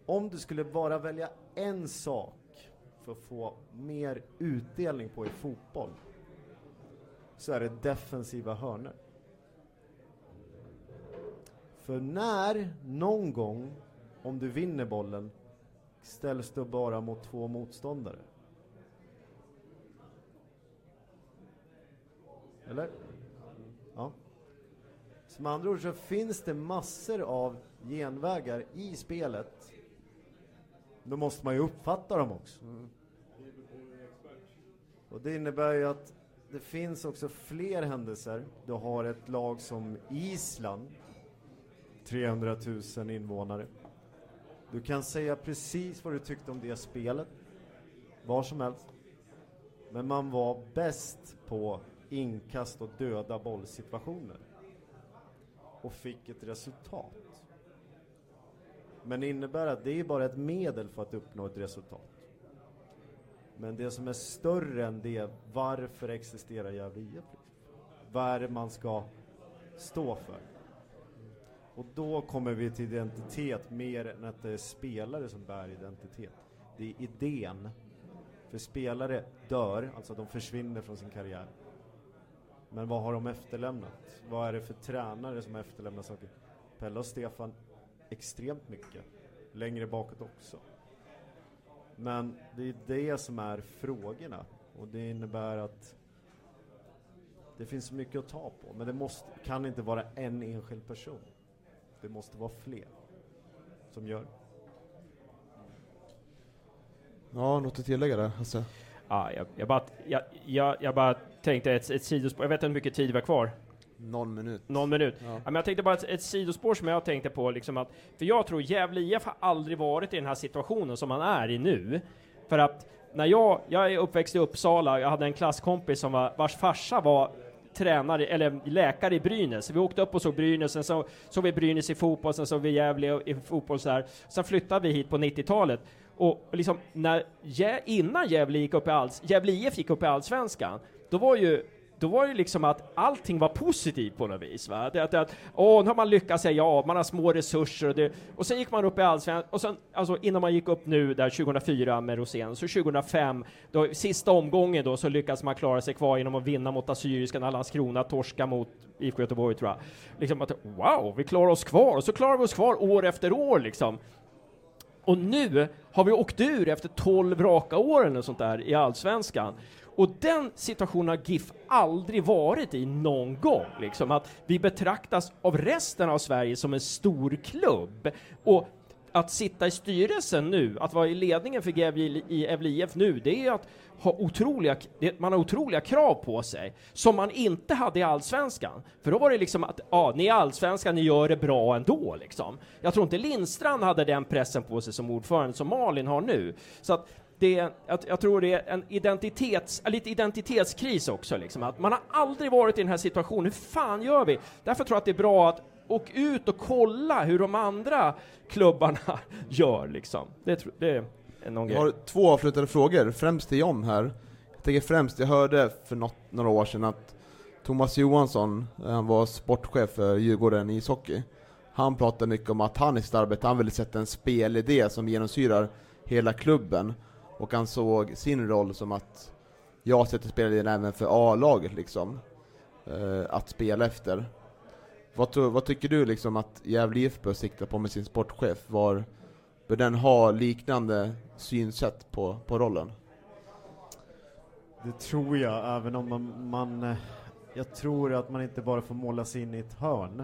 Om du skulle bara välja en sak för att få mer utdelning på i fotboll så är det defensiva hörnor. För när, någon gång, om du vinner bollen ställs du bara mot två motståndare. Eller? Ja. Så med andra ord så finns det massor av genvägar i spelet. Då måste man ju uppfatta dem också. Och det innebär ju att det finns också fler händelser. Du har ett lag som Island, 300 000 invånare. Du kan säga precis vad du tyckte om det spelet, var som helst. Men man var bäst på inkast och döda bollsituationer. Och fick ett resultat. Men det innebär att det är bara ett medel för att uppnå ett resultat. Men det som är större än det, varför existerar Gävle IF? Vad är det man ska stå för? Och då kommer vi till identitet mer än att det är spelare som bär identitet. Det är idén. För spelare dör, alltså de försvinner från sin karriär. Men vad har de efterlämnat? Vad är det för tränare som har efterlämnat saker? Pelle och Stefan extremt mycket. Längre bakåt också. Men det är det som är frågorna. Och det innebär att det finns så mycket att ta på. Men det måste, kan inte vara en enskild person. Det måste vara fler som gör. Ja, något att tillägga där, Hasse? Ja, jag, jag, bara, jag, jag, jag bara tänkte ett, ett sidospår, jag vet inte hur mycket tid vi har kvar. Någon minut. Någon minut. Ja. Ja. men jag tänkte bara ett, ett sidospår som jag tänkte på, liksom att, för jag tror Gävle IF har aldrig varit i den här situationen som man är i nu. För att när jag, jag är uppväxt i Uppsala, jag hade en klasskompis som var, vars farsa var tränare, eller läkare i Brynäs. Vi åkte upp och såg Brynäs, sen så såg vi Brynäs i fotboll, sen såg vi Gävle i fotboll så här. Sen flyttade vi hit på 90-talet. Och liksom när, innan Gävle gick upp i alls, Gävle IF gick upp i Allsvenskan, då var ju då var det liksom att allting var positivt på något vis. Va? Det, att, att, åh, nu har man lyckats säga ja, man har små resurser och, det, och sen gick man upp i allsvenskan, och sen, alltså innan man gick upp nu där 2004 med Rosén, så 2005, då, sista omgången då, så lyckades man klara sig kvar genom att vinna mot Assyriska när Landskrona torska mot IFK Göteborg tror jag. Liksom att, wow, vi klarar oss kvar, och så klarar vi oss kvar år efter år liksom. Och nu har vi åkt ur efter 12 raka år eller sånt där i Allsvenskan. Och den situationen har GIF aldrig varit i någon gång, liksom att vi betraktas av resten av Sverige som en stor klubb. Och att sitta i styrelsen nu, att vara i ledningen för Gävle i Gävle nu, det är att ha otroliga, det, man har otroliga krav på sig, som man inte hade i Allsvenskan. För då var det liksom att, ja, ni är Allsvenskan, ni gör det bra ändå liksom. Jag tror inte Lindstrand hade den pressen på sig som ordförande som Malin har nu. Så att det är, jag, jag tror det är en identitets, en lite identitetskris också, liksom. att man har aldrig varit i den här situationen. Hur fan gör vi? Därför tror jag att det är bra att åka ut och kolla hur de andra klubbarna gör, liksom. Det, det är någon Jag har två avslutande frågor, främst till John här. Jag tänker främst, jag hörde för något, några år sedan att Thomas Johansson, eh, han var sportchef för Djurgården i ishockey. Han pratade mycket om att han i sitt arbete, han ville sätta en spelidé som genomsyrar hela klubben. Och han såg sin roll som att jag sätter spelaren även för A-laget liksom. Eh, att spela efter. Vad, tror- vad tycker du liksom att Gävle IF bör sikta på med sin sportchef? Var, bör den ha liknande synsätt på, på rollen? Det tror jag, även om man, man... Eh, jag tror att man inte bara får måla sig in i ett hörn.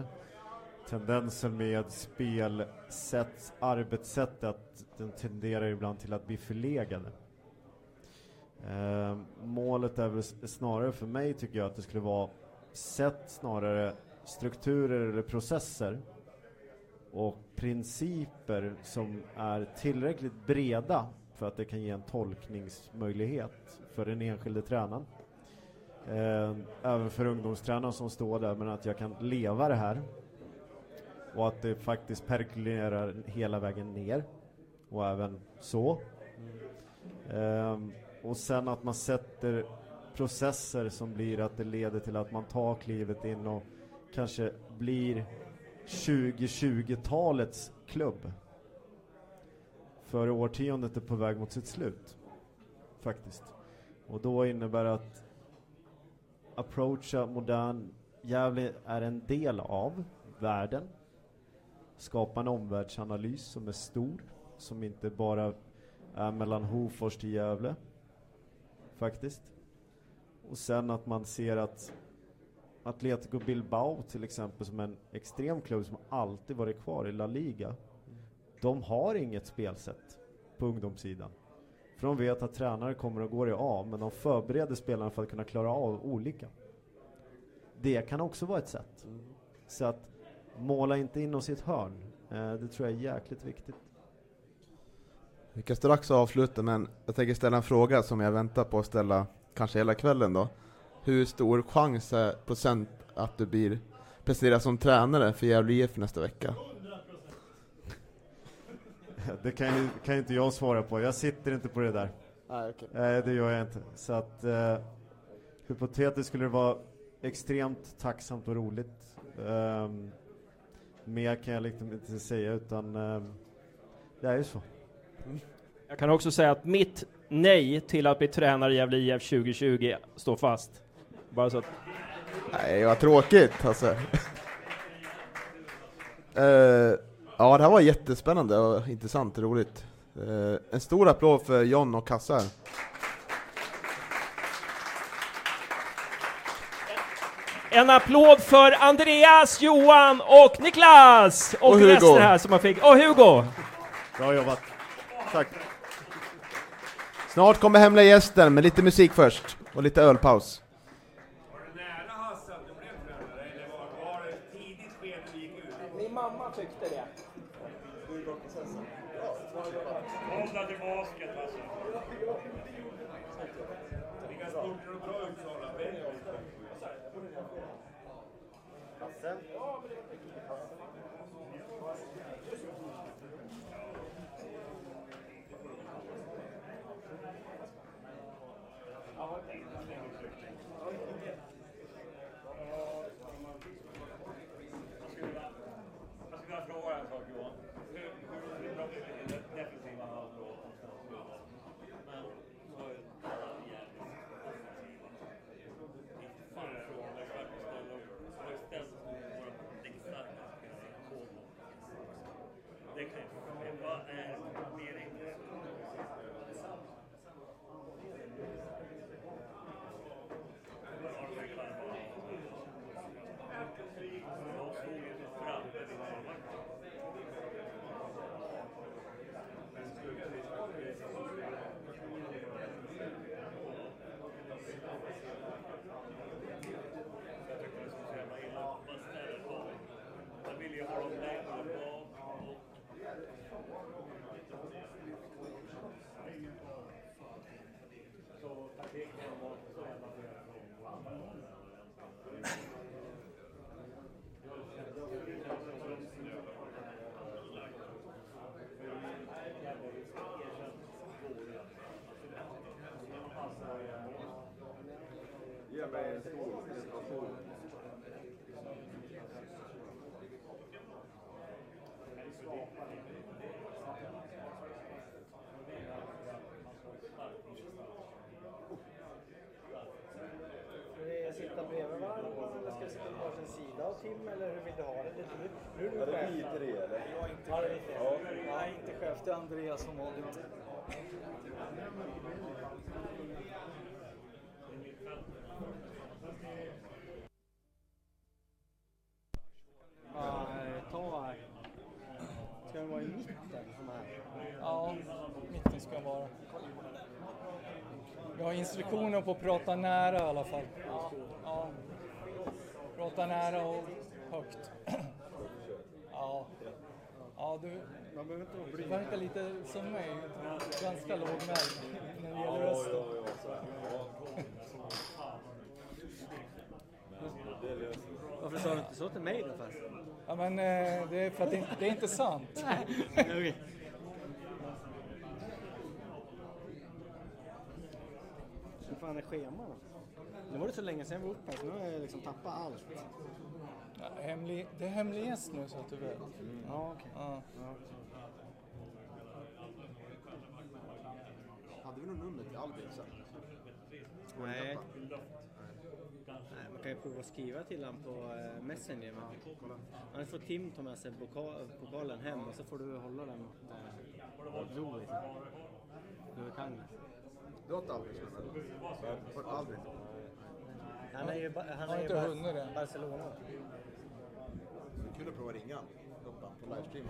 Tendensen med spelsätt, arbetssätt, att den tenderar ibland till att bli förlegade. Eh, målet är väl snarare för mig, tycker jag, att det skulle vara sätt snarare strukturer eller processer och principer som är tillräckligt breda för att det kan ge en tolkningsmöjlighet för den enskilde tränaren. Eh, även för ungdomstränaren som står där, men att jag kan leva det här. Och att det faktiskt perkulerar hela vägen ner. Och även så. Ehm, och sen att man sätter processer som blir att det leder till att man tar klivet in och kanske blir 2020-talets klubb. För årtiondet är på väg mot sitt slut. Faktiskt. Och då innebär det att approacha modern Gävle är en del av världen. Skapa en omvärldsanalys som är stor, som inte bara är mellan Hofors till Gävle. Faktiskt. Och sen att man ser att Atletico Bilbao till exempel som en extrem klubb som alltid varit kvar i La Liga. De har inget spelsätt på ungdomssidan. För de vet att tränare kommer och går i A, men de förbereder spelarna för att kunna klara av olika. Det kan också vara ett sätt. Så att måla inte in oss i ett hörn. Eh, det tror jag är jäkligt viktigt. Vi kan strax avsluta, men jag tänker ställa en fråga som jag väntar på att ställa kanske hela kvällen då. Hur stor chans är procent att du blir presenterad som tränare för Gävle IF nästa vecka? Det kan ju, kan inte jag svara på. Jag sitter inte på det där. Nej, okej. Nej, det gör jag inte. Så att eh, hypotetiskt skulle det vara extremt tacksamt och roligt. Um, mer kan jag liksom inte säga utan ehm, det är ju så. Jag kan också säga att mitt nej till att bli tränare i Gävle IF 2020 står fast. Bara så att... Nej, vad tråkigt alltså. Eh, ja, det här var jättespännande och intressant och roligt. Eh, en stor applåd för John och Kassa. En applåd för Andreas, Johan och Niklas! Och, Och Hugo. resten här som man fick. Och Hugo! Bra jobbat. Tack. Snart kommer hemliga gästen, med lite musik först och lite ölpaus. Tim eller hur vill du ha det? är nu är du Ja, det chef. inte det, eller? Jag är inte Ja, det är chef. inte det. Nej, inte chef. Det är Andreas som vanligt. Ja, ta... Ska den vara i mitten? Här? Ja, mitten ska vara. Jag har instruktioner på att prata nära i alla fall. Ja. Prata nära och högt. Ja. Ja, du, Man behöver inte blyg. verkar lite som mig. Ganska lågmäld när det gäller rösten. Varför sa du inte så till mig då för? Ja, men eh, det är för att det, det är inte sant. Hur fan är scheman då? Nu var det så länge sedan jag var uppe så nu har jag liksom tappat allt. Ja, hemlig, det är hemlig gäst nu så att du vet. Ja, okej. Ja. Hade vi något nummer till Albin sen? Nej. Nej, man kan ju prova att skriva till honom på eh, Messenger. Men annars får Tim ta med sig poka- pokalen hem och så får du hålla den mot eh, Louis. Du kan det. Du har inte Albins nummer? Har du Albin? Han är ju, han är ju inte Bar- hunnit det. Barcelona. Kul att prova ringa Loppan på livestream.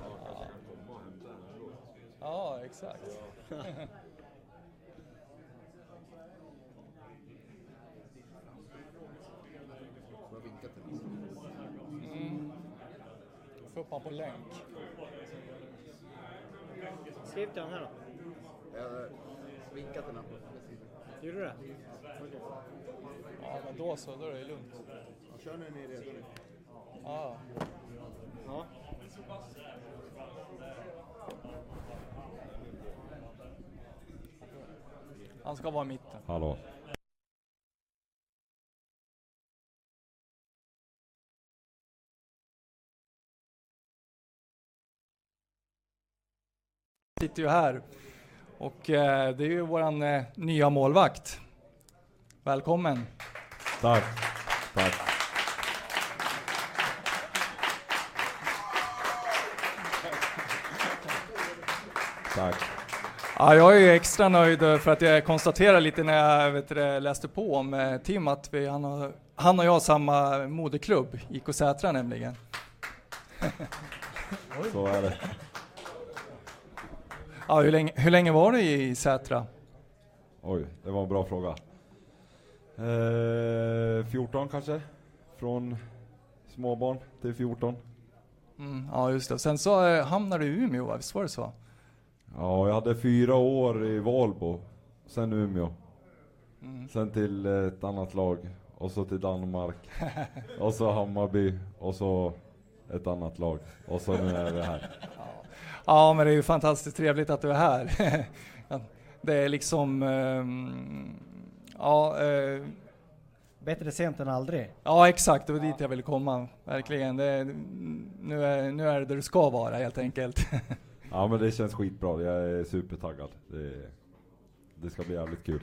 Ja, exakt. Får jag vinka till honom? Mm. Få upp honom på länk. Skriv till honom här då. Jag vinkar till honom. Gjorde du det? Okej. Ja, men då så, då är det lugnt. Ja, kör när ni är redo. Ja. Ja. Han ska vara i mitten. Hallå. sitter ju här och eh, det är ju våran eh, nya målvakt. Välkommen! Tack. Tack. Tack. Ja, jag är extra nöjd eh, för att jag konstaterar lite när jag vet, du det, läste på om eh, Tim att vi, han, har, han och jag har samma moderklubb, IK Sätra nämligen. Så är det. Ja, hur, länge, hur länge var du i Sätra? Oj, det var en bra fråga. Eh, 14 kanske? Från småbarn till 14. Mm, ja, just det. Sen så eh, hamnade du i Umeå, visst var det så? Ja, jag hade fyra år i Valbo, sen Umeå. Mm. Sen till ett annat lag, och så till Danmark. och så Hammarby, och så ett annat lag. Och så nu är vi här. Ja, men det är ju fantastiskt trevligt att du är här. Ja, det är liksom, ehm, ja, eh, Bättre sent än aldrig. ja exakt, det var dit jag ville komma, verkligen. Det, nu, är, nu är det där du ska vara helt enkelt. Ja men det känns skitbra, jag är supertaggad. Det, det ska bli jävligt kul.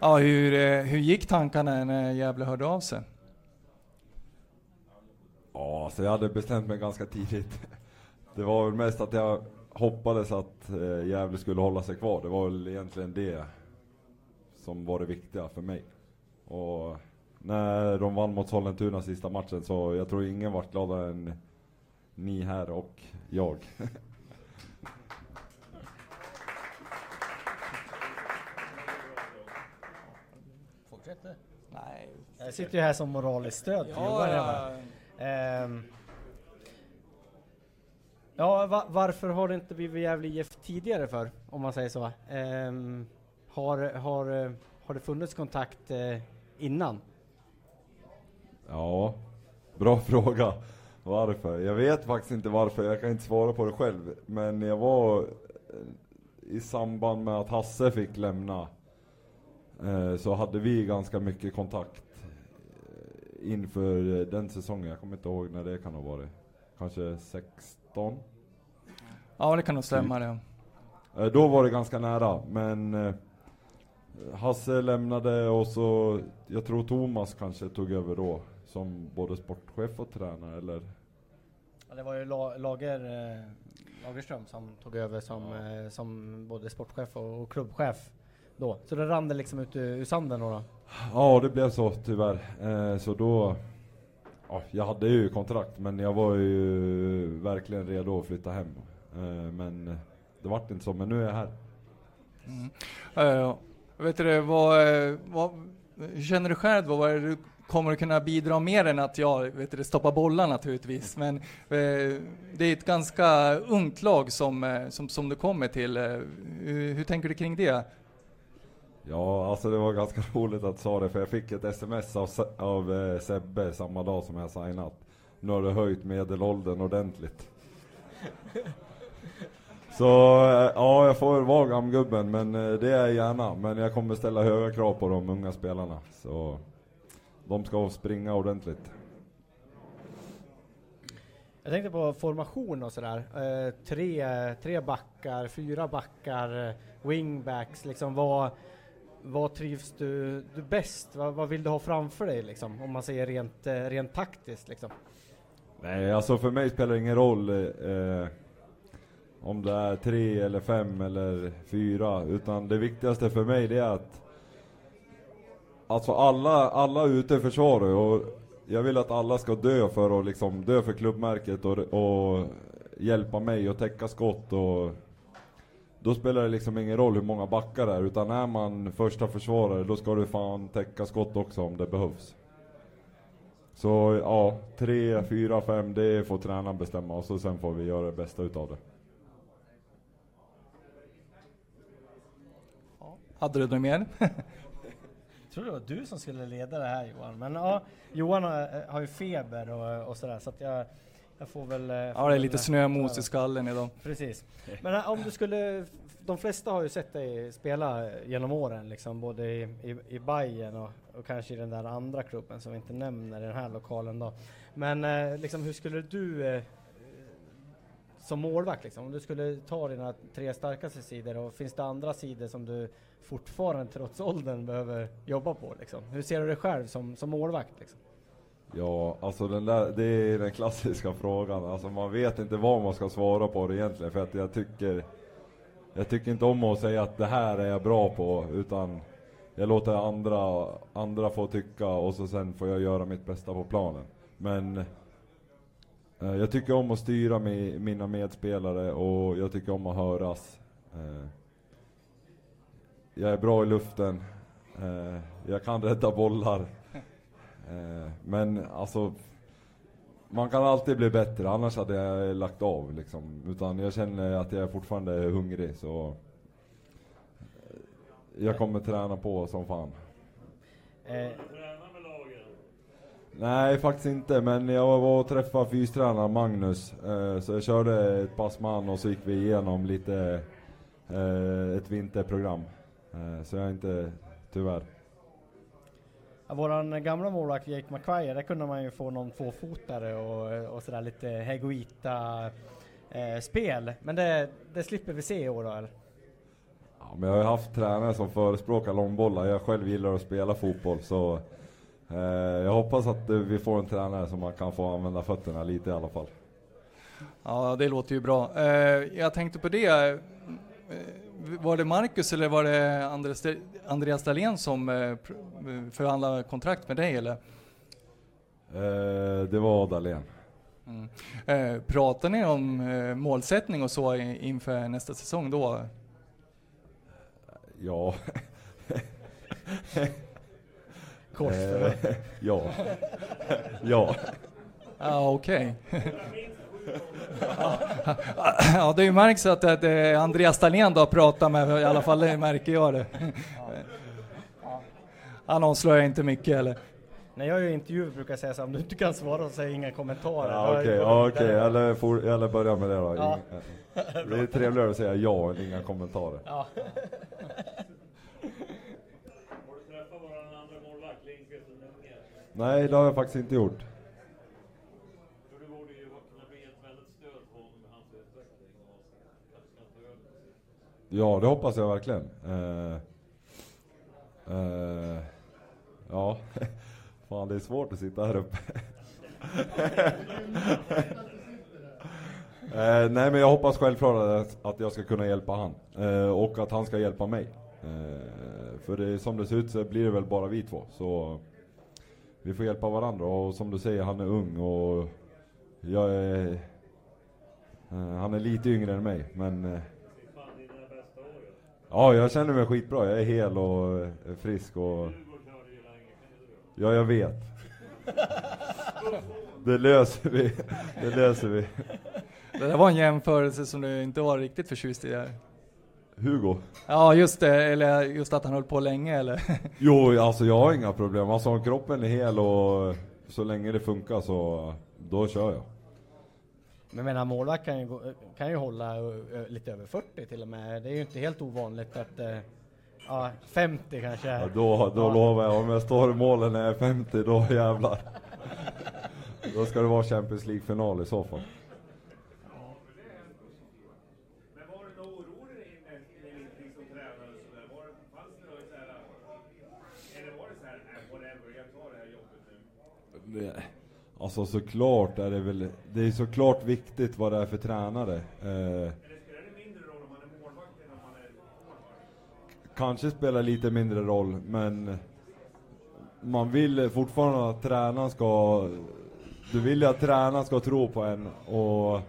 Ja, hur, eh, hur gick tankarna när Gävle hörde av sig? Ja, så jag hade bestämt mig ganska tidigt. Det var väl mest att jag hoppades att eh, Gävle skulle hålla sig kvar. Det var väl egentligen det som var det viktiga för mig. Och när de vann mot Sollentuna sista matchen så jag tror ingen vart gladare än ni här och jag. Fortsätt Nej. Jag sitter ju här som moraliskt stöd för Ja, Johan. ja. Ehm, ja, va, varför har det inte blivit Gävle IF tidigare för, om man säger så? Ehm, har, har, har det funnits kontakt eh, innan? Ja, bra fråga. Varför? Jag vet faktiskt inte varför, jag kan inte svara på det själv. Men jag var eh, i samband med att Hasse fick lämna eh, så hade vi ganska mycket kontakt eh, inför eh, den säsongen. Jag kommer inte ihåg när det kan ha varit. Kanske 16? Ja, det kan nog stämma det. Eh, Då var det ganska nära, men eh, Hasse lämnade och så, jag tror Thomas kanske tog över då, som både sportchef och tränare, eller? Ja, det var ju La- Lager, eh, Lagerström som tog över som, eh, som både sportchef och, och klubbchef då. Så det rann det liksom ut ur, ur sanden då? då. Ja, det blev så tyvärr. Så då, ja, jag hade ju kontrakt, men jag var ju verkligen redo att flytta hem. Eh, men det vart inte så, men nu är jag här. Mm. Eh, vet du, vad, eh, vad, hur känner du själv? Vad är du kommer att kunna bidra mer än att jag vet du, det, stoppa bollar naturligtvis? Men eh, det är ett ganska ungt lag som, som, som du kommer till. Hur, hur tänker du kring det? Ja, alltså det var ganska roligt att du sa det, för jag fick ett sms av, Se- av eh, Sebbe samma dag som jag signat. Nu har du höjt medelåldern ordentligt. Så eh, ja, jag får vara gamgubben, men eh, det är jag gärna. Men jag kommer ställa höga krav på de unga spelarna. Så de ska springa ordentligt. Jag tänkte på formation och sådär. Eh, tre, tre backar, fyra backar, eh, wingbacks, liksom vad, vad trivs du, du bäst? Vad, vad vill du ha framför dig liksom? Om man säger rent, eh, rent taktiskt liksom. Nej, alltså för mig spelar det ingen roll eh, om det är tre eller fem eller fyra. Utan det viktigaste för mig det är att Alltså alla, alla ute i försvaret och jag vill att alla ska dö för att liksom dö för klubbmärket och, och hjälpa mig att täcka skott och då spelar det liksom ingen roll hur många backar det är utan är man första försvarare då ska du fan täcka skott också om det behövs. Så ja, tre, fyra, fem, det får tränaren bestämma och så sen får vi göra det bästa utav det. Hade du något mer? Jag tror det var du som skulle leda det här Johan. Men ja, Johan har, har ju feber och, och sådär så att jag, jag får väl... eh, Ja, det är lite snömos i skallen idag. Precis. Men eh, om du skulle, de flesta har ju sett dig spela genom åren, liksom, både i, i, i Bayern och, och kanske i den där andra klubben som vi inte nämner i den här lokalen då. Men eh, liksom, hur skulle du eh, som målvakt, liksom, om du skulle ta dina tre starkaste sidor och finns det andra sidor som du fortfarande trots åldern behöver jobba på? Liksom? Hur ser du dig själv som, som målvakt? Liksom? Ja, alltså den där, det är den klassiska frågan. Alltså man vet inte vad man ska svara på det egentligen för att jag tycker Jag tycker inte om att säga att det här är jag bra på utan jag låter andra, andra få tycka och så sen får jag göra mitt bästa på planen. Men eh, jag tycker om att styra mi, mina medspelare och jag tycker om att höras. Eh, jag är bra i luften. Eh, jag kan rädda bollar. Eh, men alltså, man kan alltid bli bättre, annars hade jag lagt av liksom. Utan jag känner att jag fortfarande är hungrig så eh, jag kommer träna på som fan. Eh, Nej, faktiskt inte. Men jag var och träffade fystränaren Magnus. Eh, så jag körde ett pass med han och så gick vi igenom lite eh, ett vinterprogram. Eh, så jag är inte, tyvärr. Våran gamla målvakt Jake McQuire, där kunde man ju få någon tvåfotare och, och sådär lite Hegoita eh, spel. Men det, det slipper vi se i år då eller? Ja, men jag har ju haft tränare som förespråkar långbollar. Jag själv gillar att spela fotboll så eh, jag hoppas att eh, vi får en tränare som man kan få använda fötterna lite i alla fall. Ja, det låter ju bra. Eh, jag tänkte på det. Var det Marcus eller var det Andres, Andreas Dahlén som eh, eh, förhandlade kontrakt med dig eller? Eh, det var Dahlén. Mm. Eh, pratar ni om eh, målsättning och så inför nästa säsong då? Ja. Korsförhör. Eh, ja. ja. Ja, okej. ja, det märks att eh, det är Andreas Dahlén du har pratat med, i alla fall det märker jag det. Han avslöjar inte mycket eller? När jag gör intervjuer brukar jag säga så här, om du inte kan svara så säger jag inga kommentarer. Ja, Okej, okay, okay. eller, börja med det då. Ja. det är trevligare att säga ja än inga kommentarer. Ja. Nej, det har jag faktiskt inte gjort. Ja, det hoppas jag verkligen. Uh, uh, ja, fan det är svårt att sitta här uppe. uh, nej men jag hoppas självklart att, jag ska kunna hjälpa han. Och att han ska hjälpa mig. För det, som det ser ut så blir det väl bara vi två. Så vi får hjälpa varandra och som du säger, han är ung och jag är... Han är lite yngre än mig, men... Ja, jag känner mig skitbra. Jag är hel och eh, frisk och... Ja, jag vet. Det löser vi. Det löser vi. Det där var en jämförelse som du inte var riktigt förtjust i där. Hugo? Ja, just det. Eller just att han höll på länge, eller? Jo, alltså jag har inga problem. Alltså om kroppen är hel och så länge det funkar så då kör jag. Men jag menar målvakt kan ju, gå- kan ju hålla ö, ö, lite över 40 till och med. Det är ju inte helt ovanligt att eh, ja, 50 kanske. Ja, då då lovar jag, om jag står i målen när jag är 50, då jävlar. Då ska det vara Champions League-final i så fall. Alltså såklart är det väl, det är såklart viktigt vad det är för tränare. Eh, kanske spelar lite mindre roll, men man vill fortfarande att tränaren ska, du vill ju att tränaren ska tro på en och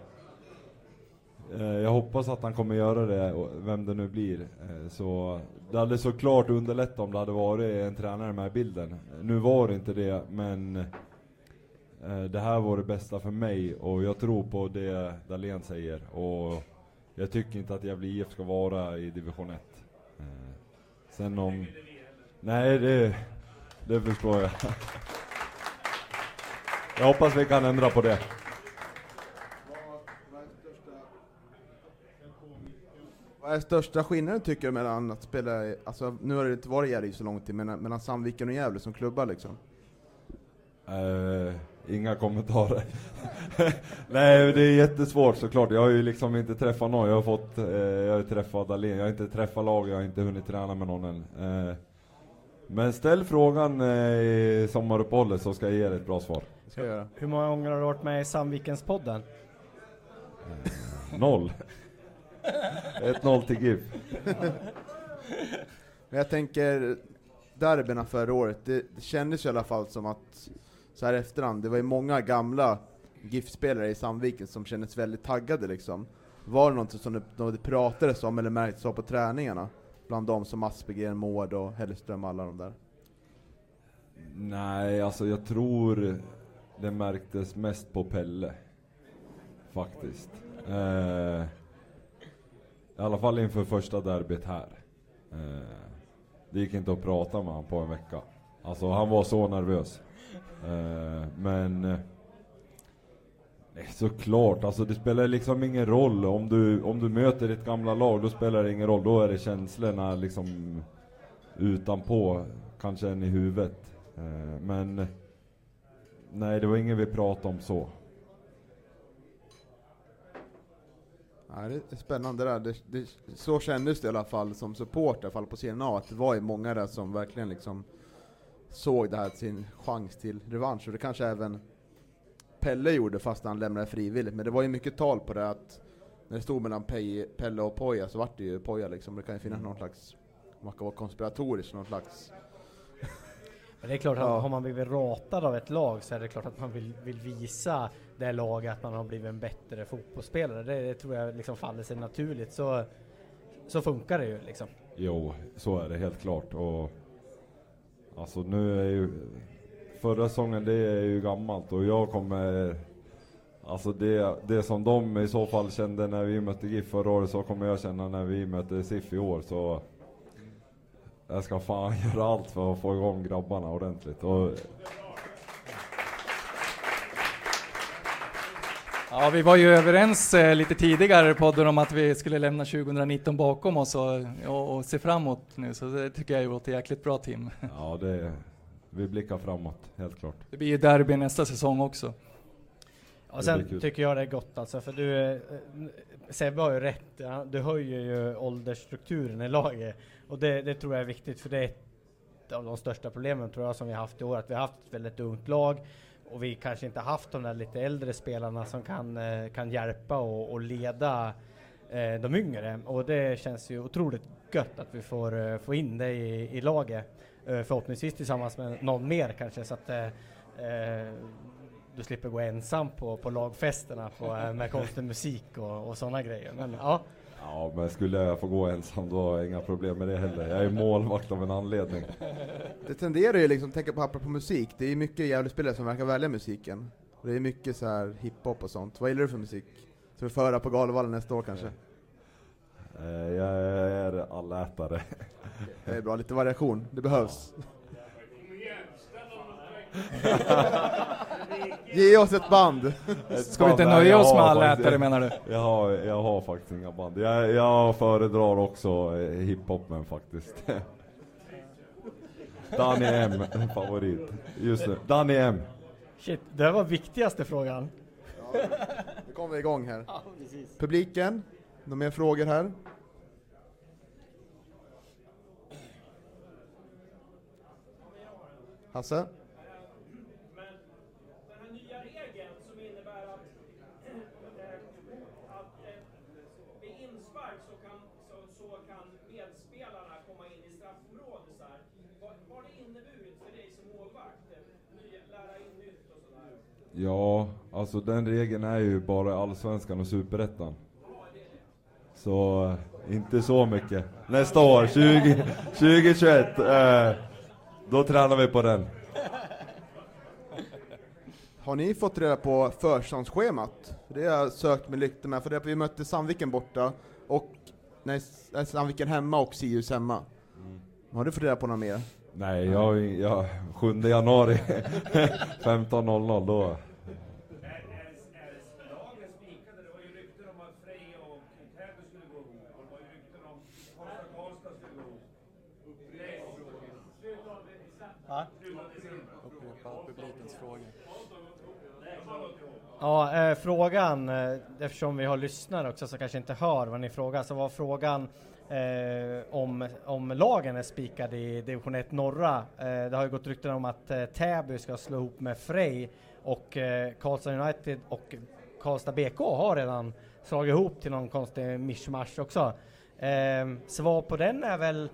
eh, jag hoppas att han kommer göra det, vem det nu blir. Eh, så det hade såklart underlättat om det hade varit en tränare med i bilden. Nu var det inte det, men det här var det bästa för mig och jag tror på det Dahlén säger. Och jag tycker inte att Gävle IF ska vara i division 1. Eh, sen om... Nej, det, det förstår jag. Jag hoppas vi kan ändra på det. Vad är största skillnaden tycker du mellan att spela, i- alltså nu har det inte varit i Gävle så lång tid, men mellan Sandviken och Gävle som klubbar liksom? Eh, inga kommentarer. Nej, det är jättesvårt såklart. Jag har ju liksom inte träffat någon. Jag har fått, eh, jag har träffat Dahlén. Jag har inte träffat lag, jag har inte hunnit träna med någon än. Eh, men ställ frågan eh, i sommaruppehållet så ska jag ge dig ett bra svar. Ska jag göra. Hur många gånger har du varit med i Sandvikenspodden? Noll. 1-0 till GIF. Men jag tänker, derbyna förra året, det, det kändes ju i alla fall som att, så här i efterhand, det var ju många gamla GIF-spelare i Sandviken som kändes väldigt taggade liksom. Var det något som det, det pratades om eller märktes av på träningarna? Bland de som Aspegren, Mård och Hellström, alla de där. Nej, alltså jag tror det märktes mest på Pelle. Faktiskt. Eh, I alla fall inför första derbyt här. Eh, det gick inte att prata med honom på en vecka. Alltså han var så nervös. Eh, men eh, nej, såklart, alltså det spelar liksom ingen roll. Om du, om du möter ditt gamla lag, då spelar det ingen roll. Då är det känslorna liksom utanpå, kanske än i huvudet. Eh, men nej, det var ingen vi pratade om så. Ja, det är spännande där. Det, det, så kändes det i alla fall som supporter, i alla fall på scenen att det var ju många där som verkligen liksom såg det här sin chans till revansch. Och det kanske även Pelle gjorde fast han lämnade frivilligt. Men det var ju mycket tal på det att när det stod mellan Pej, Pelle och Poja så vart det ju Poja liksom. Det kan ju finnas någon slags, man kan vara konspiratorisk, någon slags Men det är klart att Ja. har man blivit ratad av ett lag så är det klart att man vill, vill visa det laget att man har blivit en bättre fotbollsspelare. Det, det tror jag liksom faller sig naturligt. Så, så funkar det ju liksom. Jo, så är det helt klart. Och alltså nu är ju förra säsongen det är ju gammalt och jag kommer Alltså det, det som de i så fall kände när vi mötte GIF förra året så kommer jag känna när vi möter SIF i år så Jag ska fan göra allt för att få igång grabbarna ordentligt. Och Ja, vi var ju överens eh, lite tidigare i podden om att vi skulle lämna 2019 bakom oss och, och, och se framåt nu, så det tycker jag låter jäkligt bra Tim. Ja, det, vi blickar framåt, helt klart. Det blir ju derby nästa säsong också. Det sen tycker jag det är gott alltså, för du, eh, Sebbe har ju rätt, ja, du höjer ju åldersstrukturen i laget. Och det, det tror jag är viktigt, för det är ett av de största problemen tror jag som vi har haft i år, att vi har haft ett väldigt ungt lag och vi kanske inte haft de där lite äldre spelarna som kan, eh, kan hjälpa och, och leda eh, de yngre. Och det känns ju otroligt gött att vi får, eh, få in det i, i laget. Eh, förhoppningsvis tillsammans med någon mer kanske, så att eh, eh du slipper gå ensam på, på lagfesterna på, eh, med konstig musik och, och sådana grejer. Men ja, Ja, men skulle jag få gå ensam då har jag inga problem med det heller. Jag är målvakt av en anledning. Det tenderar ju liksom, tänka på apropå musik, det är mycket Gävlespelare som verkar välja musiken. Och det är mycket så här hiphop och sånt. Vad gillar du för musik? Så vi får höra på Galevallen nästa år kanske? Eh, Jag är allätare. Det är bra, lite variation, det behövs. Ge oss ett band! Ska vi inte Nej, nöja jag oss med har allätare, faktiskt- menar du? Jag har, jag har faktiskt inga band. Jag, jag föredrar också eh, hiphopen faktiskt. Danny M, favorit. Just det, Danny M. shit, det var viktigaste frågan. Nu kommer vi igång här. Ja. Publiken, några mer frågor här? Hasse? Den här nya regeln som innebär att, att vid inspark så kan, så, så kan medspelarna komma in i straffområdet. Så här. Vad vad har det inneburit för dig som målvakt? Ny- Lära in nytt och sådär? Ja, alltså den regeln är ju bara Allsvenskan och Superettan. Så eh, inte så mycket. Nästa år, 20, 2021, eh, då tränar vi på den. Har ni fått reda på försäsongsschemat? Det har jag sökt med lite med, för det vi mötte Sandviken borta, och nej, nej, Sandviken hemma och Sirius hemma. Har du fått reda på något mer? Nej, jag, jag 7 januari 15.00 då. Ja, eh, frågan, eh, eftersom vi har lyssnare också som kanske inte hör vad ni frågar, så var frågan eh, om, om lagen är spikade i division 1 norra. Eh, det har ju gått rykten om att eh, Täby ska slå ihop med Frej och eh, Karlstad United och Karlstad BK har redan slagit ihop till någon konstig mischmasch också. Eh, svar på den är väl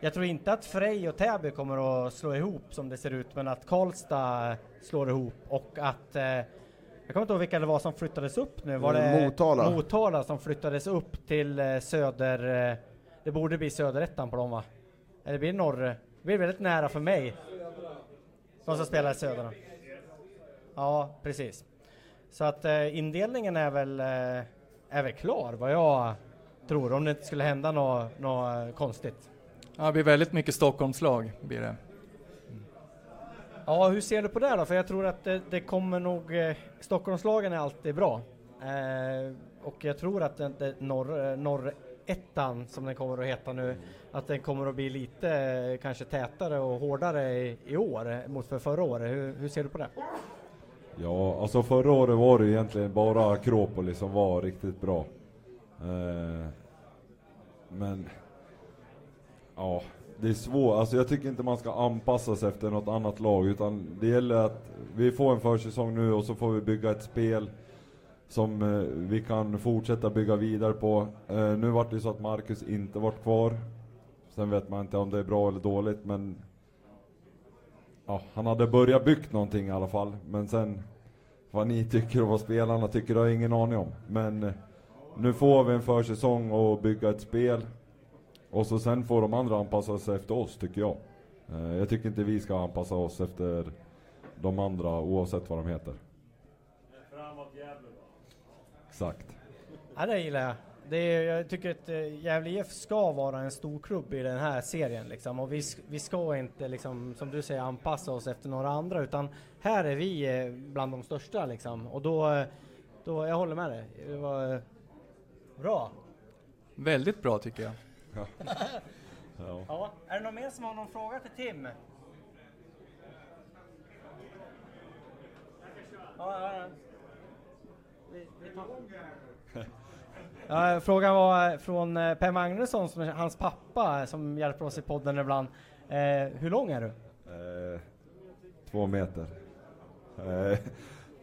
jag tror inte att Frej och Täby kommer att slå ihop som det ser ut, men att Karlstad slår ihop och att eh, jag kommer inte ihåg vilka det var som flyttades upp nu. Var Eh, det Motala. Motala som flyttades upp till eh, söder... Eh, det borde bli söderettan på dem va? Eller blir det norr? Det blir väldigt nära för mig. De som spelar i södern. Ja, precis. Så att eh, indelningen är väl, eh, är väl klar vad jag tror, om det inte skulle hända något nå konstigt. Ja, det blir väldigt mycket Stockholmslag, blir det. Ja, hur ser du på det då? För jag tror att det, det kommer nog... Eh, Stockholmslagen är alltid bra. Eh, och jag tror att den, den norr, eh, norrettan, som den kommer att heta nu, att den kommer att bli lite eh, kanske tätare och hårdare i, i år eh, mot för förra året. Hur, hur ser du på det? Ja, alltså förra året var det egentligen bara Akropolis som var riktigt bra. Eh, men, ja, det är svårt. Alltså jag tycker inte man ska anpassa sig efter något annat lag, utan det gäller att vi får en försäsong nu och så får vi bygga ett spel som eh, vi kan fortsätta bygga vidare på. Eh, nu vart det så att Marcus inte vart kvar. Sen vet man inte om det är bra eller dåligt, men ja, han hade börjat byggt någonting i alla fall. Men sen vad ni tycker och vad spelarna tycker har jag ingen aning om. Men eh, nu får vi en försäsong och bygga ett spel. Och så sen får de andra anpassa sig efter oss, tycker jag. Eh, Jag tycker inte vi ska anpassa oss efter de andra oavsett vad de heter. Framåt Gävle Exakt. Ja, det gillar jag. Det är, jag tycker att eh, Gävle IF ska vara en stor klubb i den här serien liksom. Och vi, vi ska inte liksom, som du säger, anpassa oss efter några andra utan här är vi eh, bland de största liksom. Och då, då jag håller med dig. Det var bra. Väldigt bra tycker jag. Ja. ja. Är det någon mer som har någon fråga till Tim? Ja. Frågan var eh, från eh, Per Magnusson, som är hans pappa, eh, som hjälper oss i podden ibland. Eh, hur lång är du? Eh, två meter. Eh,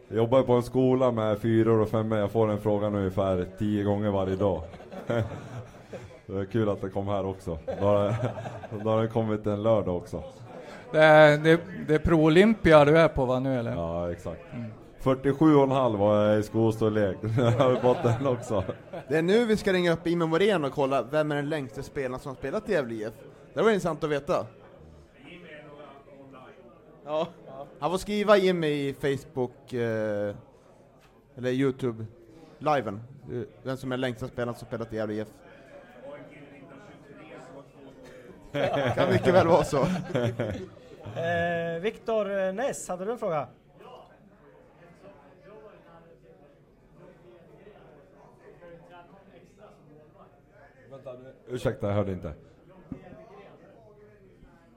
jag jobbar på en skola med fyror och femmor. Jag får den frågan ungefär tio gånger varje dag. det är kul att det kom här också. Då har, då har den kommit en lördag också. Det är, det, det är Pro Olympia du är på va nu eller? Ja, exakt. 47,5 var jag i skostorlek. Jag har fått den också. Det är nu vi ska ringa upp Imre Morén och kolla vem är den längsta spelaren som har spelat i Gävle IF. Det var intressant att veta. Ja. Han får skriva Jimmy i Facebook, eh, eller Youtube, liven. eh, Vem som är längsta spelaren som spelat i Gävle IF. kan mycket väl vara så. Eh, Viktor Ness, hade du en fråga? Ursäkta, jag hörde inte.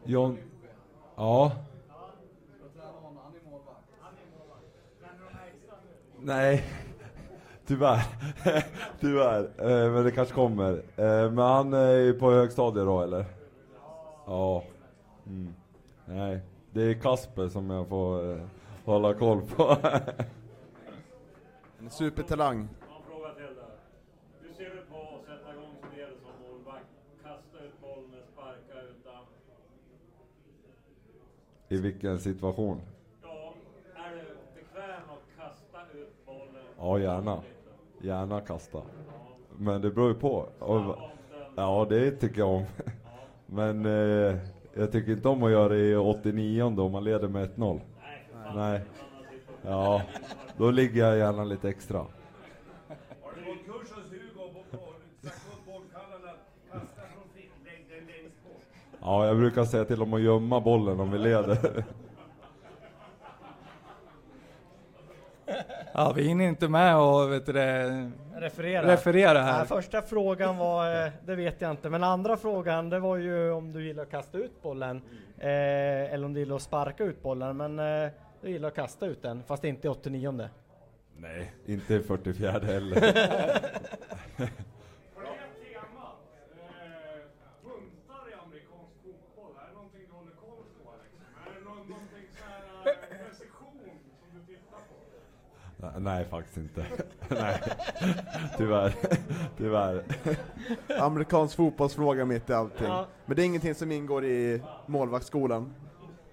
John... Ja. Nej, tyvärr. tyvärr. Eh, men det kanske kommer. Eh, men han är på högstadiet då, eller? Ja. Mm. Nej, det är Kasper som jag får eh, hålla koll på. En supertalang. Hur ser du på att sätta igång spelet som målvakt? Kasta ut bollen, sparka utan... I vilken situation? Ja, är du bekväm att kasta ut bollen? Ja, gärna. Gärna kasta. Men det beror ju på. Och, ja, det tycker jag om. Men eh, jag tycker inte om att göra det i 89 om man leder med 1-0. Nej. Ja, då ligger jag gärna lite extra. Ja, jag brukar säga till dem att gömma bollen om vi leder. Ja, vi hinner inte med och vet du det, Referera. referera här. Nej, första frågan var, eh, det vet jag inte, men andra frågan det var ju om du gillar att kasta ut bollen, eh, eller om du gillar att sparka ut bollen, men eh, du gillar att kasta ut den, fast inte i 89 Nej, inte i 44 heller. Har du ett tema? Eh, puntar i amerikansk fotboll, är det någonting du håller koll på liksom? Är det nå- någonting såhär, eh, precision som du tittar på? Nej, faktiskt inte. Nej, tyvärr. Tyvärr. Amerikansk fotbollsfråga mitt i allting. Ja. Men det är ingenting som ingår i målvaktsskolan.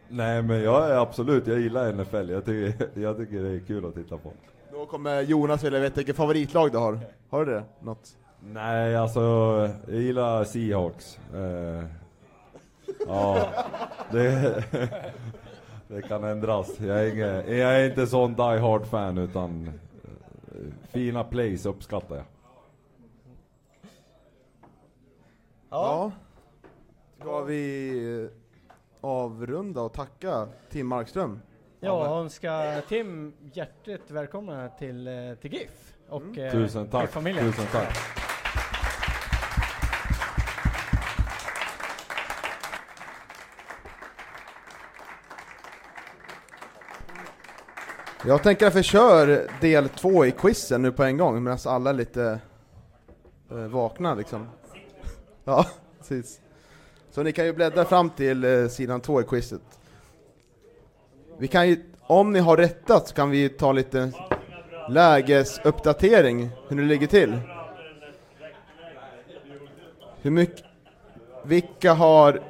Nej, men jag är absolut, jag gillar NFL. Jag tycker, jag tycker det är kul att titta på. Då kommer Jonas vilja veta vilket favoritlag du har. Har du det? Något? Nej, alltså jag gillar Seahawks. Eh, ja, det, det kan ändras. Jag är, ingen, jag är inte sån die hard fan utan eh, fina plays uppskattar jag. Ja. Ska vi eh, avrunda och tacka Tim Markström? Ja, och önska Tim hjärtligt välkomna till, eh, till GIF och eh, Tusen tack, tusen tack. Jag tänker att vi kör del två i quizen nu på en gång medan alla är lite eh, vakna liksom. Ja, precis. Så ni kan ju bläddra fram till eh, sidan två i quizet. Vi kan ju, om ni har rättat så kan vi ta lite lägesuppdatering, hur det ligger till. Hur mycket, vilka har, är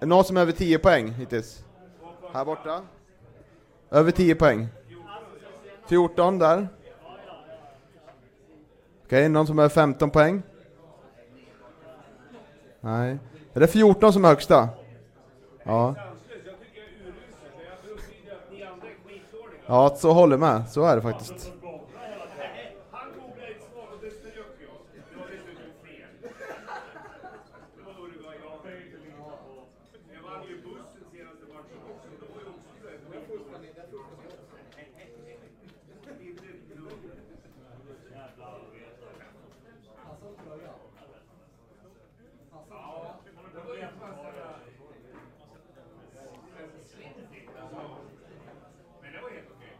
det någon som är över 10 poäng hittills? Här borta. Över 10 poäng. 14 där. Okej, någon som är 15 poäng? Nej. Är det 14 som är högsta? Ja. Ja, så håller med. Så är det faktiskt. Han googlade ett svar och det strök jag. Det var dessutom fel. Det var då det var jag kan ju inte lita på. Jag vann ju bussen senaste matchen också. Det var ju också det. Men det var helt okej.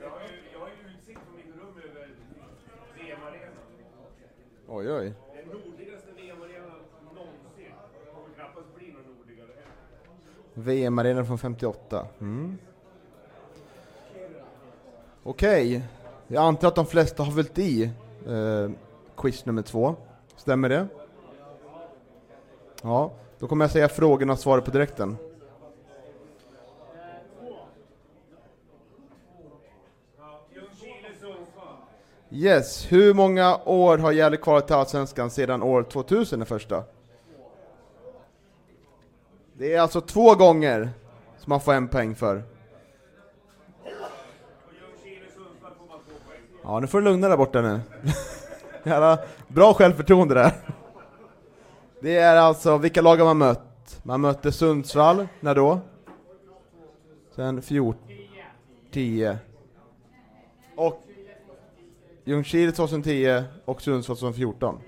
Jag har ju, jag har ju utsikt från mitt rum över VM-arenan. Oj, oj. Den nordligaste VM-arenan någonsin. Kommer knappast bli någon nordligare heller. VM-arenan från 58. Mm. Okej, jag antar att de flesta har följt i eh, quiz nummer två. Stämmer det? Ja, då kommer jag säga frågorna och svara på direkten. Yes, hur många år har Gävle kvar till Allsvenskan sedan år 2000 den första? Det är alltså två gånger som man får en poäng för. Ja, nu får du lugna där borta nu. Jävla bra självförtroende där. Det är alltså, vilka lag har man mött? Man mötte Sundsvall, när då? Sen 14, 10. Och Ljungskile 2010 och Sundsvall 2014.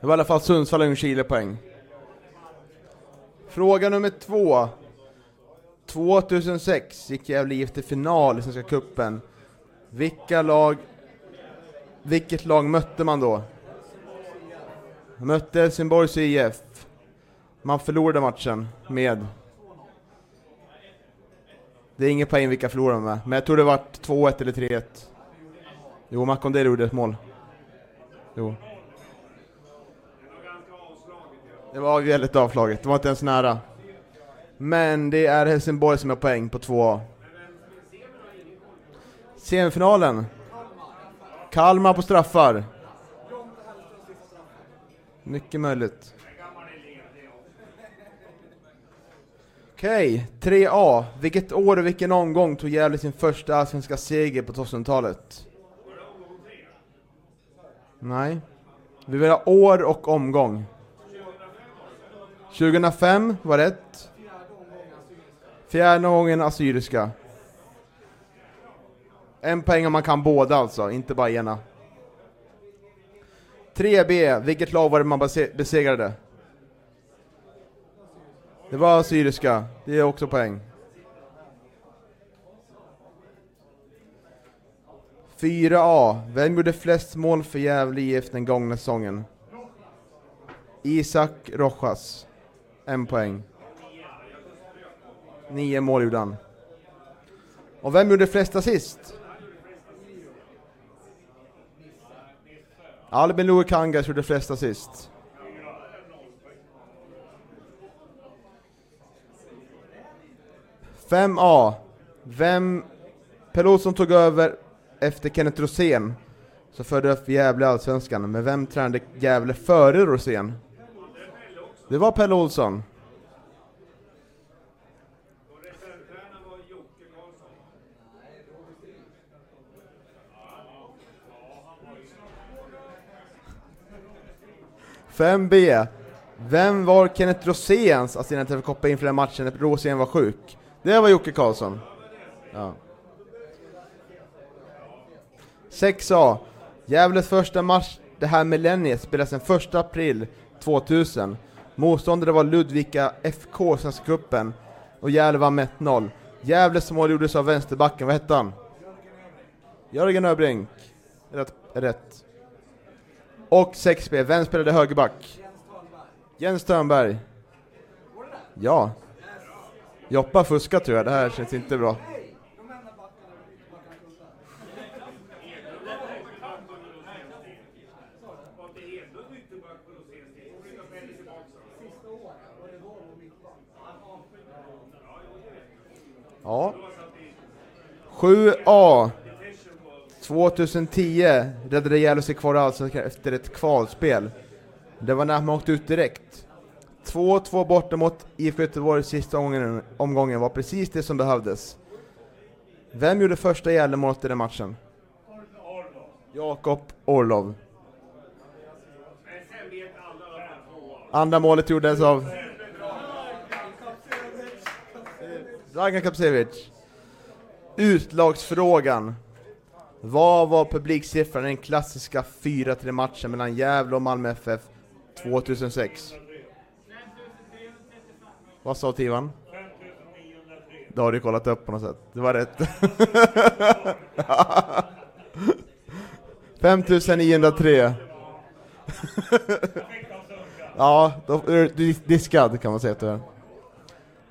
Det var i alla fall Sundsvall och Ljungskile poäng. Fråga nummer två. 2006 gick Gävle IF till final i Svenska Cupen. Vilka lag, vilket lag mötte man då? Man mötte Helsingborgs IF. Man förlorade matchen med... Det är ingen poäng vilka förlorade med, men jag tror det var 2-1 eller 3-1. Jo, Makondé gjorde ett mål. Jo. Det var väldigt avslaget, det var inte ens nära. Men det är Helsingborg som har poäng på 2A. Semifinalen. Kalmar på straffar. Mycket möjligt. Okej, 3A. Vilket år och vilken omgång tog Gävle sin första allsvenska seger på 2000-talet? Nej. Vi vill ha år och omgång. 2005 var rätt. Fjärde gången Assyriska. En poäng om man kan båda alltså, inte bara ena. 3B, vilket lag var det man besegrade? Det var Assyriska, det är också poäng. 4A, vem gjorde flest mål för Gävle IF den gångna säsongen? Isak Rojas, en poäng. Nio mål gjorde han. Och vem gjorde flest assist? Albin Loe Kangas gjorde flest assist. Fem A. Vem... Pelot som tog över efter Kenneth Rosén, som förde upp Gävle i Allsvenskan. Men vem tränade Gävle före Rosén? Det var Pelle Olsson. Fem B. Vem var Kenneth Roséns assistent för koppa inför den matchen när Rosén var sjuk? Det var Jocke Karlsson. Ja. 6A. Gävles första match det här millenniet spelas den 1 april 2000. Motståndare var Ludvika FK Svenska cupen och Gävle vann med 1-0. Gävles mål gjordes av vänsterbacken, vad hette han? Jörgen Öbrink. Rätt. rätt. Och 6B, vem spelade högerback? Jens Törnberg. Ja. Joppa fuskar tror jag, det här känns inte bra. Ja. 7A. 2010 räddade Gävle sig kvar i Allsvenskan efter ett kvalspel. Det var när man åkte ut direkt. 2-2 borta mot IFK Göteborg sista omgången, omgången var precis det som behövdes. Vem gjorde första Gävlemålet i den matchen? Jakob Orlov. Andra målet gjordes av Dragan Kapsevic. Utlagsfrågan. Vad var publiksiffran i den klassiska 4-3 matchen mellan Gävle och Malmö FF 2006? Vad sa Tivan? Det har du kollat upp på något sätt. Det var rätt. 5903. ja, då är du diskad kan man säga tyvärr.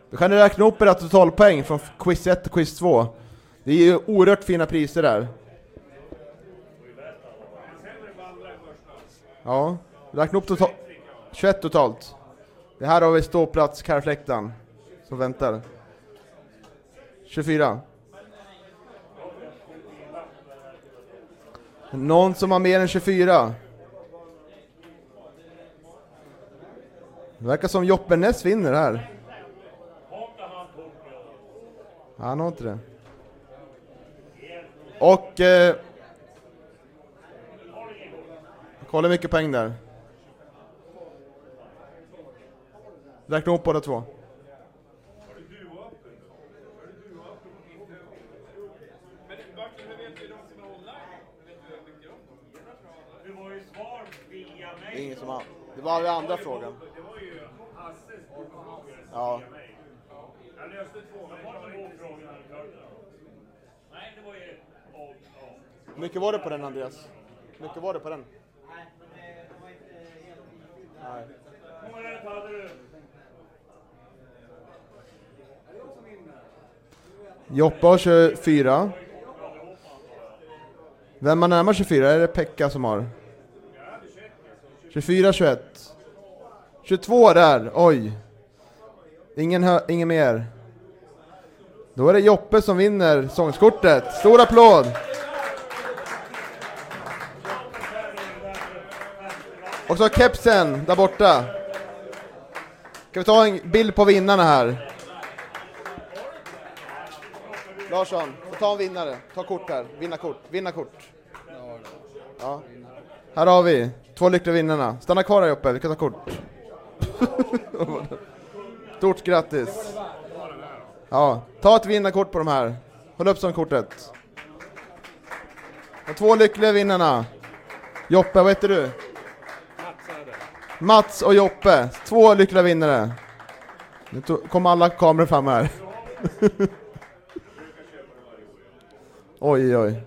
Då kan ni räkna upp era totalpoäng från quiz 1 och quiz 2. Det är ju oerhört fina priser där. Ja, räkna upp totalt. 21 totalt. Det här har vi ståplats Karlfläktan som väntar. 24. Någon som har mer än 24? Det verkar som Joppe Ness vinner här. Han har inte det. Och... Eh, kolla hur mycket poäng där. Räkna upp båda två. Det är ingen som har. Det var den andra frågan. Det var ju Hasses fråga Ja. Jag löste två, men var det två frågor? Nej, det var ju... ja, ja. Hur mycket var det på den Andreas? Hur mycket var det på den? Nej. Hur många rätt hade du? Joppe har 24. Vem har närmare 24? Är det Pekka som har? 24, 21. 22 där, oj. Ingen, hö- ingen mer. Då är det Joppe som vinner sångskortet. Stor applåd! Och så kepsen där borta. Ska vi ta en bild på vinnarna här? Larsson, ta en vinnare. Ta kort här. Vinnarkort. Vinnarkort. Ja. Här har vi två lyckliga vinnarna. Stanna kvar här uppe, vi kan ta kort. Stort grattis. Ja, ta ett vinnarkort på de här. Håll upp som kortet. De två lyckliga vinnarna. Joppe, vad heter du? Mats och Joppe, två lyckliga vinnare. Nu kom alla kameror fram här. oj, oj.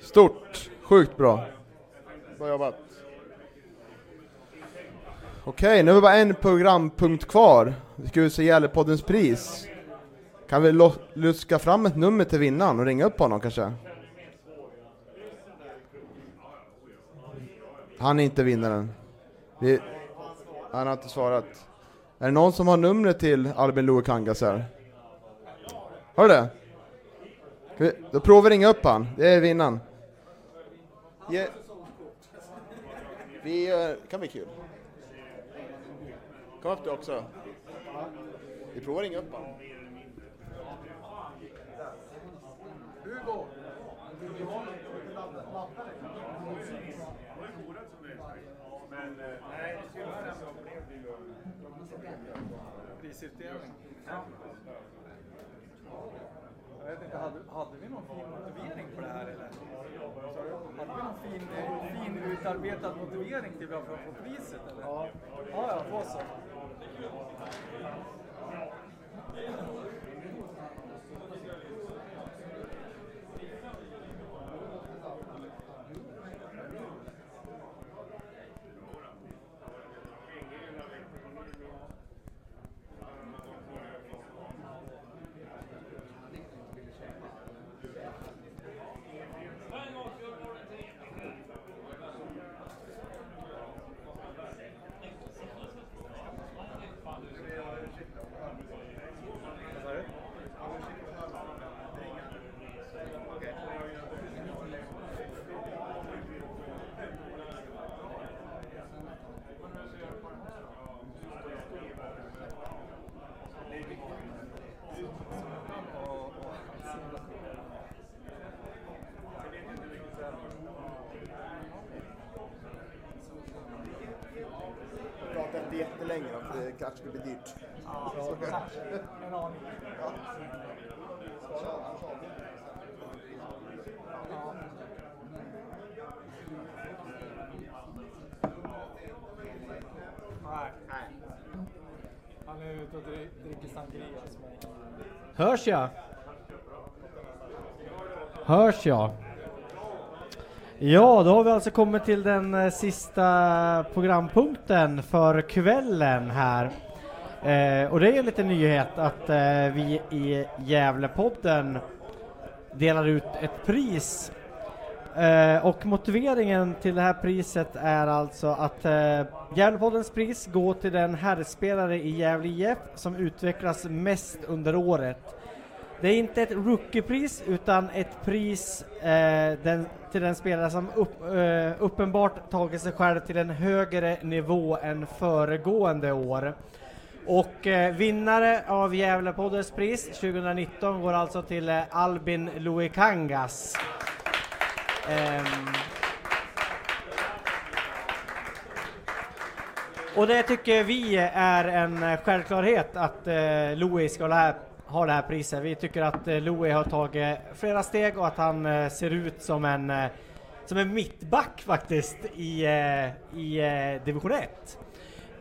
Stort, sjukt bra. Bra jobbat. Okej, nu har vi bara en programpunkt kvar. Vi ska utse Gävlepoddens pris. Kan vi luska fram ett nummer till vinnaren och ringa upp honom kanske? Han är inte vinnaren. Vi, han har inte svarat. Är det någon som har numret till Albin Loekangas här? Har du det? Vi, då provar vi ringa upp han. Det är vinnaren. Ge, vi, eh, kan bli kul. Kom upp du också. Vi provar ringa upp han. Hugo! Men nej, tyvärr så blev det ju prisutdelning. Jag vet inte, hade, hade vi någon fin motivering på det här eller? Hade vi någon fin, fin utarbetad motivering till varför vi får priset eller? Ja, ja, ja då så. Nej. Han är ute och dricker sangria. Hörs jag? Hörs jag? Ja, då har vi alltså kommit till den eh, sista programpunkten för kvällen här. Eh, och det är en liten nyhet att eh, vi i Gävlepodden delar ut ett pris. Eh, och motiveringen till det här priset är alltså att eh, Gävlepoddens pris går till den herrspelare i Gävle IF som utvecklas mest under året. Det är inte ett rookiepris utan ett pris eh, den, till den spelare som upp, eh, uppenbart tagit sig själv till en högre nivå än föregående år. Och eh, vinnare av Gävlepoddens pris 2019 går alltså till eh, Albin Luikangas. Um, och det tycker vi är en eh, självklarhet att uh, Louis ska lära ha det här priset. Vi tycker att eh, Louis har tagit flera steg och att han eh, ser ut som en, eh, som en mittback faktiskt i, eh, i division 1.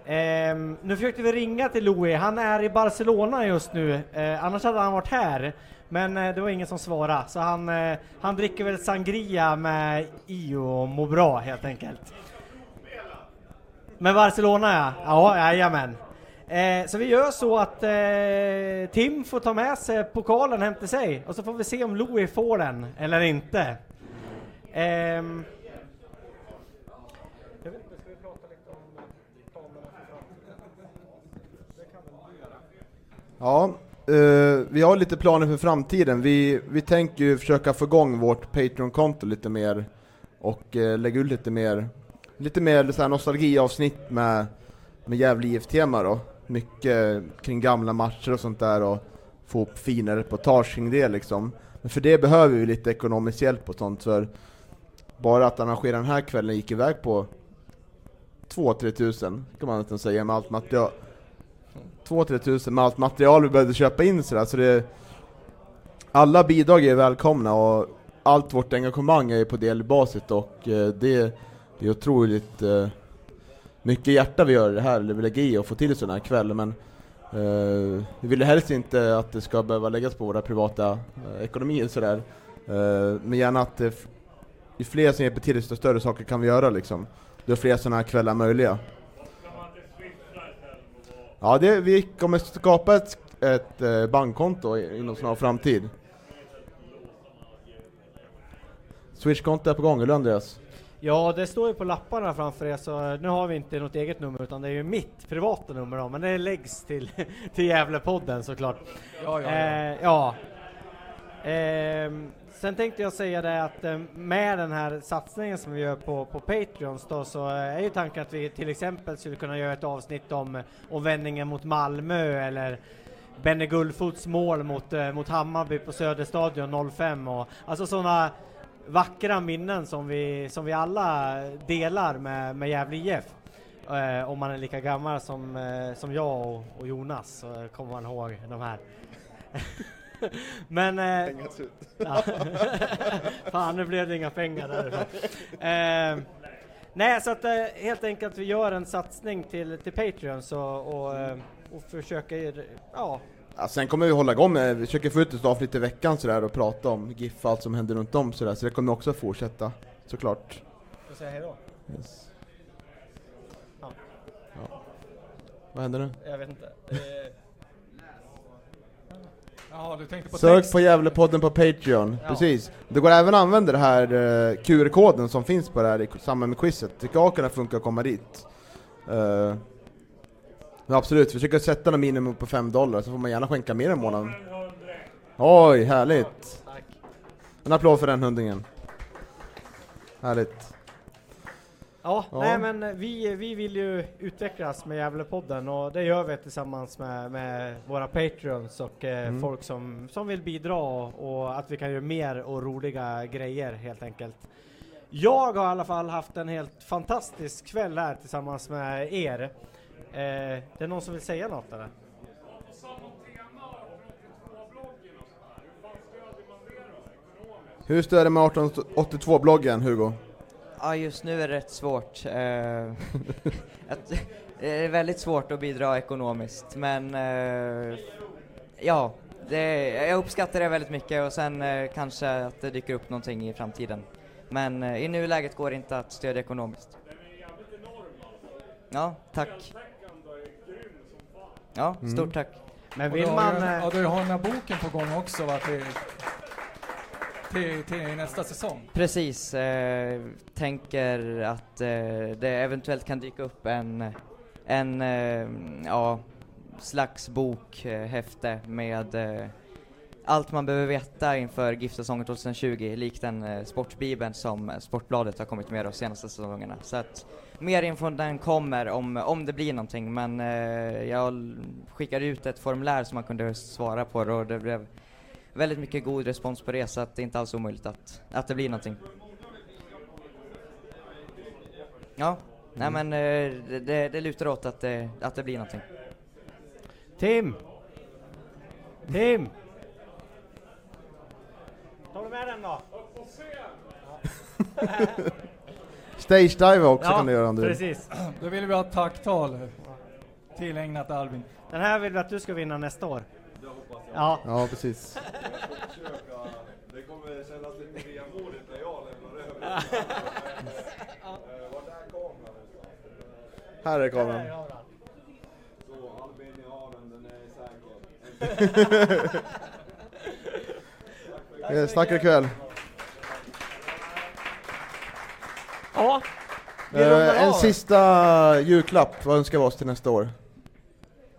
Ehm, nu försökte vi ringa till Louis, han är i Barcelona just nu, annars hade han varit här. Men eh, det var ingen som svarade, så han, eh, han dricker väl sangria med Io och mår bra helt enkelt. Med Barcelona ja, ja jajamän. Eh, så vi gör så att eh, Tim får ta med sig pokalen hem till sig och så får vi se om Louis får den eller inte. Eh. Ja, Uh, vi har lite planer för framtiden. Vi, vi tänker ju försöka få igång vårt Patreon-konto lite mer och uh, lägga ut lite mer, lite mer så här nostalgiavsnitt med, med Gävle IF-tema då. Mycket kring gamla matcher och sånt där och få upp fina reportage kring det liksom. Men för det behöver vi lite ekonomisk hjälp och sånt för bara att arrangera den här kvällen gick iväg på 2-3 tusen kan man nästan säga med allt material. 2-3 tusen med allt material vi behövde köpa in sådär, så det... Alla bidrag är välkomna och allt vårt engagemang är på delbasis och eh, det, det är otroligt eh, mycket hjärta vi gör det här, eller vi lägger i och få till sådana här kvällar men eh, vi vill helst inte att det ska behöva läggas på våra privata eh, ekonomier sådär. Eh, men gärna att det, ju fler som hjälper till desto större saker kan vi göra liksom. Då är fler sådana här kvällar möjliga. Ja, det, vi kommer skapa ett, ett eh, bankkonto i- inom snar framtid. Switchkonto är på gång, eller Andreas? Ja, det står ju på lapparna framför er så nu har vi inte något eget nummer utan det är ju mitt privata nummer då, men det läggs till, till Gävlepodden såklart. Ja, ja, ja. Eh, ja. Ehm, sen tänkte jag säga det att eh, med den här satsningen som vi gör på, på Patreons då så eh, är ju tanken att vi till exempel skulle kunna göra ett avsnitt om, eh, om vändningen mot Malmö eller Benny Gullfots mål mot, mot Hammarby på Söderstadion 05 och alltså sådana vackra minnen som vi, som vi alla delar med, med Gävle IF. Eh, om man är lika gammal som, eh, som jag och, och Jonas så kommer man ihåg de här. Men... Eh, ut. ja. Fan, nu blev det inga pengar därifrån. Eh, nej, så att eh, helt enkelt vi gör en satsning till, till Patreon så, och, eh, och försöker, ja, Ja, sen kommer vi hålla igång med, vi försöker få ut ett avsnitt i veckan sådär och prata om GIF och allt som händer runt om sådär, så det kommer också fortsätta, såklart. Ska säga hejdå? Yes. Ja. Ja. Vad händer nu? Jag vet inte. Ja, du tänkte på Sök text. på Gävlepodden på Patreon, Ja. precis. Det går även att använda det här eh, QR-koden som finns på det här i samband med quizet. Det ska kunna funka att komma dit. Men absolut, försöka sätta något minimum på 5 dollar så får man gärna skänka mer i månaden. Oj, härligt! En applåd för den hundringen. Härligt. Ja, Ja. nej men eh, vi, vi vill ju utvecklas med Gävlepodden och det gör vi tillsammans med, med våra Patreons och eh, Mm. folk som, som vill bidra och, och att vi kan göra mer och roliga grejer helt enkelt. Jag har i alla fall haft en helt fantastisk kväll här tillsammans med er. Eh, det är någon som vill säga något eller? Hur stöder man 1882-bloggen, Hugo? Ja, just nu är det rätt svårt. Eh, det är väldigt svårt att bidra ekonomiskt, men eh, ja, det, jag uppskattar det väldigt mycket och sen eh, kanske att det dyker upp någonting i framtiden. Men i nuläget går det inte att stödja ekonomiskt. Ja, tack. Ja, stort Mm. tack. Men vill du har man... Ja, du har den här boken på gång också va, till, till, till nästa säsong. Precis, eh, tänker att eh, det eventuellt kan dyka upp en, en eh, ja, slags bok, eh, häfte med eh, allt man behöver veta inför GIF-säsongen 2020, likt den eh, sportbibeln som Sportbladet har kommit med de senaste säsongerna. Så att mer info den kommer om, om det blir någonting, men eh, jag skickade ut ett formulär som man kunde svara på och det blev väldigt mycket god respons på det så att det är inte alls omöjligt att, att det blir någonting. Ja, nej men eh, det, det, lutar åt att det, att det blir någonting. Tim! Tim! Tar du med den då? Stage dive också Ja, kan du göra om du vill. precis. Då vill vi ha ett tacktal tillägnat Albin. Den här vill vi att du ska vinna nästa år. Ja. Ja, precis. Det kommer kännas lite vemodigt när jag lämnar över. Vart är kameran? Här är kameran. Så, Albin, jag har den, den är säker. Vi snackar ikväll. Ja, Eh, en sista julklapp, vad önskar vi oss till nästa år?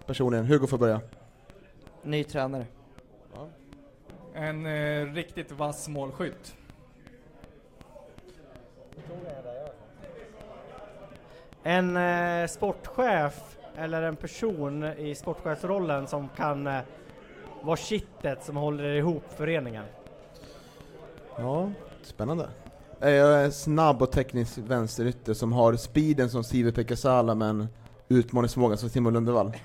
Personligen, Hugo får börja. Ny tränare. En eh, riktigt vass målskytt. En eh, sportchef eller en person i sportchefsrollen som kan eh, vara kittet som håller ihop föreningen. Ja, spännande. Eh, Jag är snabb och teknisk vänsterytter som har speeden som Sive Pekasala men utmaningsförmågan som Simon Lundevall.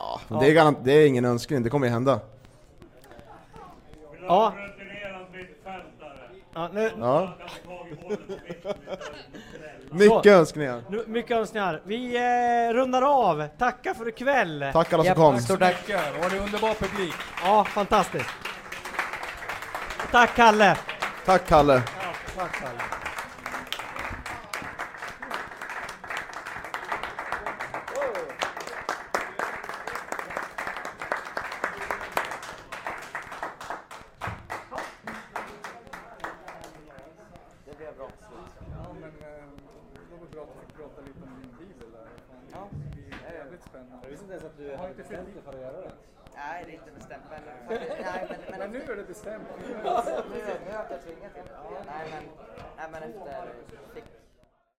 Ja, det, är garant, det är ingen önskning, det kommer ju hända. Ja. Ja, nu, Ja. Mycket Så. önskningar. Nu, mycket önskningar. Vi eh, rundar av. Tackar för ikväll. Tack alla som kom. Tack så mycket. Var det underbar publik? Ja, fantastiskt. Tack Kalle. Tack Kalle. Tack Kalle. Det blev bra. Ja, men eh, det var bra att vi fick prata lite om din bibel där. Ja. Det är jävligt spännande. Jag visste inte ens att du Har hade inte bestämt fyllt dig för att göra det. Nej, det är inte bestämt. Men, nej, men, men, nu är det